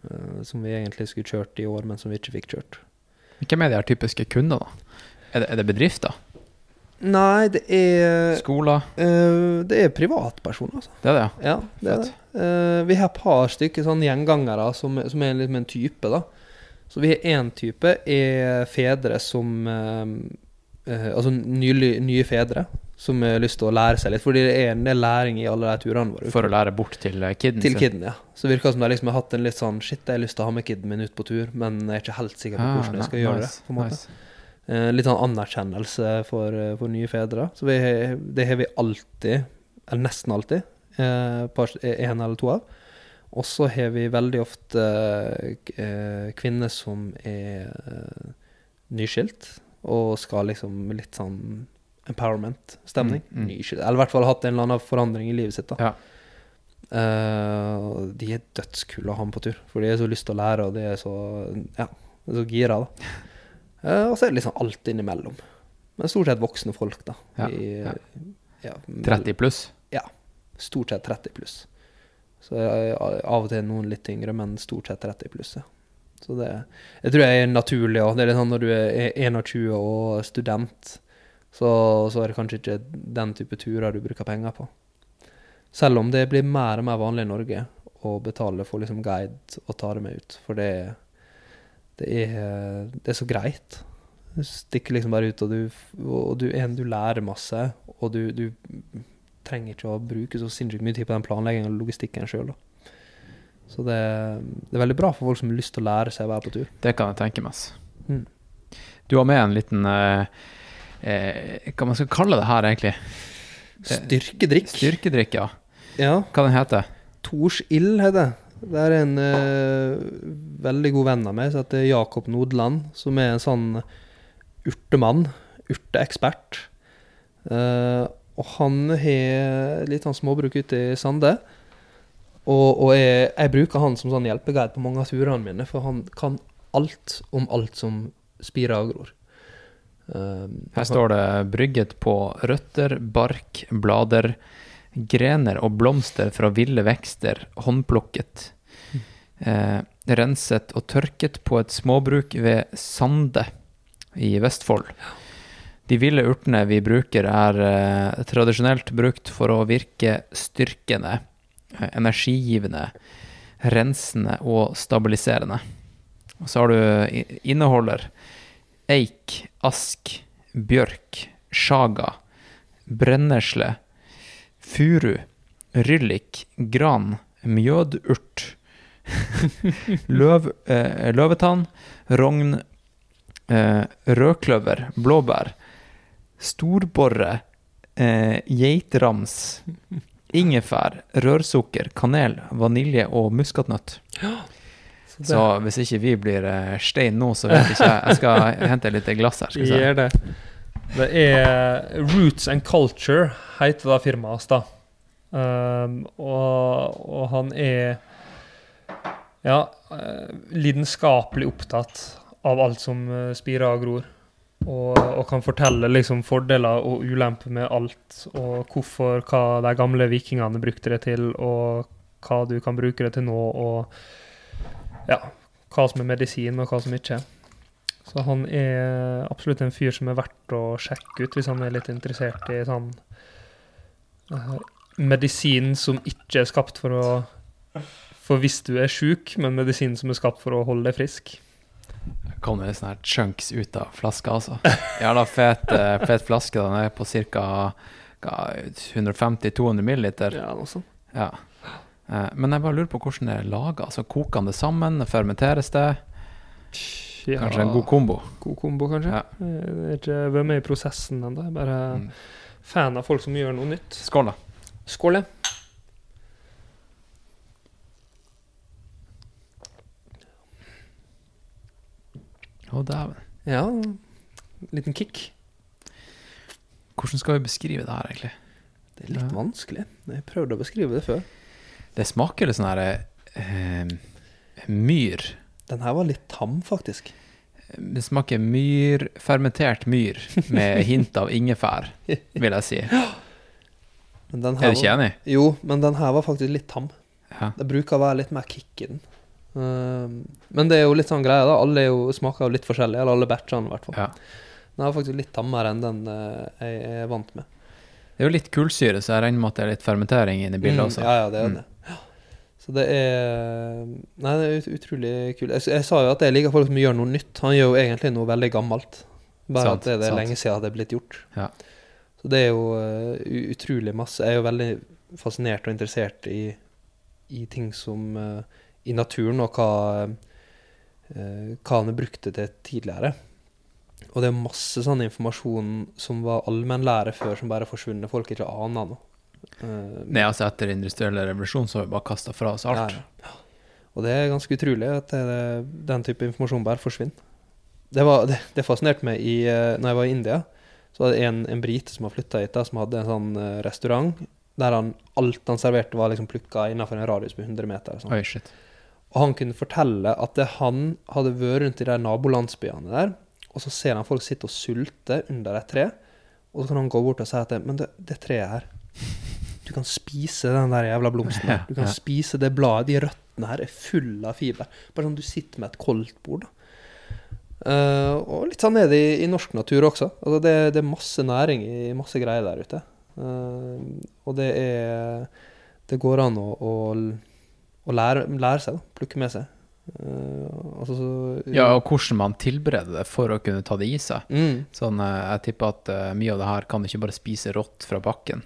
Uh, som vi egentlig skulle kjørt i år, men som vi ikke fikk kjørt. Hvem er de her typiske kundene, da? Er det, er det bedrifter? Nei, det er Skoler? Uh, Det er privatpersoner, altså. Det er det, ja. Ja, det er det. Uh, vi har et par stykker sånn gjengangere som, som er med en type, da. Så vi har én type, er fedre som Altså nylig, nye fedre som har lyst til å lære seg litt. Fordi det er en del læring i alle de turene våre. For å lære bort til eh, kiden Til kiden, ja. Så virker det som de liksom har hatt en litt sånn Shit, jeg har lyst til å ha med kiden min ut på tur, men jeg er ikke helt sikker på Ah, hvordan jeg skal ni- gjøre det. på en måte. nice. Eh, litt sånn anerkjennelse for, eh, for nye fedre. Så vi, det har vi alltid, eller nesten alltid, eh, par- en eller to av. Og så har vi veldig ofte eh, eh, kvinner som er eh, nyskilt, og skal liksom litt sånn empowerment-stemning. Mm, mm. Eller i hvert fall hatt en eller annen forandring i livet sitt. da. Ja. Uh, de er dødskule å ha med på tur, for de har så lyst til å lære, og de er så ja, de er så gira. da. Uh, og så er det liksom alt innimellom. Men stort sett voksne folk, da. Ja, I, ja. ja, 30 pluss. Stort sett 30 pluss. Så jeg, av og til noen litt yngre, men stort sett 30 pluss. Ja. Så det jeg tror jeg er naturlig òg. Det er litt sånn når du er 21 og student, så, så er det kanskje ikke den type turer du bruker penger på. Selv om det blir mer og mer vanlig i Norge å betale for liksom guide og ta det med ut. For det, det, er, det er så greit. Du stikker liksom bare ut, og du, og du, en, du lærer masse, og du, du trenger ikke å bruke så sinnssykt mye tid på den planleggingen og logistikken sjøl. Så det, det er veldig bra for folk som har lyst til å lære seg å være på tur. Det kan jeg tenke meg. Mm. Du har med en liten eh, eh, Hva man skal kalle det her, egentlig? Styrkedrikk. Styrkedrikk, ja. Ja. Hva den heter Tors ild heter det. Det er en eh, veldig god venn av meg som heter Jakob Nodland, som er en sånn urtemann. Urteekspert. Eh, og han har litt sånn småbruk ute i Sande. Og, og jeg, jeg bruker han som sånn hjelpeguide på mange av turene mine, for han kan alt om alt som spirer og gror. Eh, Her står det 'brygget på røtter, bark, blader, grener og blomster fra ville vekster, håndplukket'. Eh, renset og tørket på et småbruk ved Sande i Vestfold. De ville urtene vi bruker, er eh, tradisjonelt brukt for å virke styrkende, eh, energigivende, rensende og stabiliserende. Og så har du inneholder eik, ask, bjørk, sjaga, brennesle, furu, ryllik, gran, mjødurt, løv, eh, løvetann, rogn, eh, rødkløver, blåbær, storborre, eh, geitrams, ingefær, rørsukker, kanel, vanilje og muskatnøtt. så Så hvis ikke vi blir eh, stein nå, så vet ikke jeg. Jeg skal hente litt glass her. Skal jeg si. Det. Det er Roots and Culture, heter det firmaet hans, da. Um, og, og han er ja, eh, lidenskapelig opptatt av alt som eh, spirer og gror. Og, og kan fortelle liksom fordeler og ulemper med alt, og hvorfor, hva de gamle vikingene brukte det til, og hva du kan bruke det til nå, og ja, hva som er medisin, og hva som ikke. er. Så han er absolutt en fyr som er verdt å sjekke ut hvis han er litt interessert i sånn uh, medisin som ikke er skapt for å For hvis du er sjuk, men medisin som er skapt for å holde deg frisk. Kom det sånne her chunks ut av flaska, altså. Jævla fet, eh, fet flaske. Den er på ca. 150-200 milliliter. Ja, noe sånt. Ja. Eh, Men jeg bare lurer på hvordan det er laga. Altså, koker det sammen? Fermenteres det? Kanskje en god kombo? God kombo, kanskje. Ja. Jeg vet ikke hvem er i prosessen ennå. Bare Mm. fan av folk som gjør noe nytt. Skål, da. Skål, ja. Å, dæven. Ja, liten kick. Hvordan skal vi beskrive det her, egentlig? Det er litt Ja. vanskelig. Jeg prøvde å beskrive det før. Det smaker litt sånn her eh, myr. Den her var litt tam, faktisk. Det smaker myr, fermentert myr, med hint av ingefær, vil jeg si. Men den her Er du ikke enig? Jo, men den her var faktisk litt tam. Ja. Det bruker å være litt mer kick i den. Um, men det er jo litt sånn greie, da. Alle jo, smaker jo litt forskjellig, eller alle batchene, i hvert fall. Ja. Den er faktisk litt tammere enn den uh, jeg er vant med. Det er jo litt kullsyre, så jeg regner med at det er litt fermentering inne i bildet Mm, også. Ja, ja, det er Mm. det. Så det er Nei, det er ut, utrolig kult. Jeg, jeg sa jo at jeg liker folk som gjør noe nytt. Han gjør jo egentlig noe veldig gammelt. Bare Sant, at det, det er sant. lenge siden det er blitt gjort. Ja. Så det er jo uh, utrolig masse. Jeg er jo veldig fascinert og interessert i, i ting som uh, I naturen, og hva, uh, hva han har brukt det til tidligere. Og det er masse sånn informasjon som var allmennlære før, som bare forsvunnet. Folk ikke aner noe. Eh, Nei, altså etter industrielle revolusjon så har vi bare kasta fra oss alt. Ja, ja. Og det er ganske utrolig at det, den type informasjon bare forsvinner. Det, var, det, det fascinerte meg i, eh, når jeg var i India. Så var det en, en brite som har flytta hit, da, som hadde en sånn eh, restaurant der han, alt han serverte, var liksom plukka innenfor en radius på 100 meter. og Sånn. Oi, shit. Og han kunne fortelle at det, han hadde vært rundt i de nabolandsbyene der, og så ser han folk sitte og sulte under et tre, og så kan han gå bort og si at det, Men det, det treet her Du kan spise den der jævla blomsten. Du kan spise det bladet. De røttene her er fulle av fiber. Bare sånn du sitter med et koldt bord. da. Uh, og litt sånn er det i, i norsk natur også. Altså det, det er masse næring i masse greier der ute. Uh, og det er Det går an å, å, å lære, lære seg, da. Plukke med seg. Uh, altså så Ja, og hvordan man tilbereder det for å kunne ta det i seg. mm, Sånn, jeg tipper at mye av det her kan du ikke bare spise rått fra bakken.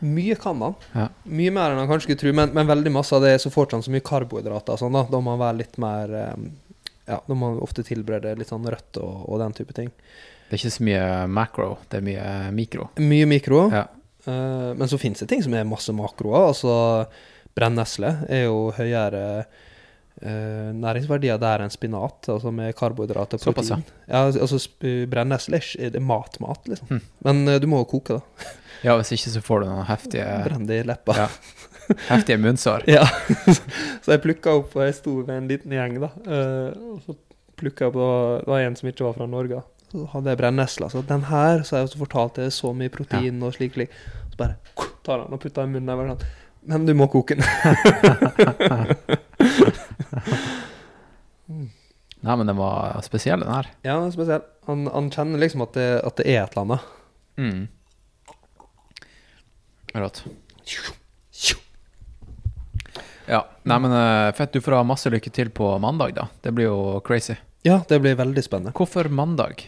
Mye kan man. Ja. Mye mer enn han kanskje skulle tro, men, men veldig masse av det så fortsatt han så mye karbohydrater sånn, da. Da må man være litt mer eh, Ja, da må man ofte tilberede litt sånn rødt og, og den type ting. Det er ikke så mye macro, det er mye mikro. Mye mikro. Ja. Uh, men så finnes det ting som er masse makroer. Altså brennesle er jo høyere Uh, næringsverdier der enn spinat, altså med karbohydrater og Såpass, ja. Ja, altså sp- brennesle er er mat-mat, liksom. Mm. Men uh, du må jo koke, da. Ja, hvis ikke så får du noen heftige, Brenn det i leppa. Ja. heftige munnsår. Ja. så jeg plukka opp, og jeg sto ved en liten gjeng, da. eh, og så plukka jeg opp Det var en som ikke var fra Norge. Så hadde jeg brennesle. Så den her, så har jeg også fortalt det er så mye protein og slik, slik. Så bare tar han og putter den i munnen. Og sånn, Men du må koke den. Nei, men den var spesiell, den her. ja, den er spesiell. Han, han kjenner liksom at det, at det er et eller annet. Mm. Rått. Ja, nei, men eh, fett, du får ha masse lykke til på mandag, da. Det blir jo crazy. Ja, det blir veldig spennende. Hvorfor mandag?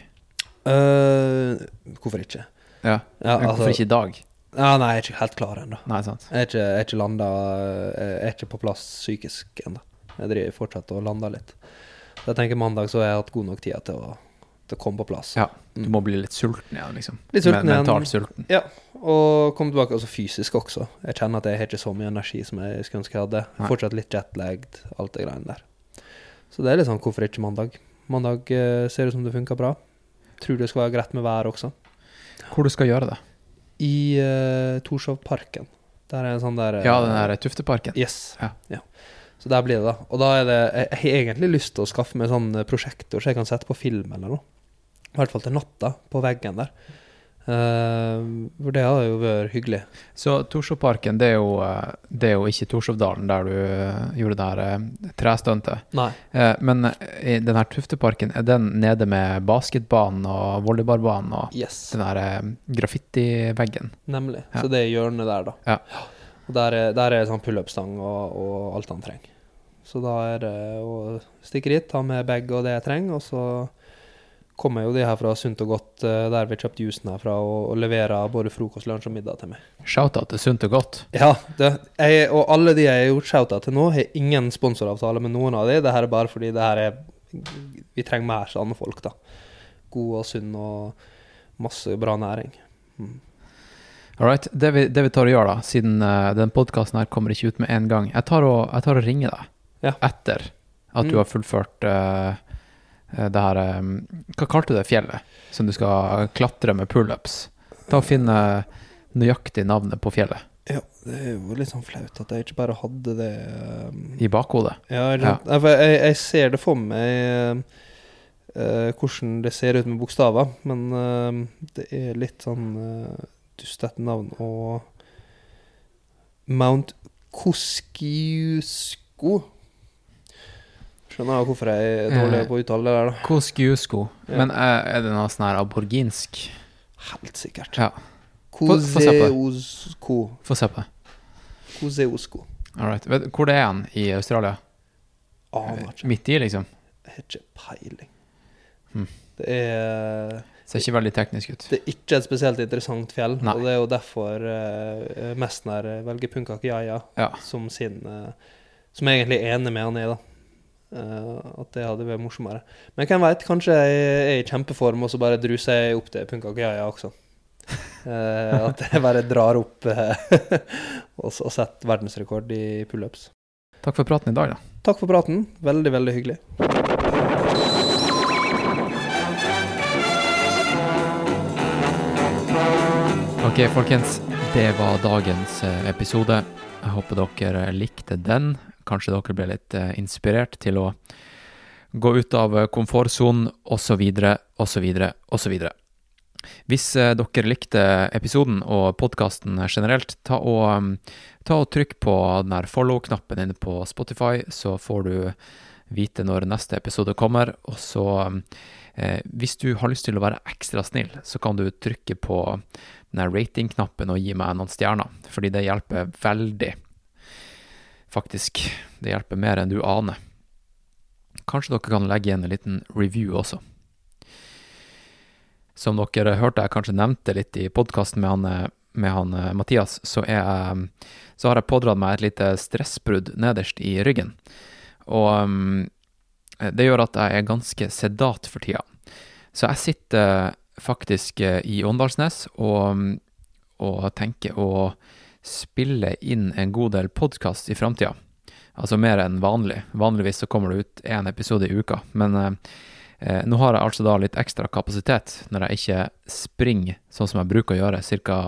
Eh, hvorfor ikke? Ja, Ja, men altså- hvorfor ikke i dag? Ja, nei, jeg er ikke helt klar ennå. Nei, sant. Jeg er ikke, jeg er ikke landa Jeg er ikke på plass psykisk ennå. Jeg driver fortsatt og lander litt. Så jeg tenker mandag så har jeg hatt god nok tid til å, å komme på plass. Ja, du må bli litt sulten igjen, liksom. Litt sulten Men- igjen. Mentalt sulten. Ja, og komme tilbake altså fysisk også. Jeg kjenner at jeg har ikke så mye energi som jeg skulle ønske jeg hadde. Nei. Fortsatt litt jetlagd, alt det greiene der. Så det er litt sånn, hvorfor ikke mandag? Mandag eh, ser ut som det funker bra. Tror det skal være greit med vær også. Hvor du skal gjøre det? I uh, Torshovparken. Der er en sånn der eh, Ja, den der Tufteparken. Yes. Ja. Ja. Så der blir det, da. Og da er det Jeg har egentlig lyst til å skaffe meg sånn prosjektor så jeg kan sette på film eller noe. I hvert fall til natta, på veggen der. Uh, for det hadde jo vært hyggelig. Så Torshovparken, det eh, det er jo ikke Torshovdalen der du eh, gjorde det her eh, trestuntet. Nei. Men i den her Tufteparken, er den nede med basketbanen og volleyballbanen og Yes. den der graffitiveggen? Nemlig. Ja. Så det er hjørnet der, da. Ja. Og der er, der er sånn pullup-stang og, og alt han trenger. Så da er det å stikke dit, ta med bag og det jeg trenger, og så kommer jo de her fra Sunt og Godt, eh, der vi kjøpte jusen herfra, og, og leverer både frokost, lunsj og middag til meg. Shout-out til Sunt og Godt. Ja, det, jeg, og alle de jeg har gjort shouta til nå, har ingen sponsoravtale med noen av de. Det her er bare fordi det her er Vi trenger mer sånne folk, da. God og sunn og masse bra næring. Mm. All right. Det vi, det vi tar og gjør, da, siden uh, den podkasten her kommer ikke ut med en gang Jeg tar og, jeg tar og ringer deg Ja. etter at du Mm. har fullført eh, det her um, Hva kalte du det fjellet som du skal klatre med pullups? Ta og Finn eh, nøyaktig navnet på fjellet Ja, det er jo litt sånn flaut at jeg ikke bare hadde det um, i bakhodet. Ja, ja. Jeg, jeg, jeg ser det for meg uh, hvordan det ser ut med bokstaver, men uh, det er litt sånn uh, dustete navn. Og Mount Koskiusko Skjønner jeg hvorfor jeg er dårlig Eh. på å uttale det der, da? Koskiusko. Ja. Men er, er det noe sånn her aborginsk? Helt sikkert. Ja. Koseosko. få se på. Koseosko. All right. Vet, hvor det er han i Australia? Aner ikke. Midt i, liksom? Jeg har ikke peiling. Hmm. Det er Ser ikke veldig teknisk ut. Det er ikke et spesielt interessant fjell, Nei. og det er jo derfor uh, Mestner velger Punkak Jaja Ja. som sin uh, Som jeg egentlig er enig med han i, da. Eh, at det hadde vært morsommere. Men hvem veit, kanskje jeg er i kjempeform, og så bare druser jeg opp til Punkak Yaya også. Eh, at jeg bare drar opp eh, og, og setter verdensrekord i pullups. Takk for praten i dag, da. Takk for praten. Veldig, veldig hyggelig. Ok, folkens. Det var dagens episode. Jeg håper dere likte den. Kanskje dere ble litt eh, inspirert til å gå ut av eh, komfortsonen, osv., osv., osv. Hvis eh, dere likte episoden og podkasten generelt, ta og, um, ta og trykk på den follow-knappen inne på Spotify, så får du vite når neste episode kommer. Og så, um, eh, hvis du har lyst til å være ekstra snill, så kan du trykke på den rating-knappen og gi meg noen stjerner, fordi det hjelper veldig. Faktisk. Det hjelper mer enn du aner. Kanskje dere kan legge igjen en liten review også. Som dere hørte jeg kanskje nevnte litt i podkasten med han, med han eh, Mathias, så, jeg, så har jeg pådratt meg et lite stressbrudd nederst i ryggen. Og um, det gjør at jeg er ganske sedat for tida. Så jeg sitter faktisk eh, i Åndalsnes og, og tenker å spille inn en god del podkast i framtida. Altså mer enn vanlig. Vanligvis så kommer det ut én episode i uka. Men eh, eh, nå har jeg altså da litt ekstra kapasitet når jeg ikke springer sånn som jeg bruker å gjøre, ca.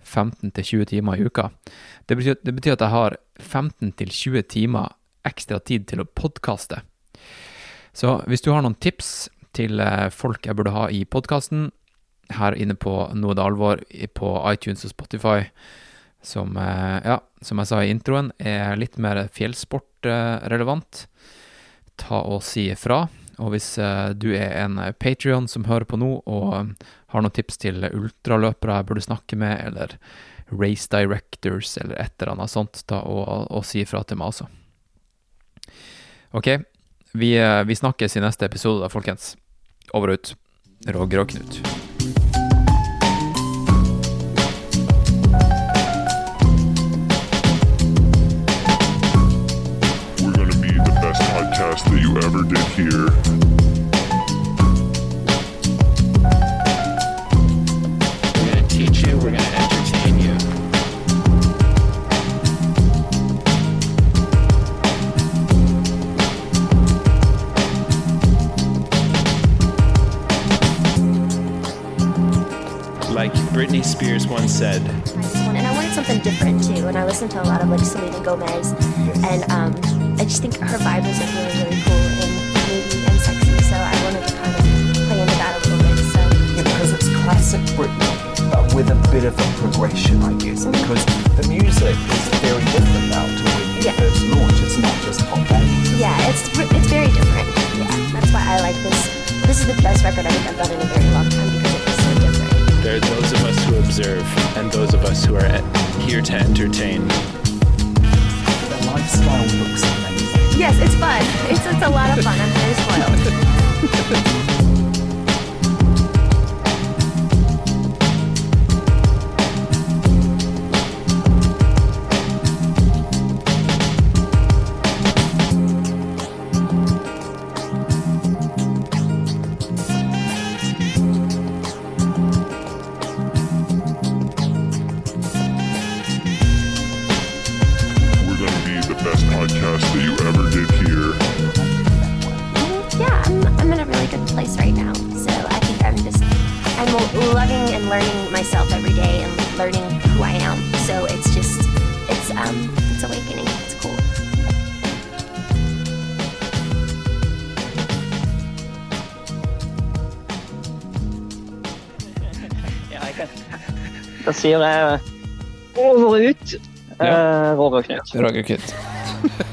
15-20 timer i uka. Det betyr, det betyr at jeg har 15-20 timer ekstra tid til å podkaste. Så hvis du har noen tips til eh, folk jeg burde ha i podkasten, her inne på Noe det alvor på iTunes og Spotify, som, eh, ja, som jeg sa i introen, er litt mer fjellsportrelevant, ta og si ifra. Og hvis eh, du er en Patrion som hører på nå, og eh, har noen tips til ultraløpere jeg burde snakke med, eller race directors, eller et eller annet sånt, ta og, og si ifra til meg også. Ok, vi, vi snakkes i neste episode, da, folkens. Over og ut. Roger og Knut. Podcast that you ever did hear. We're gonna teach you, we're gonna entertain you. Like Britney Spears once said, and I wanted something different too. And I listened to a lot of like Selena Gomez, and um, I just think her vibe was like really, really cool and moody and sexy. So I wanted to kind of play into that a little bit. So Yeah, because it's classic Britney, but with a bit of a progression, I guess. Mm-hmm. Because the music is very different now to when you Yeah. first launched. It's not just pop bangers. yeah, it's it's very different. Yeah, that's why I like this. This is the best record I think I've done in a very long time because it is so different. there are those of us who observe and those of us who are at- here to entertain. The lifestyle looks amazing. Yes, it's fun. It's it's a lot of fun. I'm very spoiled. sier jeg over ut, Ja. eh, Roger Knut. Roger Knut.